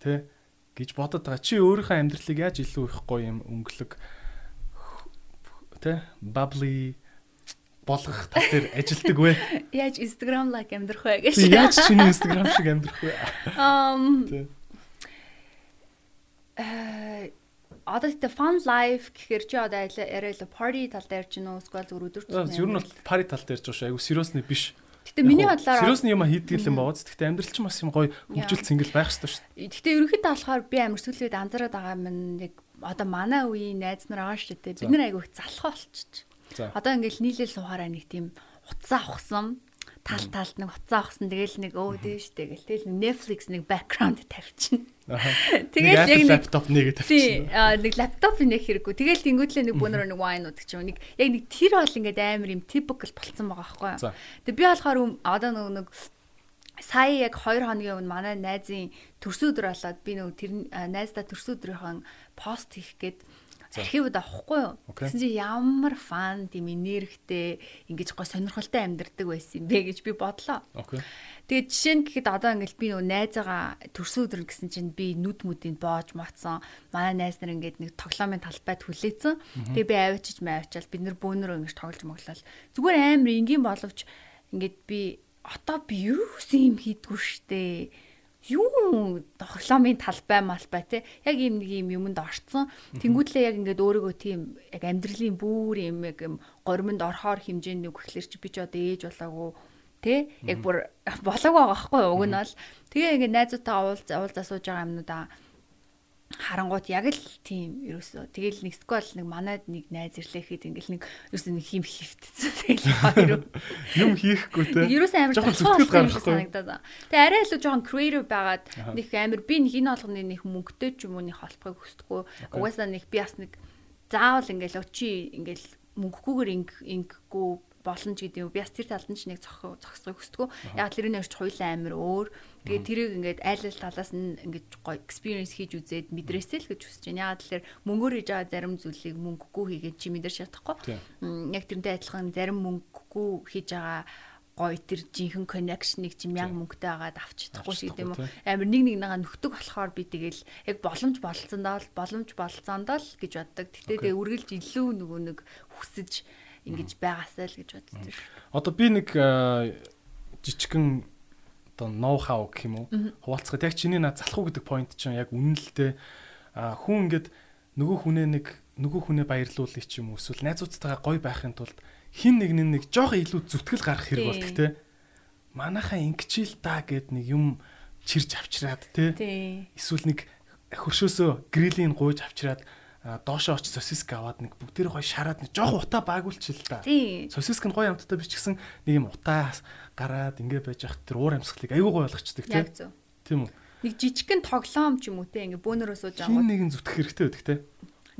Тэ гэж бодод байгаа. Чи өөрийнхөө амьдралыг яаж илүү их гоё юм өнгөлөг тэ bubbly болгох тал дээр ажилдаг вэ? Яаж Instagram like амьдрах вэ гэж. Яаж чиний Instagram шиг амьдрах вэ? Um э одоо тэ fun life гэхэр чи одоо арай л party тал дээр ч нөө эсвэл зүгээр өдөр тутмын. Ер нь бол party тал дээр ч шүү. Айгу сериусны биш. Гэтэ миний бодлоор сериусны юм хийдэг юм бааз. Гэтэ амьдрал ч бас юм гоё хөгжил цэнгэл байх хэрэгтэй шүү. Гэтэ ерөнхийдөө болохоор би амар сүлээд анзаараад байгаа юм яг одоо манай үеийн найз нар байгаа шүү дээ. Бид нар айгу их залхаа болчих. Одоо ингээл нийлэл сухаараа нэг тийм утсаа ухсан тал талд нэг уцаа авсан тэгэл нэг өө дээш тэгэл тэгэл Netflix нэг background тавьчихна. Тэгэл яг нэг лаптоп нэг тавьчихна. Нэг лаптоп нэг хэрэггүй. Тэгэл тэнгуүтлээ нэг бүүнөр нэг wine уудаг ч юм нэг яг нэг тэр бол ингээд амар юм typical болцсон байгаа байхгүй юу. Тэг би болохоор одоо нэг сая яг 2 хоногийн өмнө манай найзын төрсөн өдөр болоод би нэг тэр найздаа төрсөн өдрийнхөө пост хийх гээд архивд авахгүй юу. Гэсэн чи ямар фан тийм энергтэй ингэж гоо сонирхолтой амьдардаг байсан юм бэ гэж би бодлоо. Тэгээд жишээ нь гэхэд одоо ингээл би нөгөө найзаагаа төрсөн өдөр гэсэн чинь би нүд мүдийг боож моцсон. Манай найз нар ингээд нэг тоглоомын талбайд хүлээсэн. Тэгээд би авчиж маавчаал бид нэр бөөнөрөө ингэж тоглож моглол. Зүгээр амар энгийн боловч ингээд би одоо би юу юм хийдгүү штэ юу тоглоомын талбай малбай те? Яг ийм нэг юм юмд орцсон тэнгүүтлээ яг ингээд өөрийгөө тийм яг амьдралын бүр юм яг юм горимонд орхоор хэмжээнд нэг гэхлээр чи би ч одоо ээж болоогүй те? Яг бүр болоогүй байгаа байхгүй уг нь бол. Тэгээ ингээд найзуудтайгаа уулз уулзаа сууж байгаа юмнуудаа харангууд яг л тийм ерөөсөө тэгэл нэг сквал нэг манад нэг найз ирлээхэд ингээл нэг ерөөсөө нэг хим хифтсэн тэгэл юм хийхгүй те. Ерөөсөө амар зүтгэл гарахгүй санагдаад тэгээ арай илүү жоохон creative байгаад нэг амар би нэг энэ болгоны нэг мөнгөтэй ч юм уу нэг холбохыг хүсдэггүй. Угаасаа нэг би бас нэг заавал ингээл очи ингээл мөнгөгүйгээр инг ч гэдэг юм. Би бас тэр талд нь ч нэг зогсохыг хүсдэггүй. Яг тэрний өрч хуйлаа амир өөр. Тэгээд тэрийг ингээд айл ал талаас нь ингээд гоё experience хийж үзээд мэдрээсэй л гэж хүсэж байна. Яг тэгэхээр мөнгөөр хийж байгаа зарим зүйлийг мөнгөгүй хийгээд чи мэдэрч чадахгүй. Яг тэрнтэй адилхан зарим мөнгөгүй хийж байгаа гоё тэр жинхэнэ коннекшныг чи мянга мөнгөтэй агаад авч чадахгүй шиг юм уу амар нэг нэг нагаа нөхдөг болохоор би тэгэл яг боломж болцсондоо л боломж болцсондоо л гэж боддог. Гэтэ тэгээ үргэлж илүү нөгөө нэг хүсэж ингэж байгаасаа л гэж боддог. Одоо би нэг жижигхэн одоо ноу хау гэх юм уу хуваалцахад яг чиний над залах уу гэдэг point чинь яг үнэн л дээ. А хүн ингээд нөгөө хүнээ нэг нөгөө хүнээ баярлуулъя ч юм уу эсвэл найзуудтайгаа гоё байхын тулд хин нэг нэг жоохон илүү зүтгэл гарах хэрэг болдог те. Манайхаа ингэчил та гэд нэг юм чирж авчираад те. Эсвэл нэг хөршөөсөө грилийн гуйж авчираад доошоо оч сосиск аваад нэг бүгдээр гоё шараад нэг жоох утаа байгуулчихл та. Сосиск нь гоё амттай бичгсэн нэг юм утаа гараад ингэ байж хат тэр уур амьсгалыг айгүй гоё болгочдөг тийм үү? Нэг жижигхэн тоглоом ч юм уу те ингэ бөөнөрөө сууж байгаа. Хин нэгэн зүтгэх хэрэгтэй байдаг те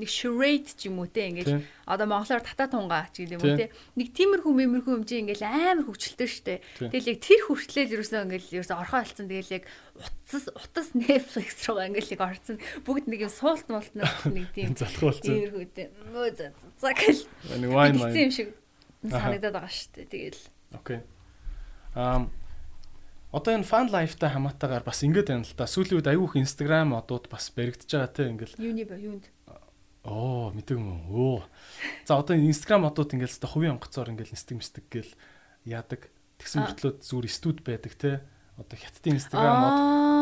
нэг charade ч юм уу те ингээл одоо монголоор татаа тунгаа ч гэдэг юм уу те. Нэг тиймэрхүү мэмэрхүү юм чи ингээл амар хөвчлөлтөө штэ тэгэл яг тэр хүртлээр ерөөсөө ингээл ерөөсөө орхоо алцсан тэгэл яг утас утас Netflix руугаа ингээл яг орцсон бүгд нэг юм суулт муулт нэг тийм залах болсон. иймэрхүү те. Мөө за гэл. Нэг wine wine. юм шиг санагдаад байгаа штэ тэгэл. Окей. Ам Одоо энэ fun life-тай хамаатайгаар бас ингэж байна л да. Сүүлийн үед айгүйх Instagram одууд бас баригдаж байгаа те ингээл. Юуны ба юунд? Оо мэдэг юм уу. За одоо Instagram одууд ингээл та хувийн онгоцоор ингээл нэстэг мэстэг гээл яадаг. Тэгсэн мөртлөө зүгээр студ байдаг те. Одоо хятадын Instagram мод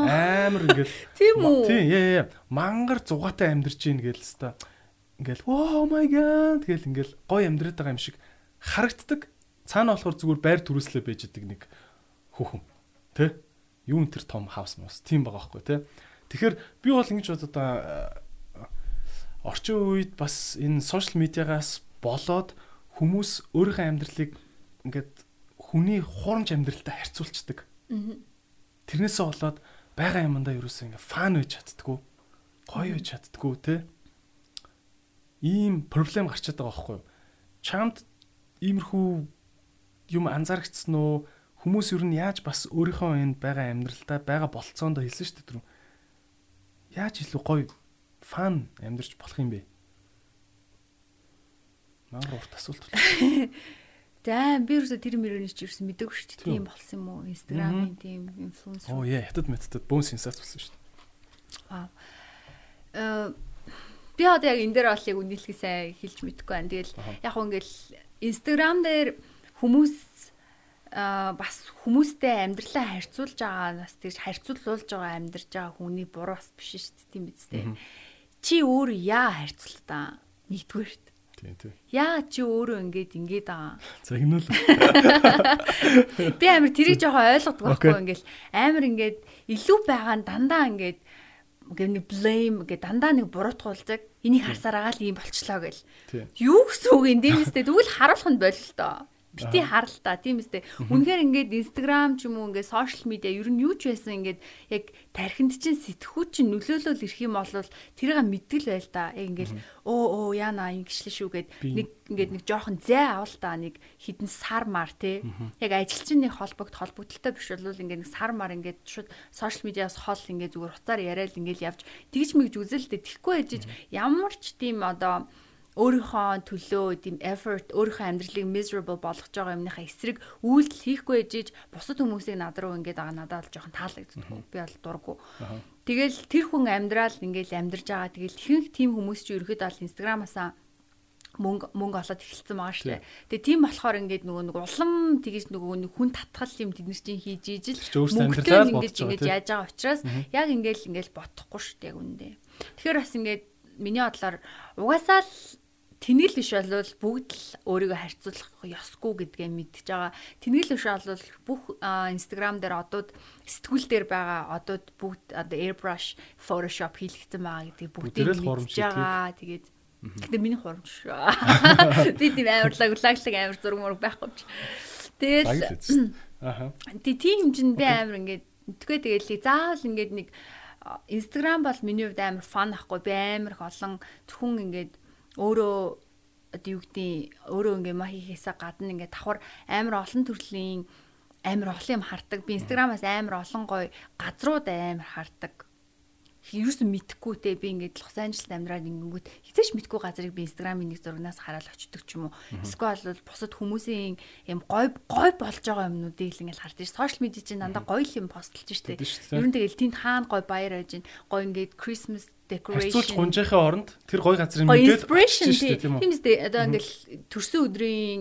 амар ингээл Тийм үү? Тийм яа яа. Мангар зугаатай амьдарч ийн гээл хэвээр ингээл oh my god тэгэл ингээл гой амьдраад байгаа юм шиг харагддаг. Цаана болохоор зүгээр байр төрөслөө байж идэг нэг хүүхэн. Тэ? Юу энэ тэр том хаус мус тийм байгаа байхгүй те. Тэгэхээр би бол ингэж бодод орчин үед бас энэ сошиал медиагаас болоод хүмүүс өөрийнхөө амьдралыг ингээд хүний хуурамч амьдралтай харьцуулцдаг. Тэрнээсээ болоод байгаа юмдаа ерөөсөө ингээ фан байж чаддггүй. Гоё байж чаддггүй те. Ийм проблем гарчаад байгаа байхгүй юу? Чамд иймэрхүү юм анзаарчихсан уу? Хүмүүс ер нь яаж бас өөрийнхөө энд байгаа амьдралдаа байгаа болцоондоо хэлсэн шүү дээ түрүү. Яаж илүү гоё фан амьдарч болох юм бэ? Мангар урт асуулт байна. За би юусо тэр мөрөний чи юусэн мэдээгүй шүү дээ. Тийм болсон юм уу? Инстаграмын тийм инфлюенсер. Оо яа, хятад мэдтэд бөөн сенсац болсон шүү дээ. Вау. Э би одоо яг энэ дээр болыг үнэлгээ сайн хэлж мэдэхгүй байна. Тэгэл яг хөө ингээл Инстаграм дээр хүмүүс а бас хүмүүстэй амьдралаа харьцуулж байгаа бас тэр харьцуулуулж байгаа амьдарч байгаа хүний буруу бас биш шүү дээ тийм биз дээ чи өөр яа харьцуултаа нэгдүгээрт. Тийм тийм. Яа чи өөрөө ингээд ингээд аа. Загнуул. Би амир тэрийг жоохон ойлгодог байхгүй ингээл амир ингээд илүү байгаа нь дандаа ингээд ингээд blame гэдэг дандаа нэг буруутгуулдаг. Энийг харсаар агаал ийм болчлоо гэл. Юу гэсэн үг юм тийм үстэй тэгвэл харуулах нь боль л доо бити харал та тийм үстэй. Үнэхээр ингээд Instagram ч юм уу ингээд сошиал медиа ер нь юу ч байсан ингээд яг тархинд чинь сэтгхүү чинь нөлөөлөл ирэх юм бол тэрийг мэдгэл байл та. Яг ингээд өө өө яана ингэшлээ шүү гэд нэг ингээд нэг жоохон зай авал та нэг хідэн сар мар те. Яг ажилчин нэг холбогд холбогдолтой биш бол ингээд нэг сар мар ингээд шууд сошиал медиас хол ингээд зүгээр утаар яриад ингээд явж тэгж мэгж үзэлтэй тэгэхгүй ээжиж ямар ч тийм одоо өөрийнхөө төлөө тийм effort өөрийнхөө амьдралыг miserable болгож байгаа юмныхаа эсрэг үйлдэл хийхгүй ээжиж бусад хүмүүсийг над руу ингээд байгаа надад л жоохон таалагддаг. Би бол дурггүй. Тэгэл тэр хүн амьдрал ингээд амьдарч байгаа. Тэгэл ихэнх тийм хүмүүс чи ерөөхдөө аль инстаграмаасаа мөнгө мөнгө олоод эхэлсэн байгаа шүү дээ. Тэгээ тийм болохоор ингээд нөгөө нэг улам тэгэж нөгөө нэг хүн татгал юм тэд нар чинь хийж ижил мөнгөтэй ингээд ингэж яаж байгаа учраас яг ингээд ингээд бодохгүй шүү дээ яг үндэ. Тэгэхээр бас ингээд миний бодлоор угаасаа л Тэнгэл биш бол бүгд л өөрийгөө харьцуулах ёсгүй гэдгээ мэдж байгаа. Тэнгэл биш бол бүх Instagram дээр одууд сэтгүүл дээр байгаа одууд бүгд одоо airbrush, photoshop хийлгэсэн байгаа гэдгийг бүгдийг мэдж байгаа. Тэгээд Гэтэ миний хурамч. Би тийм амар лаглаг амар зураг мураг байхгүй ч. Тэгэл Аха. Тэг тийм хэмжинд би амар ингээд тэгээ тэгэл заавал ингээд нэг Instagram бол миний хувьд амар фан ахгүй би амар их олон зөвхөн ингээд өөрөө одоо юу гэдгийг өөрөө ингээ ма хийхээсээ гадна ингээ давхар амар олон төрлийн амар олон юм хардаг. Би Instagram-аас амар олон гоё газрууд амар хардаг ерөөсөн мэдхгүй те би ингээд Лос Анжелес амьдраад ингэнгүүт хизээч мэдгүй газрыг би инстаграмын нэг зурагнаас хараад очдөг ч юм уу. Эсвэл бол бусад хүмүүсийн юм гой гой болж байгаа юмнуудыг л ингээд харж ш. Сошиал медиа чинь дандаа гоё юм постлж штэ. Ер нь тэгэл тэнд хаана гой баяр байж гин гой ингээд Christmas decoration харьцуулж гунжийнхаа оронд тэр гоё газрын мэдээд тийм үү. Одоо ингээд төрсөн өдрийн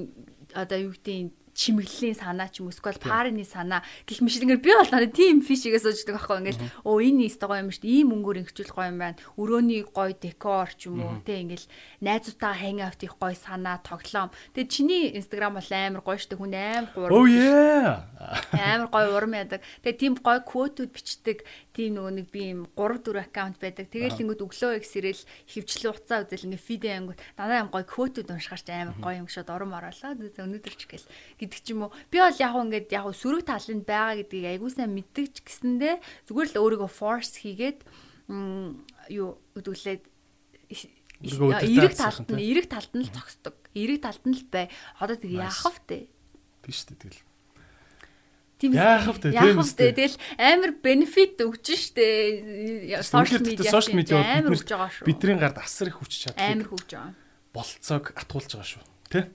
одоо юу гэдгийг чимэглэлийн санаа ч юм уу эсвэл парны санаа гэх мэтлэнгээр би бол надад тийм фишигээс ууждаг байхгүй. Ингээл оо энэ нэст гоё юм шүү дээ ийм өнгөөр ингэчүүл гоё юм байна. Өрөөний гоё декор ч юм уу те ингээл найзуудтайгаа хайн аут их гоё санаа тоглоом. Тэгээ чиний инстаграм бол амар гоё шүү дээ хүн амар гурав oh yeah. Амар гоё урам ядаг тэгээ тийм гоё квотууд бичдэг тийм нөгөө нэг би юм 3 4 аккаунт байдаг. Тэгэл ингэүүд өглөө их сэрэл хөвчлэн уцаа үзэл ингээ фидэ ангууд дандаа юм гоё квотууд уншихаарч амар гоё юм шууд ором ороолаа. Өнөөдөр ч гэл гэдэг ч юм уу. Би бол яг ингээд яг сөрөг таланд байгаа гэдгийг айгуусаа мэддэг ч гэсэндээ зүгээр л өөрийгөө force хийгээд юу өдөлээд эрэг талд нь эрэг талд нь л зогсдог. Эрэг талд нь л бай. Одоо тэг яах вэ? Биш үү тэгэл Тийм яах вэ? тийм үү тэгэл амар бенефит өгч штэ сошиал медиа сошиал медиа амар өгч байгаа шүү. бидний гард асар их хүч чадлаа амар хөгж байгаа. болцоог атгуулж байгаа шүү. Тий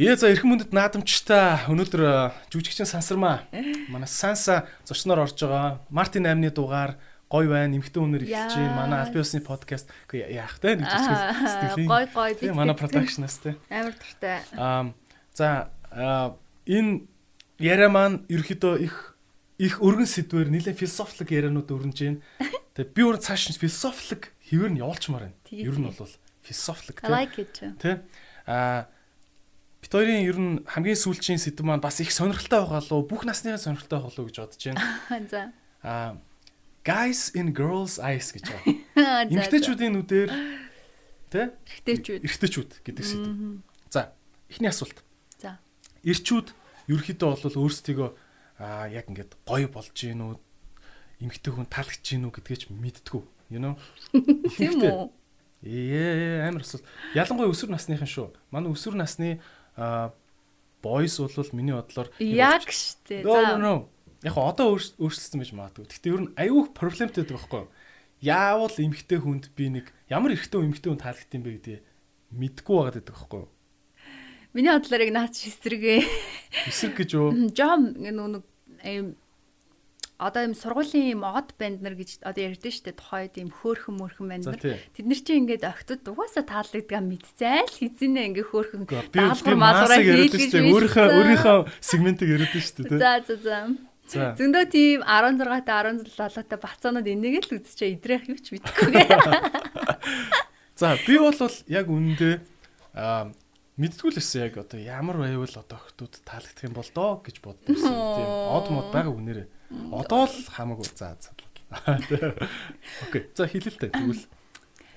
Ээ за эрхэм мөндөд наадамчтай өнөөдөр э, жүжигчин сансармаа. Манай санса зочноор орж байгаа. Мартин 8-ны дугаар гой байна эмхтэн үнээр эхэлж байна манай албан ёсны подкаст. Яах те нэг сэтгэлийн гой гой би манай продакшнаас те амар туртай аа за энэ яриа маань ерөөхдөө их их өргөн сэдвэр нэлээд философик ярианууд өрнөж байна. Тэгээ би өөр цааш философик хэвэр нь явуулчмаар байна. Ер нь бол философик тий. Аа бит хоёрын ер нь хамгийн сүүлчийн сэдв маань бас их сонирхолтой байгаа лу бүх насныхаа сонирхолтой байгаа лу гэж бодож байна. За. Аа guys in girls eyes гэж байна. Эмэгтэйчүүдийн нүдээр тий? Эрэгтэйчүүд. Эрэгтэйчүүд гэдэг сэдв. За, эхний асуулт. За. Ирчүүд ерөөхдөө бол өөрсдийгөө аа яг ингээд гоё болж гин үү? Эмгтэй хүн таалагдж гин үү? гэдгээ ч мэдтгүү you know? Тийм үү? Ээ амар асуулт. Ялангуяа өсвөр насныхан шүү. Манай өсвөр насны boys бол миний бодлоор яг штэ? За. яг одоо өөрчлөсөн байж магадгүй. Гэхдээ ер нь аюух проблемтэй байдаг байхгүй яавал эмгтэй хүнд би нэг ямар эрэгтэй эмгтэй хүн таалагдсан бэ гэдэг мэдгүй байгаад байдаг байхгүй Миний бодлоор яг наач эсрэгээ. Эсрэг гэж юу? Жом нэг ийм одоо юм сургуулийн юм од банд нар гэж одоо ярьдэн штэ тухайд юм хөөхөн мөрхөн банд нар тэд нар чинь ингээд огтуд угаасаа таалагдгаа мэдцээл хизэнэ ингээ хөөхөн даалгавар маалгараа хийлгэж өөрийнхөө өөрийнхөө сегментийг яриад штэ тий. За за за. Зөндөө тийм 16 та 17 7 та бацаанууд энийг л үзчихээ идрэх юу ч мэдэхгүй. За би бол яг аа мэдтгүй л байсан яг одоо ямар байвал одоо охтууд таалагдах юм бол доо гэж бодсон. Тийм од мод байгаа үнээрээ. Одоо л хамаагүй заа заа. Окей. За хэлэлтэй тэгвэл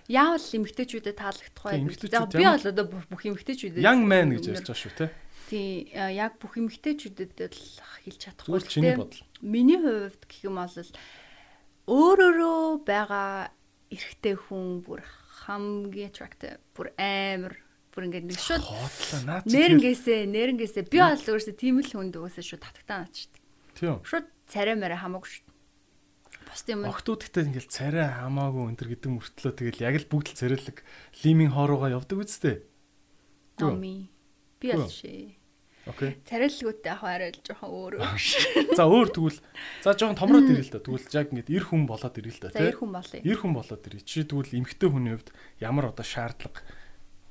яавал эмгтээчүүдэд таалагдах вэ? Би бол одоо бүх эмгтээчүүдэд young man гэж ярьж байгаа шүү те. Тий яг бүх эмгтээчүүдэд л хэлж чадахгүй. Зүгээр чиний бодол. Миний хувьд гэх юм бол өөрөөрөө байгаа эрэгтэй хүн бүр хамгийн attractive бүр амар бүр ингээд нэг шууд нэрнгээсээ нэрнгээсээ би бол өөрөөсөө тийм л хүнд өөөсөө шууд татагтаа наач шүү дээ. Тийм. Шууд царай мэрэ хамаагүй шүү. Бос юм. Охтуудтай ингээд царай хамаагүй өнтер гэдэг мөртлөө тэгэл яг л бүгд л царайлаг лимийн хооруугаа явдаг үсттэй. Ами. Би бол шээ. Окей. Царайлгуудтай яг арай л жоохон өөр. За өөр тэгвэл за жоохон томроод ирэл та. Тэгвэл яг ингээд эр хүн болоод ирэл та тий. Эр хүн болъё. Эр хүн болоод ирээ. Чи тэгвэл эмгтэй хүний хувьд ямар одоо шаардлага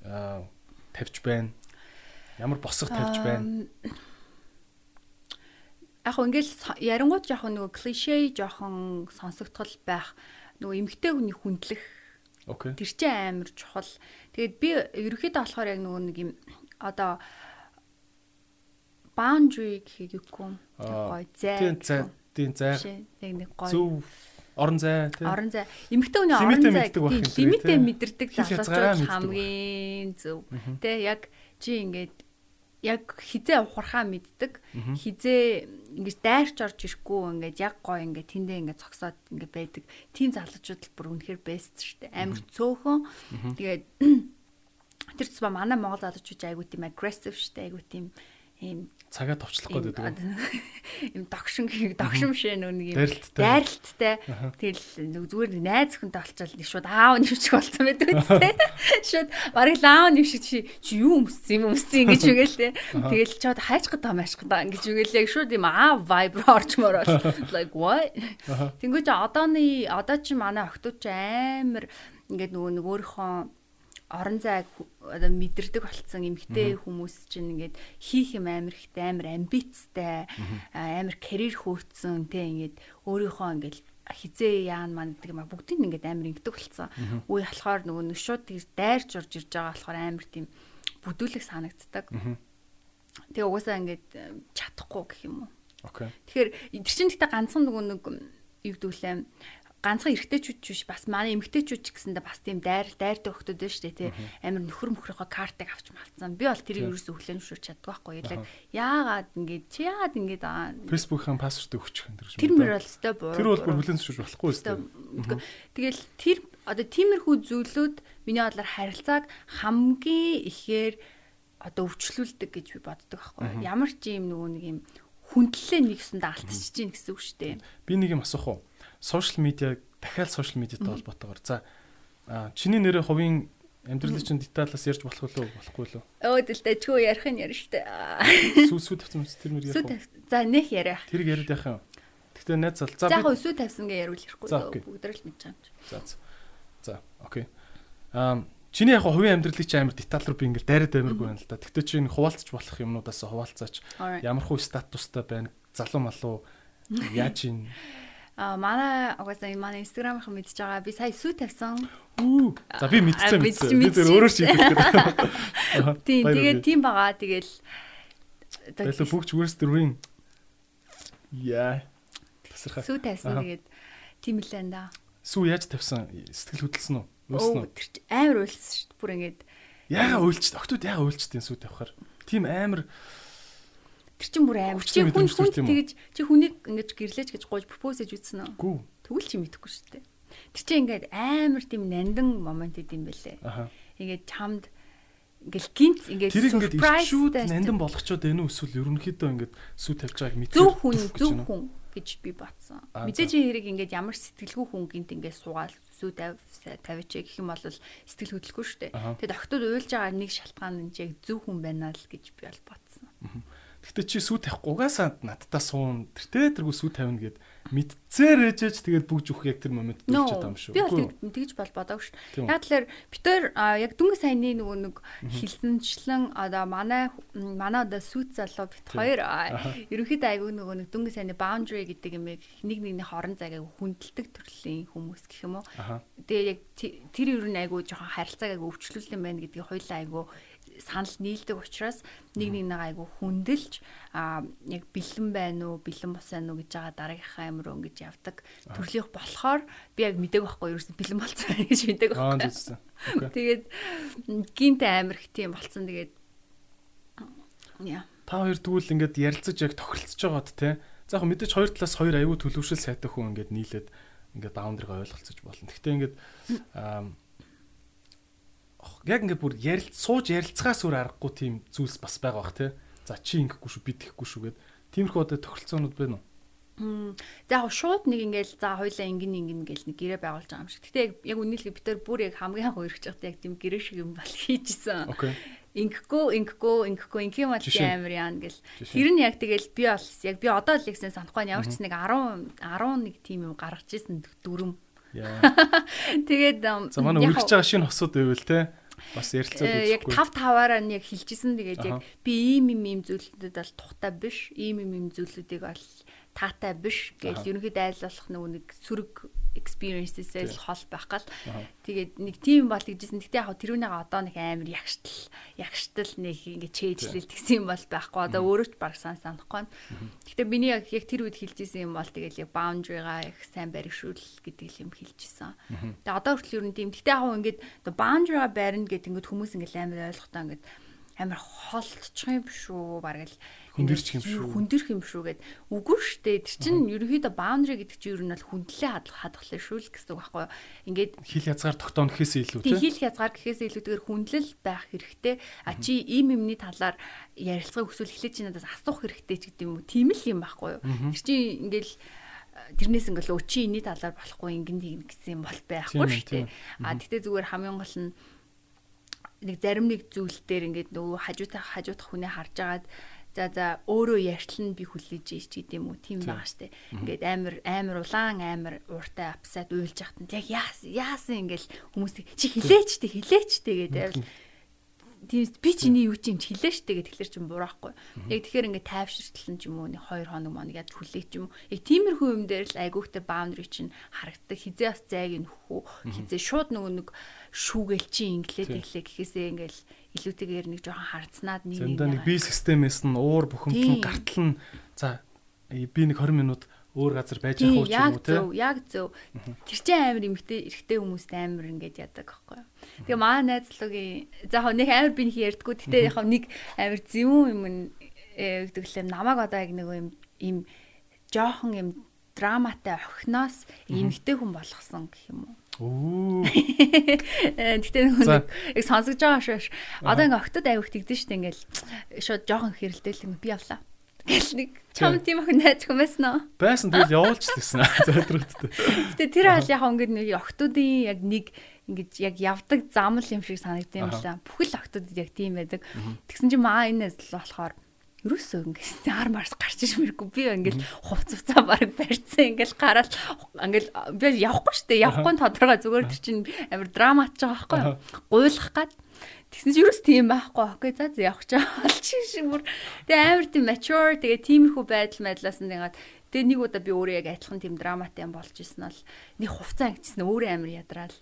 тавьж байна? Ямар босго тавьж байна? Яг ингээл ярангууд жоохон нөгөө клишэ жоохон сонсогдтол байх нөгөө эмгтэй хүний хүндлэх Окей. Тэр чинь амар чухал. Тэгээд би ерөөхдөө болохоор яг нөгөө нэг юм одоо boundary гэхийг юугүй гоё зай. Тийм зай. Тийм зай. Яг нэг гоё. Зөв орон зай тий. Орон зай. Эмэгтэй хүний орон зай лимитээ мэдэрдэг залуучууд хамгийн зөв. Тэ яг чи ингээд яг хизээ ухрахаа мэддэг. Хизээ ингэж дайрч орж ирэхгүй ингээд яг гоё ингээд тэндээ ингээд цогсоод ингээд байдаг. Тим залуучууд л бүр үнэхээр бест шүү дээ. Амар цөөхөн. Тэгээд тэр цэцба манай Монгол залуучууд айгуу тийм aggressive шүү дээ. Айгуу тийм ийм цагаа товчлох гээд байдаг. Им догшин гэх догшин биш ээ нүг юм дайралттай. Тэгэл зүгээр найз өхөнтэй олчвал нэг шууд аав нэвчих болсон байдаг үстэй. Шууд барыг аав нэвшиг чи юу өмссөн юм өмссөн ингэж үгээл те. Тэгэл чад хайч гата маш гата ингэж үгээл яг шууд юм аав vibe орчмоор бол like what. Тэнгүүч одооны одоо чи манай охтууд чи амар ингээд нөгөө нэг өөрийнхөө орон зайг одоо мэдэрдэг болцсон эмгтэй хүмүүс чинь ингээд хийх юм амар ихтэй амар амбицтай амар карьер хөөцсөн те ингээд өөрийнхөө ингээд хизээ яан ман гэдэг юм а бүгдийг ингээд амар ингэдэг болцсон. Үе болохоор нөгөө шууд дайрч орж ирж байгаа болохоор амар тийм бүдүүлэг санагддаг. Тэгээ угаасаа ингээд чадахгүй гэх юм уу. Окей. Тэгэхээр тэр чинь гэхдээ ганцхан нөгөө нэг юу гэдүүлээ ганцхан эрэгтэйчүүд биш бас манай эмэгтэйчүүд ч гэсэндээ бас тийм дайр дайртай хөхтөд байна шүү дээ тий. Амар нөхөр мөхрийнхөө картыг авч малцсан. Би бол тэрийг ерөөсөө нүшүүр чаддаг байхгүй. Яг яагаад ингэж чи яагаад ингэж аа фэйсбүүкийн пассвордыг өгчих юм тэр тэр мөр бол өстой буу тэр бол бүр зөвшөөрч болохгүй өстой тэгэл тэр одоо тиймэрхүү зүйлүүд миний бодлоор харилцааг хамгийн ихээр одоо өвчлүүлдэг гэж би боддог байхгүй. Ямар ч юм нөгөө нэг юм хүндлэлээ нэгсэндээ алдчихж чинь гэсэн үг шүү дээ. Би нэг юм асуух уу сошиал медиа дахиад сошиал медиатай холбоотойгоор. За чиний нэрээ хувийн амьдралын чинь деталаас ярьж болох уу болохгүй лөө? Өө дэлтэй чүү ярих нь ярина штэ. Сүү сүү тавьсан мэт тэр мэр ярих за нэх яриа тэрийг яриад яах юм? Гэхдээ найз зал за яг сүү тавьсан гэ яриул ярихгүй бүгд л мэдж байгаа юм за за. Окей. Аа Чиний яг хувийн амьдралыг чи амар деталь руу би ингээд дайраад амиргүй байна л да. Тэгтээ чи хуваалцаж болох юмнуудаас хуваалцаач. Ямар хөө статустай байна? Залуу малуу? Яаж ийн А манай угаасаа манай инстаграмынхан мэдж байгаа. Би сая сүү тавьсан. За би мэдчихсэн мэдчихсэн. Би зөв өөрөө шийдэх гэдэг. Тийм тэгээд тийм байгаа. Тэгэл Тэгэл бүгч үрс дөрвийн. Яа. Тасархаа. Сүү тавьсан тэгээд тийм л энэ да. Сүү яаж тавьсан? Сэтгэл хөдлсөн үү? Уу? Тэр амар уйлсан шүү дээ. Бүр ингээд яага уйлч. Октод яага уйлчтын сүү тавихаар. Тийм амар Тэр чин бүр амар. Чи хүн хүнд тэгэж чи хүнийг ингэж гэрлэж гэж гуйж пропоз хийж үзсэн үү? Тэгвэл чи мэдэхгүй шүү дээ. Тэр чин ингээд амар тийм нандан момент идэм бэлээ. Ингээд чамд ингээл гинт ингээд тэр ингээд ирчүүд нандин болгочоод байна уу эсвэл ерөнхийдөө ингээд сүү тавьж байгааг мэдээ зөв хүн зөв хүн гэж би батсан. Мэдээж хэрэг ингээд ямар сэтгэлгүй хүн гинт ингээд суугаад сүү тавь тавьч гэх юм бол сэтгэл хөдлөхгүй шүү дээ. Тэгээд октод уйлж байгаа нэг шалтгаан нь яг зөв хүн байна л гэж би бол батсан. Гэтэ чи сүү тавихгүйгаас надтай суун. Тэр тэргүй сүү тавина гэд мэдцээр ээжэж тэгээд бүгж өгөх яг тэр момент дүүчээд байгаа юм шүү. Би бол тэгж бол бодоог шүү. Яг тэлэр битэр яг дүнгийн сайнны нөгөө нэг хилсэнчлэн одоо манай манай одоо сүйт залуу бит хоёр ерөнхийдөө айгүй нөгөө нэг дүнгийн сайнны boundary гэдэг юм яг нэг нэгний хорон зайг хүндэлдэг төрлийн хүмүүс гэх юм уу. Тэгээ яг тэр ер нь айгүй жоохон харилцааг айгүй өвчлүүлсэн байна гэдгийг хоёлаа айгүй санал нийлдэг учраас нэг нэг нэг айгу хүндэлж а яг бэлэн байна уу бэлэн бос байна уу гэж байгаа дараагийнхаа амир өнгөж явдаг төрлийнх болохоор би яг мэдээг байхгүй юу ерөөсөн бэлэн болцсон байна гэж мэдээг байхгүй. Тэгээд гинт амир их тийм болцсон тэгээд яа. Та хоёр тэгвэл ингээд ярилцаж яг тохиролцож байгаад те. За яг мэдээж хоёр талаас хоёр аюу төлөвшөл сайтай хүн ингээд нийлээд ингээд баундрыг ойлголцож болно. Гэхдээ ингээд яг ингээд бүр ярилц сууж ярилцахаас өөр аргагүй тийм зүйлс бас байгаа бах те. За чи ингэхгүй шүү би тэхгүй шүү гэд. Тиймэрхүү одоо тохиролцоонууд байна уу? За яг шууд нэг ингээл за хоёлаа ингэн ингэн гэл нэг гэрээ байгуулж байгаа юм шиг. Гэтэ яг үнэлгээ бид нар бүр яг хамгийн анх өргөж байхдаа яг тийм гэрээ шиг юм бол хийжсэн. Ингэхгүй ингэхгүй ингэхгүй ингэм мат амар яан гэл. Тэр нь яг тэгэл би бол яг би одоо л ихсэн санахгүй ямар ч нэг 10 11 тийм юм гаргаж ирсэн дүрм. Тэгээд за манай өргөж байгаа шинэ хосууд байвал те бас ярилцаад үзэхгүй. Яг 5 5-аараа нь яг хилжсэн. Тэгээд яг би ийм ийм ийм зүйлүүдэд бол тухтай биш. Ийм ийм ийм зүйлүүдийг бол таатай биш гэж ерөнхийдөө айлуулах нэг сөрөг experiences-ээс хол байх гал. Тэгээд нэг тийм бол гэжсэн. Гэтэ яг тэрүүнийгээ одоо нэг амар ягштал ягштал нэг ингэ чэйжлэл тэгсэн юм бол байхгүй. Одоо өөрөө ч баг сан санахгүй. Гэтэ миний яг яг тэр үед хэлжсэн юм бол тэгэл яг boundary-га их сайн баригшуул гэдэг юм хэлжсэн. Тэгээд одоо хүртэл ер нь тийм. Гэтэ яг ингээд boundary-га барина гэдэг ингээд хүмүүс ингээд амар ойлгохтаа ингээд амар холдчих юм шүү. Бараг л хүндэрч юм шүү. Хүндэрх юм шүү гэд үгүй штэ. Тэр чинь ерөнхийдөө boundary гэдэг чинь ер нь бол хүндлээ хадгалах шүү л гэсэн үг байхгүй. Ингээд хил язгаар тогтооно гэхээс илүү тийм. Хил язгаар гэхээс илүүтэйгээр хүндлэл байх хэрэгтэй. А чи ийм юмны талаар ярилцах өсвөл эхлэж чи надаас асуух хэрэгтэй ч гэдэг юм уу. Тийм л юм байхгүй юу. Тэр чинь ингээл тэрнээс ингээл өчи энэний талаар болохгүй ингэн тийм гэсэн юм бол байхгүй дээ. А тэгтээ зүгээр хамгийн гол нь нэг зарим нэг зүйл дээр ингээд нөгөө хажуутаа хажуудах хүнээ харж агаад за за өөрөө ярьтал нь би хүлээж ийж гэдэг юм уу тийм байгаа штэ ингээд амар амар улаан амар ууртай апсаад уйлж яхад яг яасан яасан ингээл хүмүүс чи хилээч тэ хилээч тэ гэдэг тийм би чиний юу ч юм хэлээ штэ гэх тэгэхээр чинь бураахгүй. Яг тэгэхээр ингээд тайвширтлан ч юм уу нэг 2 хоног моног яаж хүлээ ч юм. Яг тиймэрхүү юм дээр л айгүйхтэй баундари чинь харагддаг. Хизээ бас зайг нь хөхөө. Хизээ шууд нөгөө нэг шүүгээл чи инглээд иглээ гэхээсээ ингээл илүүтэйгээр нэг жоохон харцнаад нэг нэг би системээс нь уур бухимдал гартал нь за би нэг 20 минут өөр газар байж явах уу юм уу те? яг зөв. Тэр чинь амар эмхтэй эрэгтэй хүмүүст амар ингэж яадаг байхгүй юу? Тэгээ маа найзлуугийн за яг нэг амар би нэг ярьдггүй гэтээ яг нэг амар зөвүүн юм гэдэглэм намайг одоо яг нэг юм им жоохон юм драматай охиноос эмхтэй хүн болгосон гэх юм уу Оо. Гэтэ нэг яг сонсож байгаа шүү. Одоо ингээ октод аяг тэгдэж штэ ингээл шууд жоохон хэрэлдээл би явлаа Гэл нэг чам тийм охин найз хүмүүс нөө. Байсан тэгэл явуулчихсан зөдрөдтэй. Гэтэ тэр бол яг ингээд нэг октодын яг нэг ингэж яг явдаг замл юм шиг санагдсан юм лаа. Бүхэл октодод яг тийм байдаг. Тэгсэн чинь маа энэ найз болохоор ерөөсөө ингээд ар марс гарч иж мэргүй би ингээд хувц хувцаа баг барьцсан ингээд гараад ингээд би явахгүй штэ явахгүй тодорхой зүгээр тэр чинь амар драмач байгаа байхгүй гуйлах гад Тэгсэн чинь ч тийм байхгүй. Окей за явах чаа. Олчих шиг бүр. Тэгээ амар тийм mature тэгээ тиймэрхүү байдал мэдлаас нь ягаад тэгээ нэг удаа би өөрөө яг адилхан тийм драматай юм болж исэн бол нэг хувцас ангичсан өөрөө амар ядраал.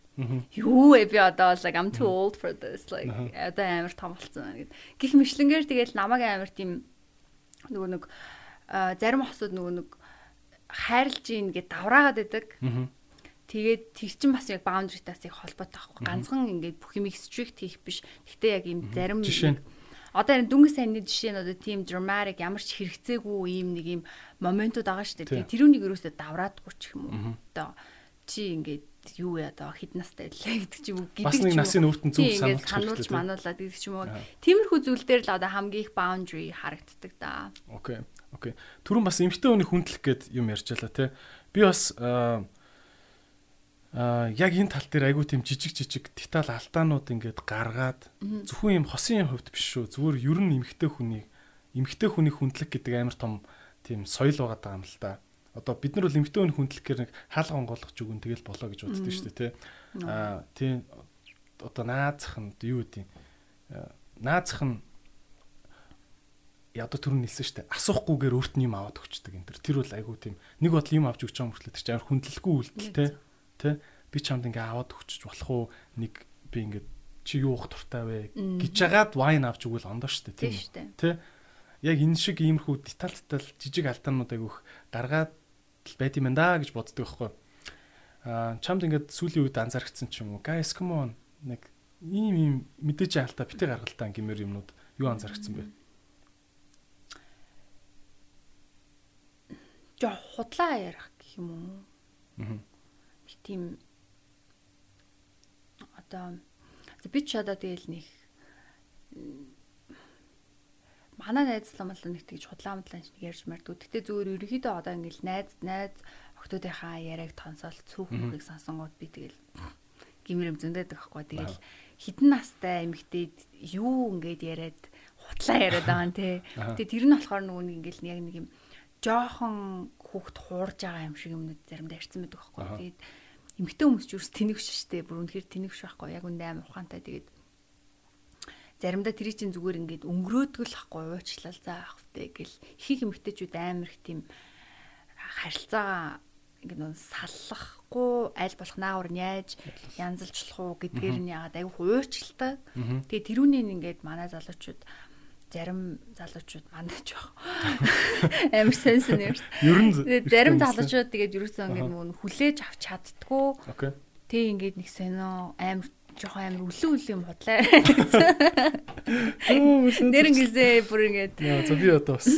Юу ээ би одоо like I'm too old for this like одоо амар том болсон гэд. Гэх мэтлэнгээр тэгэл намайг амар тийм нөгөө нэг зарим хосууд нөгөө нэг хайрлж ийн гэд давраагаад байдаг. Тэгээд тэг чин бас яг boundary-таас яг холбоотой байхгүй. Ганцхан ингээд бүх юмыг strict хийх биш. Гэхдээ яг ийм зарим одоо энэ дүнгийн сайнны жишээ нь одоо тийм dramatic ямар ч хэрэгцээгүй ийм нэг ийм моментууд байгаа шүү дээ. Тэрүүнийг юусоо давраадгүй ч юм уу. Одоо чи ингээд юу яа одоо хэд настай лээ гэдэг ч юм уу гэдэг ч юм. Бас нэг насын өөртөө зөв сануулж сануулж мануулаад гэдэг ч юм уу. Тиймэрхүү зүйл дээр л одоо хамгийн их boundary харагддаг да. Окей. Окей. Түрүүн бас эмгтэй хүний хүндлэх гэд юм ярьж байлаа те. Би бас а яг энэ тал дээр айгүй тийм жижиг жижиг деталь алдаанууд ингээд гаргаад зөвхөн юм хосын хувьд биш шүү зүгээр ер нь эмгтэй хүний эмгтэй хүний хүндлэг гэдэг амар том тийм соёл байгаа юм л да. Одоо бид нар бол эмгтэй хүний хүндлэх гэр нэг хаалга онгойлгож өгөн тэгэл болоо гэж боддог шүү дээ тий. Аа тийм одоо наазах нь юу гэдэг наазах нь ядуу төрн нэлсэн штэ асуухгүйгээр өөрт нь юм аваад өгчдөг энэ төр. Тэр бол айгүй тийм нэг бодол юм авч өгч байгаа мөртлөө тэр чинь амар хүндлэлгүй үйлдэл те Тэ би чамд ингээ аваад өгчөж болох уу? Нэг би ингээ чи юу уух туртай вэ? Гэж жагаад вайн авч өгвөл ондоо штэ тийм тий яг энэ шиг иймэрхүү деталь деталь жижиг алдаанууд айгүйх гаргаад байт юм да гэж боддог байхгүй. А чамд ингээд сүүлийн үед анзаарчихсан ч юм уу? Guys come on. Нэг ийм ийм мэдээж алдаа битээ гаргалтаа гэмээр юмнууд юу анзаарчихсан бэ? Жоо худлаа ярих гэх юм уу? Аа тийм одоо би ч одоо тэгэл нэг манай найзлан бол нэг тэгж худлаамдлаа нэг ярьж мэрдүү. Гэтэ зүгээр ерөөхдөө одоо ингээл найз найз октоодынхаа яриаг тонсоол цөөхөхийг сонсонгууд би тэгэл гимэрэм зөндөд байхгүй. Тэгэл хідэн настай эмэгтэй юу ингээд яриад хутлаа яриад байгаа юм те. Тэгээ тэр нь болохоор нөгөө нэг ингээл яг нэг юм жоохон хүүхд хуурж байгаа юм шиг юмнууд заримдаа ярьсан байдаг байхгүй. Тэгээд эмгтэй хүмүүс ч юус тэнэгш штэ бүр үнэхээр тэнэгш байхгүй яг үндэ амар ухаантай тэгээд заримдаа тэр чинь зүгээр ингээд өнгөрөөдгөл ахгүй уучлал заа ах втэ гэл их эмгтэйчүүд амар их тийм харилцаагаа ингээд нөө саллахгүй аль болох наагур яаж янзалжлах уу гэдгээр нь яагаад аюу хуурчилдаг. Тэгээ тэрүүнийг ингээд манай залуучууд зарим залуучууд мандаж баг. Амар сенсэн юм. Ер нь зарим залуучууд тэгээд ерөөсөө ингээд мөн хүлээж авч чаддгүй. Тэг ингээд нэг сонио амар жоохон амар үлэн үлэн юм худлаа. Нэрэн гэлээ бүр ингээд. Яа за би одоо бас.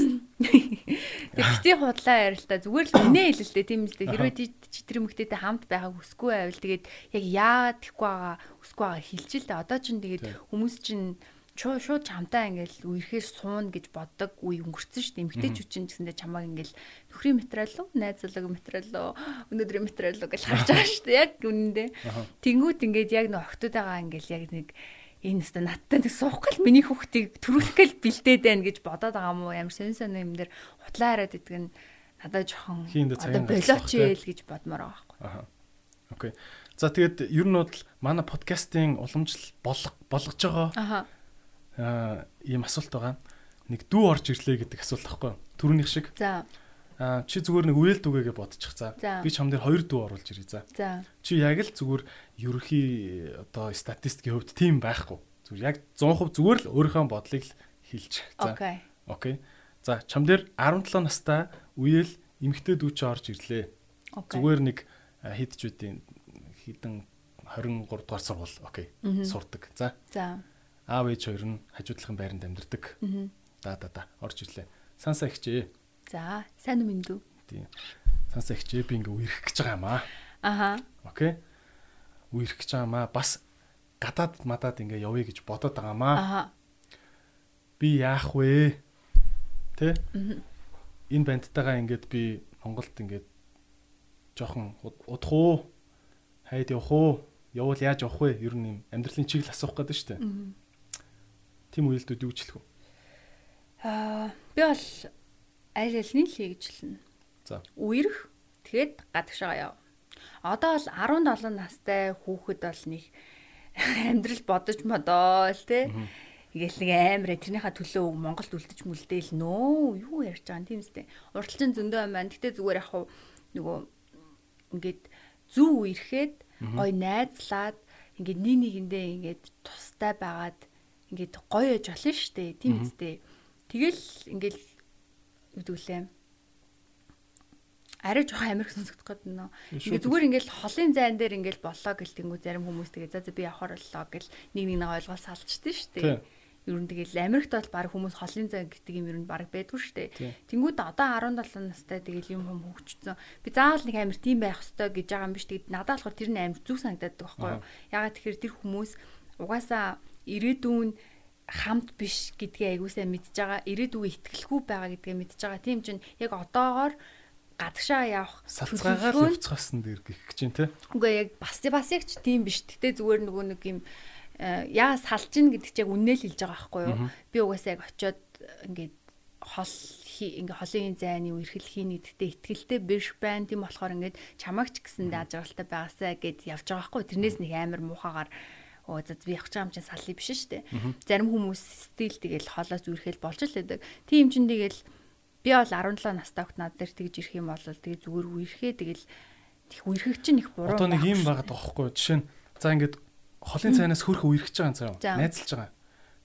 Тэг бити худлаа ярилтаа зүгээр л үнэ хэлэлтэй тийм үстэй. Хэрвээ чи тэр мөхтэй хамт байгааг хүсгүй байвал тэгээд яг яагаад тэхгүй байгаа хүсгүй байгаа хэлж л дээ. Одоо чинь тэгээд хүмүүс чинь шууд шууд чамтай ингээл үерхээр суун гэж боддог үе өнгөрцөн шүү дээ. Эмгтээчүүд чинь гэсэндээ чамааг ингээл нөхрийн материал уу, найзлаг материал уу, өнөөдрийн материал уу гэж харж байгаа шүү дээ. Яг үнэндээ. Тэнгүүт ингээд яг нэг октоодаа ингээл яг нэг энэ өстө надтай нэг суухгал миний хүүхдийг төрүүлэхгээл бэлдээд байна гэж бодоод байгаа мó ямар сэн сэн юм дээр хутлаа хараад идэг нь надад жоохон одоо болооч ийл гэж бодмоор байгаа байхгүй. Аа. Окей. За тэгээд ер нь бол манай подкастын уламжлал болгож байгаа. Аха ийм асуулт байгаа. Нэг дүү орж ирлээ гэдэг асуулт байхгүй юу? Төрөөнийх шиг. За. Аа чи зүгээр нэг үйл дүгээгээ бодчих за. Би ч хам дээр хоёр дүү оруулж ирээ за. За. Чи яг л зүгээр ерөхий одоо статистикийн хувьд тийм байхгүй. Зүгээр яг 100% зүгээр л өөрийнхөө бодлыг л хэлж. За. Окей. Окей. За чам дээр 17 настай үеэл эмэгтэй дүү чи орж ирлээ. Зүгээр нэг хэд ч үдийн хідэн 23 дугаар сургууль окей сурдаг. За. За аав ээж хоёр нь хажуудлахын байранд амьдардаг. Да да да орж ирлээ. Сансаа ихчээ. За, сайн юм дүү. Тийм. Сансаа ихчээ би ингээ үерх гэж байгаа юм аа. Аха. Окей. Үерх гэж байгаа юм аа. Бас гадаад мадаад ингээ явъя гэж бодоод байгаа юм аа. Аха. Би яах вэ? Тэ? Энэ бандтайгаа ингээд би Монголд ингээд жоохон удах уу? Хайд явах уу? Явал яаж явах вэ? Ер нь амьдралын чиглэл асуух гэдэг шүү дээ. Тийм үйлдэлүүд юу хэлэх үү? Аа би бол аль альны л хийгчлэн. За. Үерх тэгэд гадагшаа яв. Одоо бол 17 настай хүүхэд бол нэг амьдрал бодож модоо л те. Ингээл нэг амар тэрнийхээ төлөө Монголд үлдэж мүлдээл нөө юу ярьж байгаа юм тийм үстэй. Урталчин зөндөө юм байна. Гэтэ зүгээр яг нөгөө ингээд зүү үерхэд гой найзлаад ингээд нэг нэгэндээ ингээд тустай байгаад ингээд гоё яж болно шүү дээ. Тийм үстэй. Тэгэл ингээд үдүүлээ. Арай жоох амирх сонсогдох гэдэг нөө. Ингээ зүгээр ингээл холын зайн дээр ингээл боллоо гэлтэнгүү зарим хүмүүс тэгээ за за би явахаар боллоо гэл нэг нэг нэг ойлгол салчдээ шүү дээ. Ер нь тэгэл Америкт бол баг хүмүүс холын зай гэдэг юм ер нь баг байдгүй шүү дээ. Тэнгүүд одоо 17 настай тэгэл юм хүм хөгжсөн. Би заавал нэг амир тийм байх хэвээр гэж байгаа юм биш. Тэгэд надад болохоор тэр нь амир зүг санагдаад байгаа байхгүй юу? Ягаад тэгэхээр тэр хүмүүс угаасаа ирээдүйн хамт биш гэдгээ аягуулсаа мэдж байгаа. Ирээдүйн ихтгэлгүй байгаа гэдгээ мэдж байгаа. Тийм чинь яг одоогоор гадагшаа явах салцгаагаар явцгаасан дээр гэх гэж юм те. Үгүй яг бас бас яг ч тийм биш. Гэтэ зүгээр нөгөө нэг юм яа салчин гэдэг чиг үннэл хэлж байгаа байхгүй юу. Би угаасаа яг очиод ингээд хол ингээ холын зайны үерхэл хийнэ гэдэгтээ ихтгэлтэй биш байна. Тийм болохоор ингээд чамаагч гэсэндээ ажралтай байгаасаа гэд явж байгаа байхгүй. Тэрнээс нэг амар муухагаар оо за би явах юм чинь саллий биш шүү дээ. Зарим хүмүүс стил тэгэл хоолоос үрхэл болж л байдаг. Тийм чинь тэгэл би бол 17 настай хот над дээр тэгж ирэх юм бол тэгээ зүгээр үерхээ тэгэл их үерхэг чинь их буруу. Одоо нэг юм байгаа даахгүй. Жишээ нь за ингээд холын цайнаас хөрх үерхэж байгаа юм заяа. Найзалж байгаа.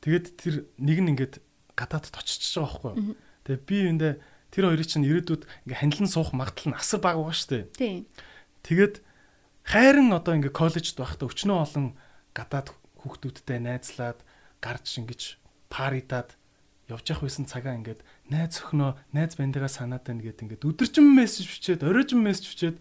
Тэгээд тэр нэг нь ингээд гадаадд очиж байгаа байхгүй юу. Тэгээ би эндээ тэр хоёрыг чинь ирээдүйд ингээ хандлан суух магадлал нь асар бага байгаа шүү дээ. Тийм. Тэгээд хайрын одоо ингээ коллежд байхдаа өчнөө олон гадаад хүүхдүүдтэй найзлаад гарч ингэж паридад явж явах байсан цагаа ингээд найз өхнөө найз бандыгаа санаад байна гэд ингээд өдөржин мессеж бичээд оройжин мессеж бичээд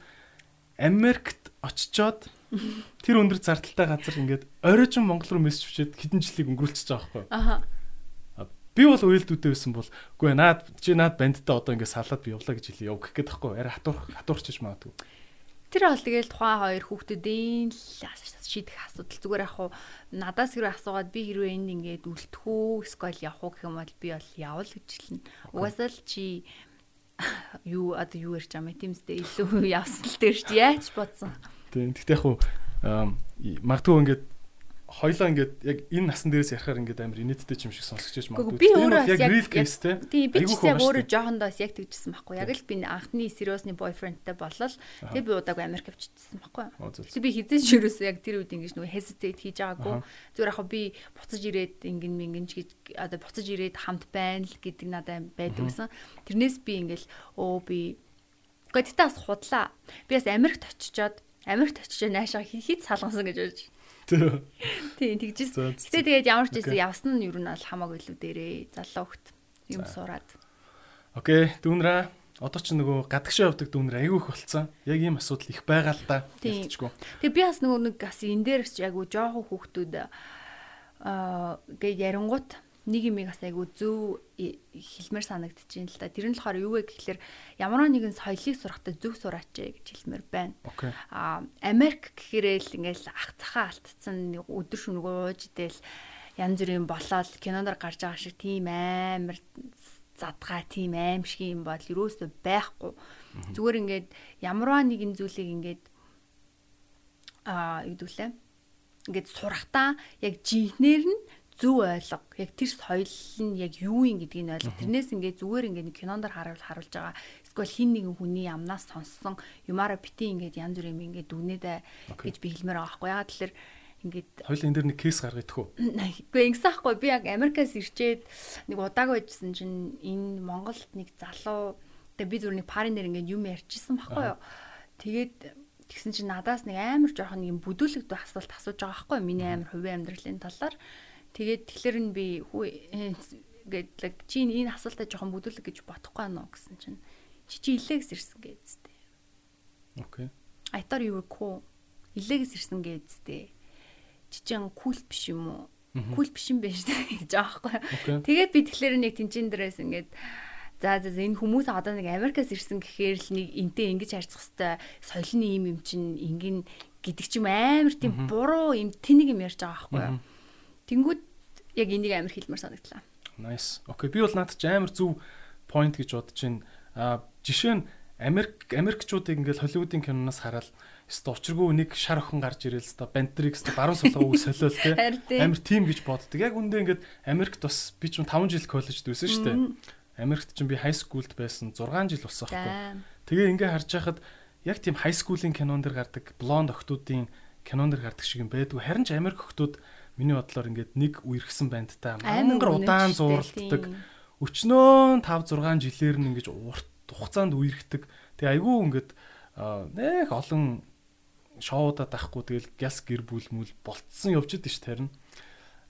Америкт очичоод тэр өндөр зардалтай газар ингээд оройжин Монгол руу мессеж бичээд хэдэн жилиг өнгөрүүлчихэж байгаа байхгүй. Аха. Би бол уйлдүүдтэй байсан бол үгүй наад чи наад бандтай одоо ингээд салаад би явлаа гэж хэлээ яв гэх гээд байхгүй. Арай хатуурх хатуурчиж магадгүй. Тэр бол тэгэл тухайн хоёр хүүхдүүдийн шийдэх асуудал зүгээр яг хуу надаас хэрэг асуугаад би хэрвээ энд ингээд үлдэх үү эсвэл явах уу гэх юм бол би бол явал гэж хэлнэ. Угаасаа л чи юу одоо юу ярьж байгаа юм тиймстэй илүү явсан л дээр чи яаж бодсон. Тийм. Тэгтээ яг хуу магадгүй ингээд хоёлоо ингээд яг энэ насан дээрээс ярихаар ингээд амар инээдтэй юм шиг сонсогч магадгүй. Би өөрөө яг real case те. Тийм би ч яг өөрөө жоохондоос яг тэгжсэн байхгүй. Яг л би анхны сериусны boyfriendтэй болол тэг би удаагүй Америк авчижсэн байхгүй. Тэг би хизээ ч ерөөсөө яг тэр үед ингэж нөгөө hesitate хийж байгаагүй. Зүгээр яг би буцаж ирээд ингэн мингэн ч гэж одоо буцаж ирээд хамт байна л гэдэг надад байдаг гэсэн. Тэрнээс би ингээл өө би Гэхдээ бас худлаа. Би бас Америкт очичоод Америкт очичоо наашаа хит салгасан гэж бодож Тийм тэгжсэн. Гэтэ тэгээд ямар ч байсан явсан нь ер нь бол хамаагүй илүү дээрээ залуу хөхт юм сураад. Окей, дүүнраа одоо ч нөгөө гадагшаа явдаг дүүнэр айгүй их болцсон. Яг ийм асуудал их байгаа л да. Ялцчихгүй. Тэгээ би бас нөгөө нэг бас энэ дээрс яг жоохон хүүхдүүд аа гээ ярингууд нэг юм бас айгу зөв хэлмээр санагдчихээн л да. Тэр нь болохоор юу вэ гэхэлэр ямар нэгэн соёлыг сурахдаа зөв сураач гэж хэлмээр байна. Аа Америк гэхээрээ л ингээл ах цахаа алтцсан өдөр шөнөг ууж идэл янз бүрийн болоод киноноор гарч байгаа шиг тийм амар задгаа тийм аимшиг юм бол юусоо байхгүй. Зүгээр ингээд ямарваа нэгэн зүйлийг ингээд аа юу гэдүүлээ ингээд сурахтаа яг жинхнэр нь зөв ойлго. Яг тэр соёл нь яг юу юм гэдгийг ойлго. Тэрнээс ингээд зүгээр ингээд кинондор харуул харуулж байгаа. Эсвэл хин нэгэн хүний амнаас сонссон юмараа бити ингээд янз бүр юм ингээд дүнэдэ гэж би хэлмээр байгаа байхгүй. Ягаад тэлэр ингээд хоёул энэ дэр нэг кейс гаргах уу? Үгүй ингэсэн ахгүй би яг Америкаас ирчээд нэг удаагүй байжсэн чинь энэ Монголд нэг залуу тэгээ би зүгээр нэг парын нэр ингээд юм ярьчихсан байхгүй юу. Тэгээд тэгсэн чинь надаас нэг амар жоохон нэг юм бүдүүлэгдүү асуулт асууж байгаа байхгүй миний амар хувийн амьдралын талаар. Тэгээд тэгэхээр нь би хүү гэдэг чи энэ асуултаа жоохон бүдүүлэг гэж бодохгүй байна уу гэсэн чинь чи чи илээгс ирсэн гэжтэй. Окей. I thought you were cool. Илээгс ирсэн гэжтэй. Чи чин кул биш юм уу? Кул биш юм байна шүү гэж байгаа байхгүй. Тэгээд би тэгэхээр нэг тэнцэн дээрээс ингээд За за энэ хүмүүс одоо нэг Америкаас ирсэн гэхээр л нэг энтэй ингэж харьцах хэвээр соёлны юм юм чинь ингэн гэдэг ч юм амар тийм буруу юм тэнийг юм ярьж байгаа байхгүй юу? Тэнгүүд яг энийг амар хэлмээр санагдлаа. Nice. Окей. Би бол надад ч амар зөв point гэж бодож байна. А жишээ нь Америк Америкчуудыг ингээл Холливуудын киноноос хараад өстө учиргүй нэг шар охин гарч ирэл өстө Бентрикс баруун сулгаагүй солиол те амар тим гэж боддог. Яг үндэ ингээд Америкт бас би ч 5 жил коллежд байсан шүү дээ. Америкт ч би хай скулд байсан 6 жил болсон байхгүй. Тэгээ ингээ харж байхад яг тийм хай скуулийн кинон дэр гардаг блонд охтуудын кинон дэр гардаг шиг юм байдгүй. Харин ч Америк охтууд миний бодлоор ингээд нэг үерхсэн бандтай мангар удаан зурлддаг. Өчнөө 5 6 жилээр нь ингээд урт хугацаанд үерхдэг. Тэгээ айгүй ингээд нэх олон шоудад ахгүй тэгэл гяс гэр бүл мүл болцсон идэв ш тарин.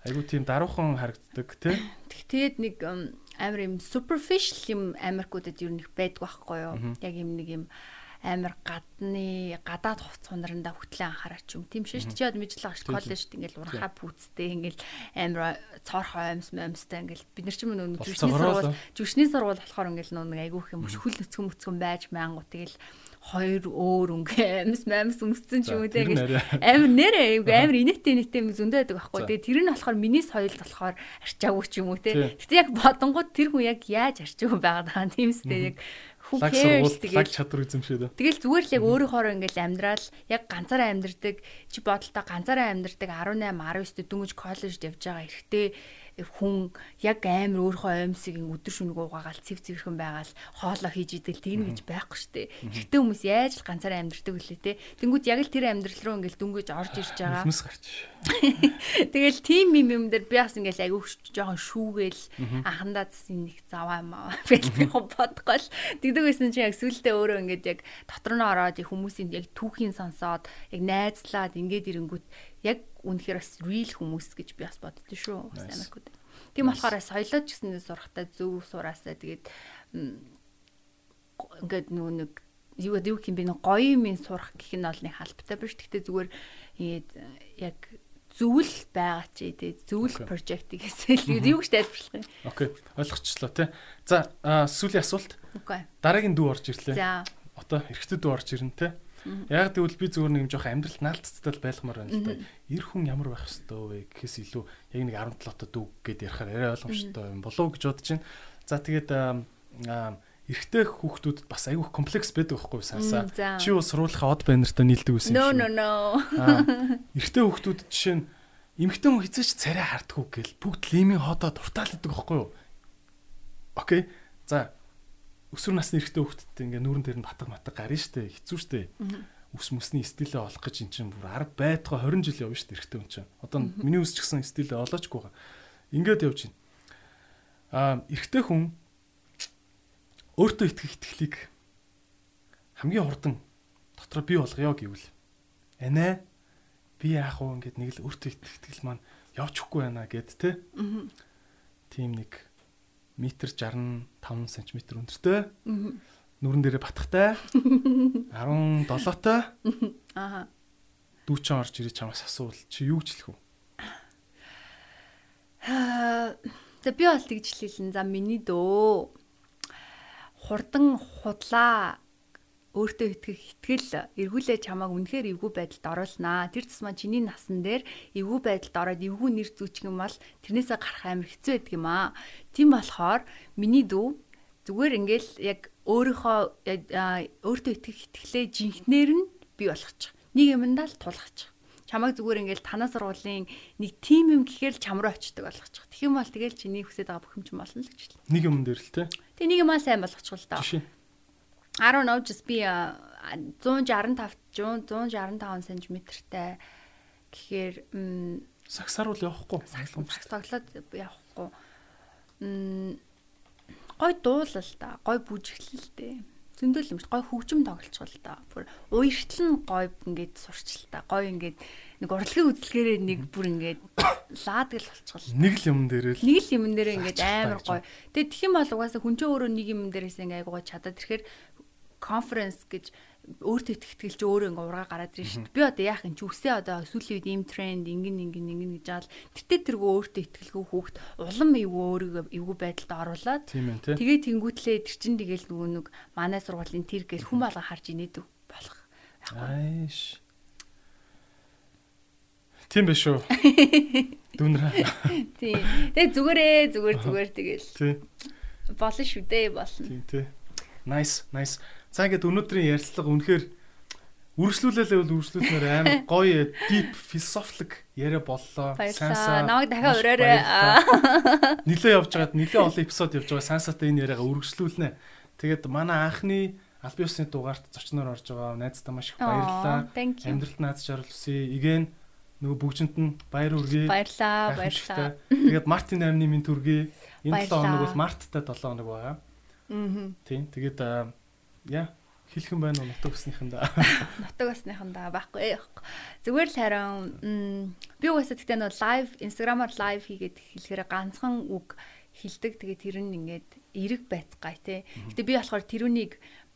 Айгүй тийм даруухан харагддаг тий. Тэгээд нэг амар юм superficial юм Америкуудад юу нэг байдаг байхгүй юу? Яг юм нэг юм амар гадны гадаад хувц хунаранда хөтлөө анхаараач юм. Тийм шээ. Чи яд мэдлэг аш коллежд ингээл урхаа пүүцтэй ингээл амар цоорхоо амьс амьстай ингээл бид нар ч юм нэг жүшний сургууль жүшний сургууль болохоор ингээл нэг айгүйх юм хүл нөцгөн мөцгөн байж маангу тэгэл хоёр өөр өнгө амс мамс өмссөн ч юм уу те амар нэрээ амар инээтэй инээтэй юм зөндөө байдаг байхгүй. Тэгээ тэр нь болохоор миний соёлд болохоор арчаагүй ч юм уу те. Гэтээ яг бодонгууд тэр хүн яг яаж арчаагүй байгаад байгаа юм тиймстэй яг Who cares тэгээд чадвар эзэмшээд. Тэгэл зүгээр л яг өөрийнхоороо ингээл амьдрал яг ганцаараа амьдрдаг чи бодолтой ганцаараа амьдрдаг 18 19 дөнгөж коллежд явж байгаа эрэгтэй хүн яг амар өөрийнхөө аимсыг өдөр шөнөг уугаагаал цэв цэвэрхэн байгаал хоолоо хийж идэл тэгнэ гэж байхгүй штэ. Эхтэй хүмүүс яаж л ганцаараа амьдрдаг вүлээ те. Тэнгүүд яг л тэр амьдрал руу ингээл дүнгэж орж ирж байгаа. Хүмүүс гарч. Тэгэл тим юм юм дээр би бас ингээл айгүй жоохон шүүгээл анхандаа нэг заваа юм аа бэлтгэх бодгоол. Тэгдэг байсан чи яг сүултээ өөрөө ингээд яг дотор нь ороод хүмүүсийн яг түүхийн сонсоод яг найзлаад ингээд ирэнгүүт яг үнэхээр бас real хүмүүс гэж би бас боддоо шүү. Америкууд. Тийм болохоор соёлоо ч гэсэн сурахтаа зөв сураасаа тэгээд ингээд нүү нэг юу юу юм би нэг гоё юм сурах гэх нь бол нэг халбтай биш. Гэхдээ зүгээр ингээд яг зөвл байгаа чи тий зөвл прожектыг хэсэл юу гэж тайлбарлах юм. Окей. Ойлгочихлоо тий. За сүүлийн асуулт. Окей. Дараагийн дүү орж ирлээ. За. Одоо эргэжтэй дүү орж ирнэ тий. Яг тэгвэл би зүгээр нэг юм жоох амьдралд наалтцтай байлгамаар байна л да. Ир хүн ямар байх хэвээр вэ гэхээс илүү яг нэг 17 та дүү гэдээ ярихаар арай ойлгомжтой юм болов уу гэж бодож байна. За тэгээд эрэгтэй хүүхдүүд бас айгүй комплекс байдаг байхгүй сансаа. Чи бол сургуулийнхаа од байнартаа нийлдэг байсан юм шиг. No no no. Эрэгтэй хүүхдүүд жишээ нь эмхтэн хүн хизээч царай хардггүй гэл бүгд лимийн хоодоо дуртаал идэг байхгүй юу? Окей. За өсвөр насны эрэгтэй хүүхдэд ингээ нүүрэн дээр нь батг матг гарна штэ хэцүү штэ. Үс мүсний стилээ олох гэж эн чинь бүр 10 байтгаа 20 жил явна штэ эрэгтэй хүн чинь. Одоо миний үс ч гэсэн стилээ олоочгүй байгаа. Ингээд явж байна. Аа эрэгтэй хүн өөртөө итгэх итгэлийг хамгийн хурдан дотроо бий болгоё гэвэл анаа би яах вэ ингээд нэг л өөртөө итгэл маань явчихгүй байна гэд тэ. Тийм нэг метр 65 см өндөртэй. Нүрэн дээрээ батхтай. 17-той. Аа. Дүүчин орж ирээ чамаас асуувал чи юу гэж хэлэх вэ? Аа, за би бол тэгж хэлсэн. За миний дөө хурдан худлаа өөртөө итгэх итгэл эргүүлээ чамааг үнэхээр эвгүй байдалд оруулнаа. Тэр тусмаа чиний насан дээр эвгүй байдалд ороод эвгүй нэр зүүчих юм бол тэрнээсээ гарах амар хэцүү байдаг юм аа. Тийм болохоор миний дүү зүгээр ингээл яг өөрийнхөө өөртөө итгэх итгэлээ жинхнээр нь бий болгочих. Нэг юмдаа л тулгачих. Чамайг зүгээр ингээл танаа сургуулийн нэг тим юм гэхээр л чам руу очдог болгочих. Тэгэх юм бол тэгэл чиний хүсэж байгаа бүх юм чинь болно л гэж л. Нэг юм дээр л те. Тэг нэг юм аа сайн болгочих л доо. I don't know just be 165 165 см-тай гэхээр сагсааруул явахгүй. Сагс тоглоод явахгүй. Гой дуулал та, гой бүжиглэл дээ. Зөндөл юм шүү. Гой хөгжим тоглолцгоо л та. Бүр уяртал нь гой ингээд сурч л та. Гой ингээд нэг урлагийн үзлэгээрээ нэг бүр ингээд лаадаг л болчихвол. Нэг л юм дээрээ л. Нэг л юм дээрээ ингээд амар гой. Тэгээ тэгэх юм бол угаасаа хүн чинь өөрөө нэг юм дээрээс ингээд айгуугаа чадаад ирэхээр конференс гэж өөртөө чи өөрөө ингээ ургаа гараад ирж шүү дээ. Би одоо яах юм чи үсээ одоо сүүлийн үед ийм тренд ингэн ингэн ингэн гэж аал тэртээ тэргөө өөртөө итгэлгүй хүүхд улам эвгүй өөрийгөө эвгүй байдалд оруулаад тэгээ тэнгүүтлээ тэр чин тэгэл нөгөө нэг манай сургуулийн тэр гэл хүн болго харж инээдэг болох байхгүй. Тийм биш үү? Дүнрэ. Тийм. Тэгээ зүгээрээ зүгээр зүгээр тэгэл. Тийм. Болно шүү дээ болно. Тийм тий. Nice, nice. За ингээд өнөөдрийн ярилцлага үнэхээр үргэлжлүүлээлээ бол үргэлжлүүлмээр амар гоё deep philosophic яриа боллоо. Санса намайг дахиад ураарай. Нилээ явж байгаад нилээ олон эпизод явж байгаа сансатай энэ яриагаа үргэлжлүүлнэ. Тэгээд манай анхны албан ёсны дугаарт зочноор орж байгаа найздаа маш их баярлалаа. Амьдралд наад жаргал хүсье. Igen нөгөө бүгжинт нь баяр хүргэе. Баярлаа, баярлаа. Тэгээд Мартин 8-ны минь түргэе. Энэ 7 хоног бол Марттай 7 хоног байгаа. Аа. Тийм. Тэгээд яа хэлэх юм байна уу? Нутаг усныхандаа нутаг усныхандаа байхгүй зүгээр л харин би угаасаа тэгтээ нөө лайв инстаграмаар лайв хийгээд хэлэхээр ганцхан үг хилдэг. Тэгээд тэр нь ингээд эрэг байцгаая те гэтээ би болохоор тэрүүнийг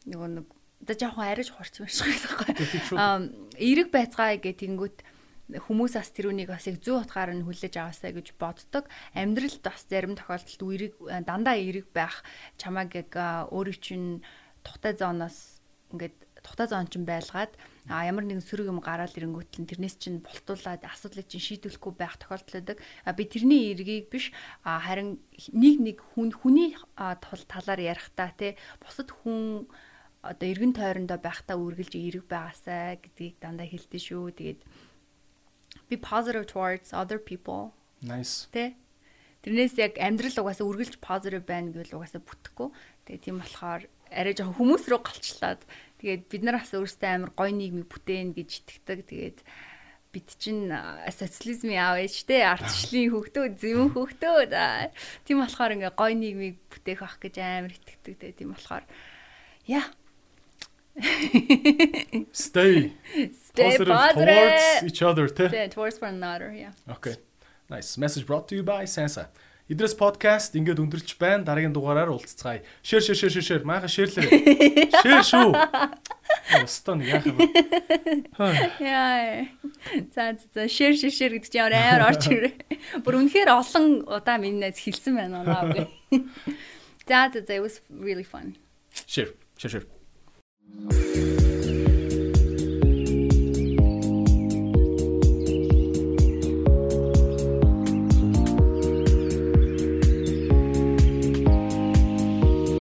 нөгөө нэг за жоохон ариж хурц юм шиг байхгүй. Аа эрэг байцгаая гэх тэнгүүт хүмүүс бас тэрүүнийг бас их зүү утгаар нь хүлээж аваасаа гэж боддог. Амьдралд бас зарим тохиолдолд үрэг дандаа эрэг байх чамааг яг өөрийн чинь тухтай зооноос ингээд тухтай зоон чинь байлгаад а ямар нэгэн сөрөг юм гараад ирэнгүүт л тэрнээс чинь болтуулаад асуудлыг чинь шийдвэхгүй байх тохиолдол байдаг. А би тэрний эргийг биш а харин нэг нэг хүн хүний тул талаар ярихдаа те бусад хүн одоо эргэн тойрондоо байхдаа үргэлж эрэг байгаасаа гэдгийг дандаа хэлдэг шүү. Тэгээд be positive towards other people. Nice. Тэ Тэрнээс яг амьдрал угаасаа үргэлж positive байна гэвэл угаасаа бүтэхгүй. Тэгээ тийм болохоор арай жоохон хүмүүс рүү голчлаад тэгээд бид нар бас өөрсдөө амар гоё нийгмийг бүтээн гэж итгэдэг. Тэгээд бид чинь социализмын аав ээж те ардчлалын хөгтөө зэвэн хөгтөө тийм болохоор ингээ гоё нийгмийг бүтээх ах гэж амар итгэдэг. Те тийм болохоор яа? Stay stay positive towards each other те towards one another yeah. Okay. Nice. Message brought to you by Sansa Идрес подкаст ингээд өндөрлж байна. Дараагийн дугаараар уулзцгаая. Шэр шэр шэр шэр maaха шэрлээ. Шэр шүү. Остон яах вэ? Яа. За за шэр шэр шэр гэдэг чинь амар орч ирээ. Бүр үнэхээр олон удаа миний найз хэлсэн байна оноо. За за it was really fun. Шэр шэр шэр.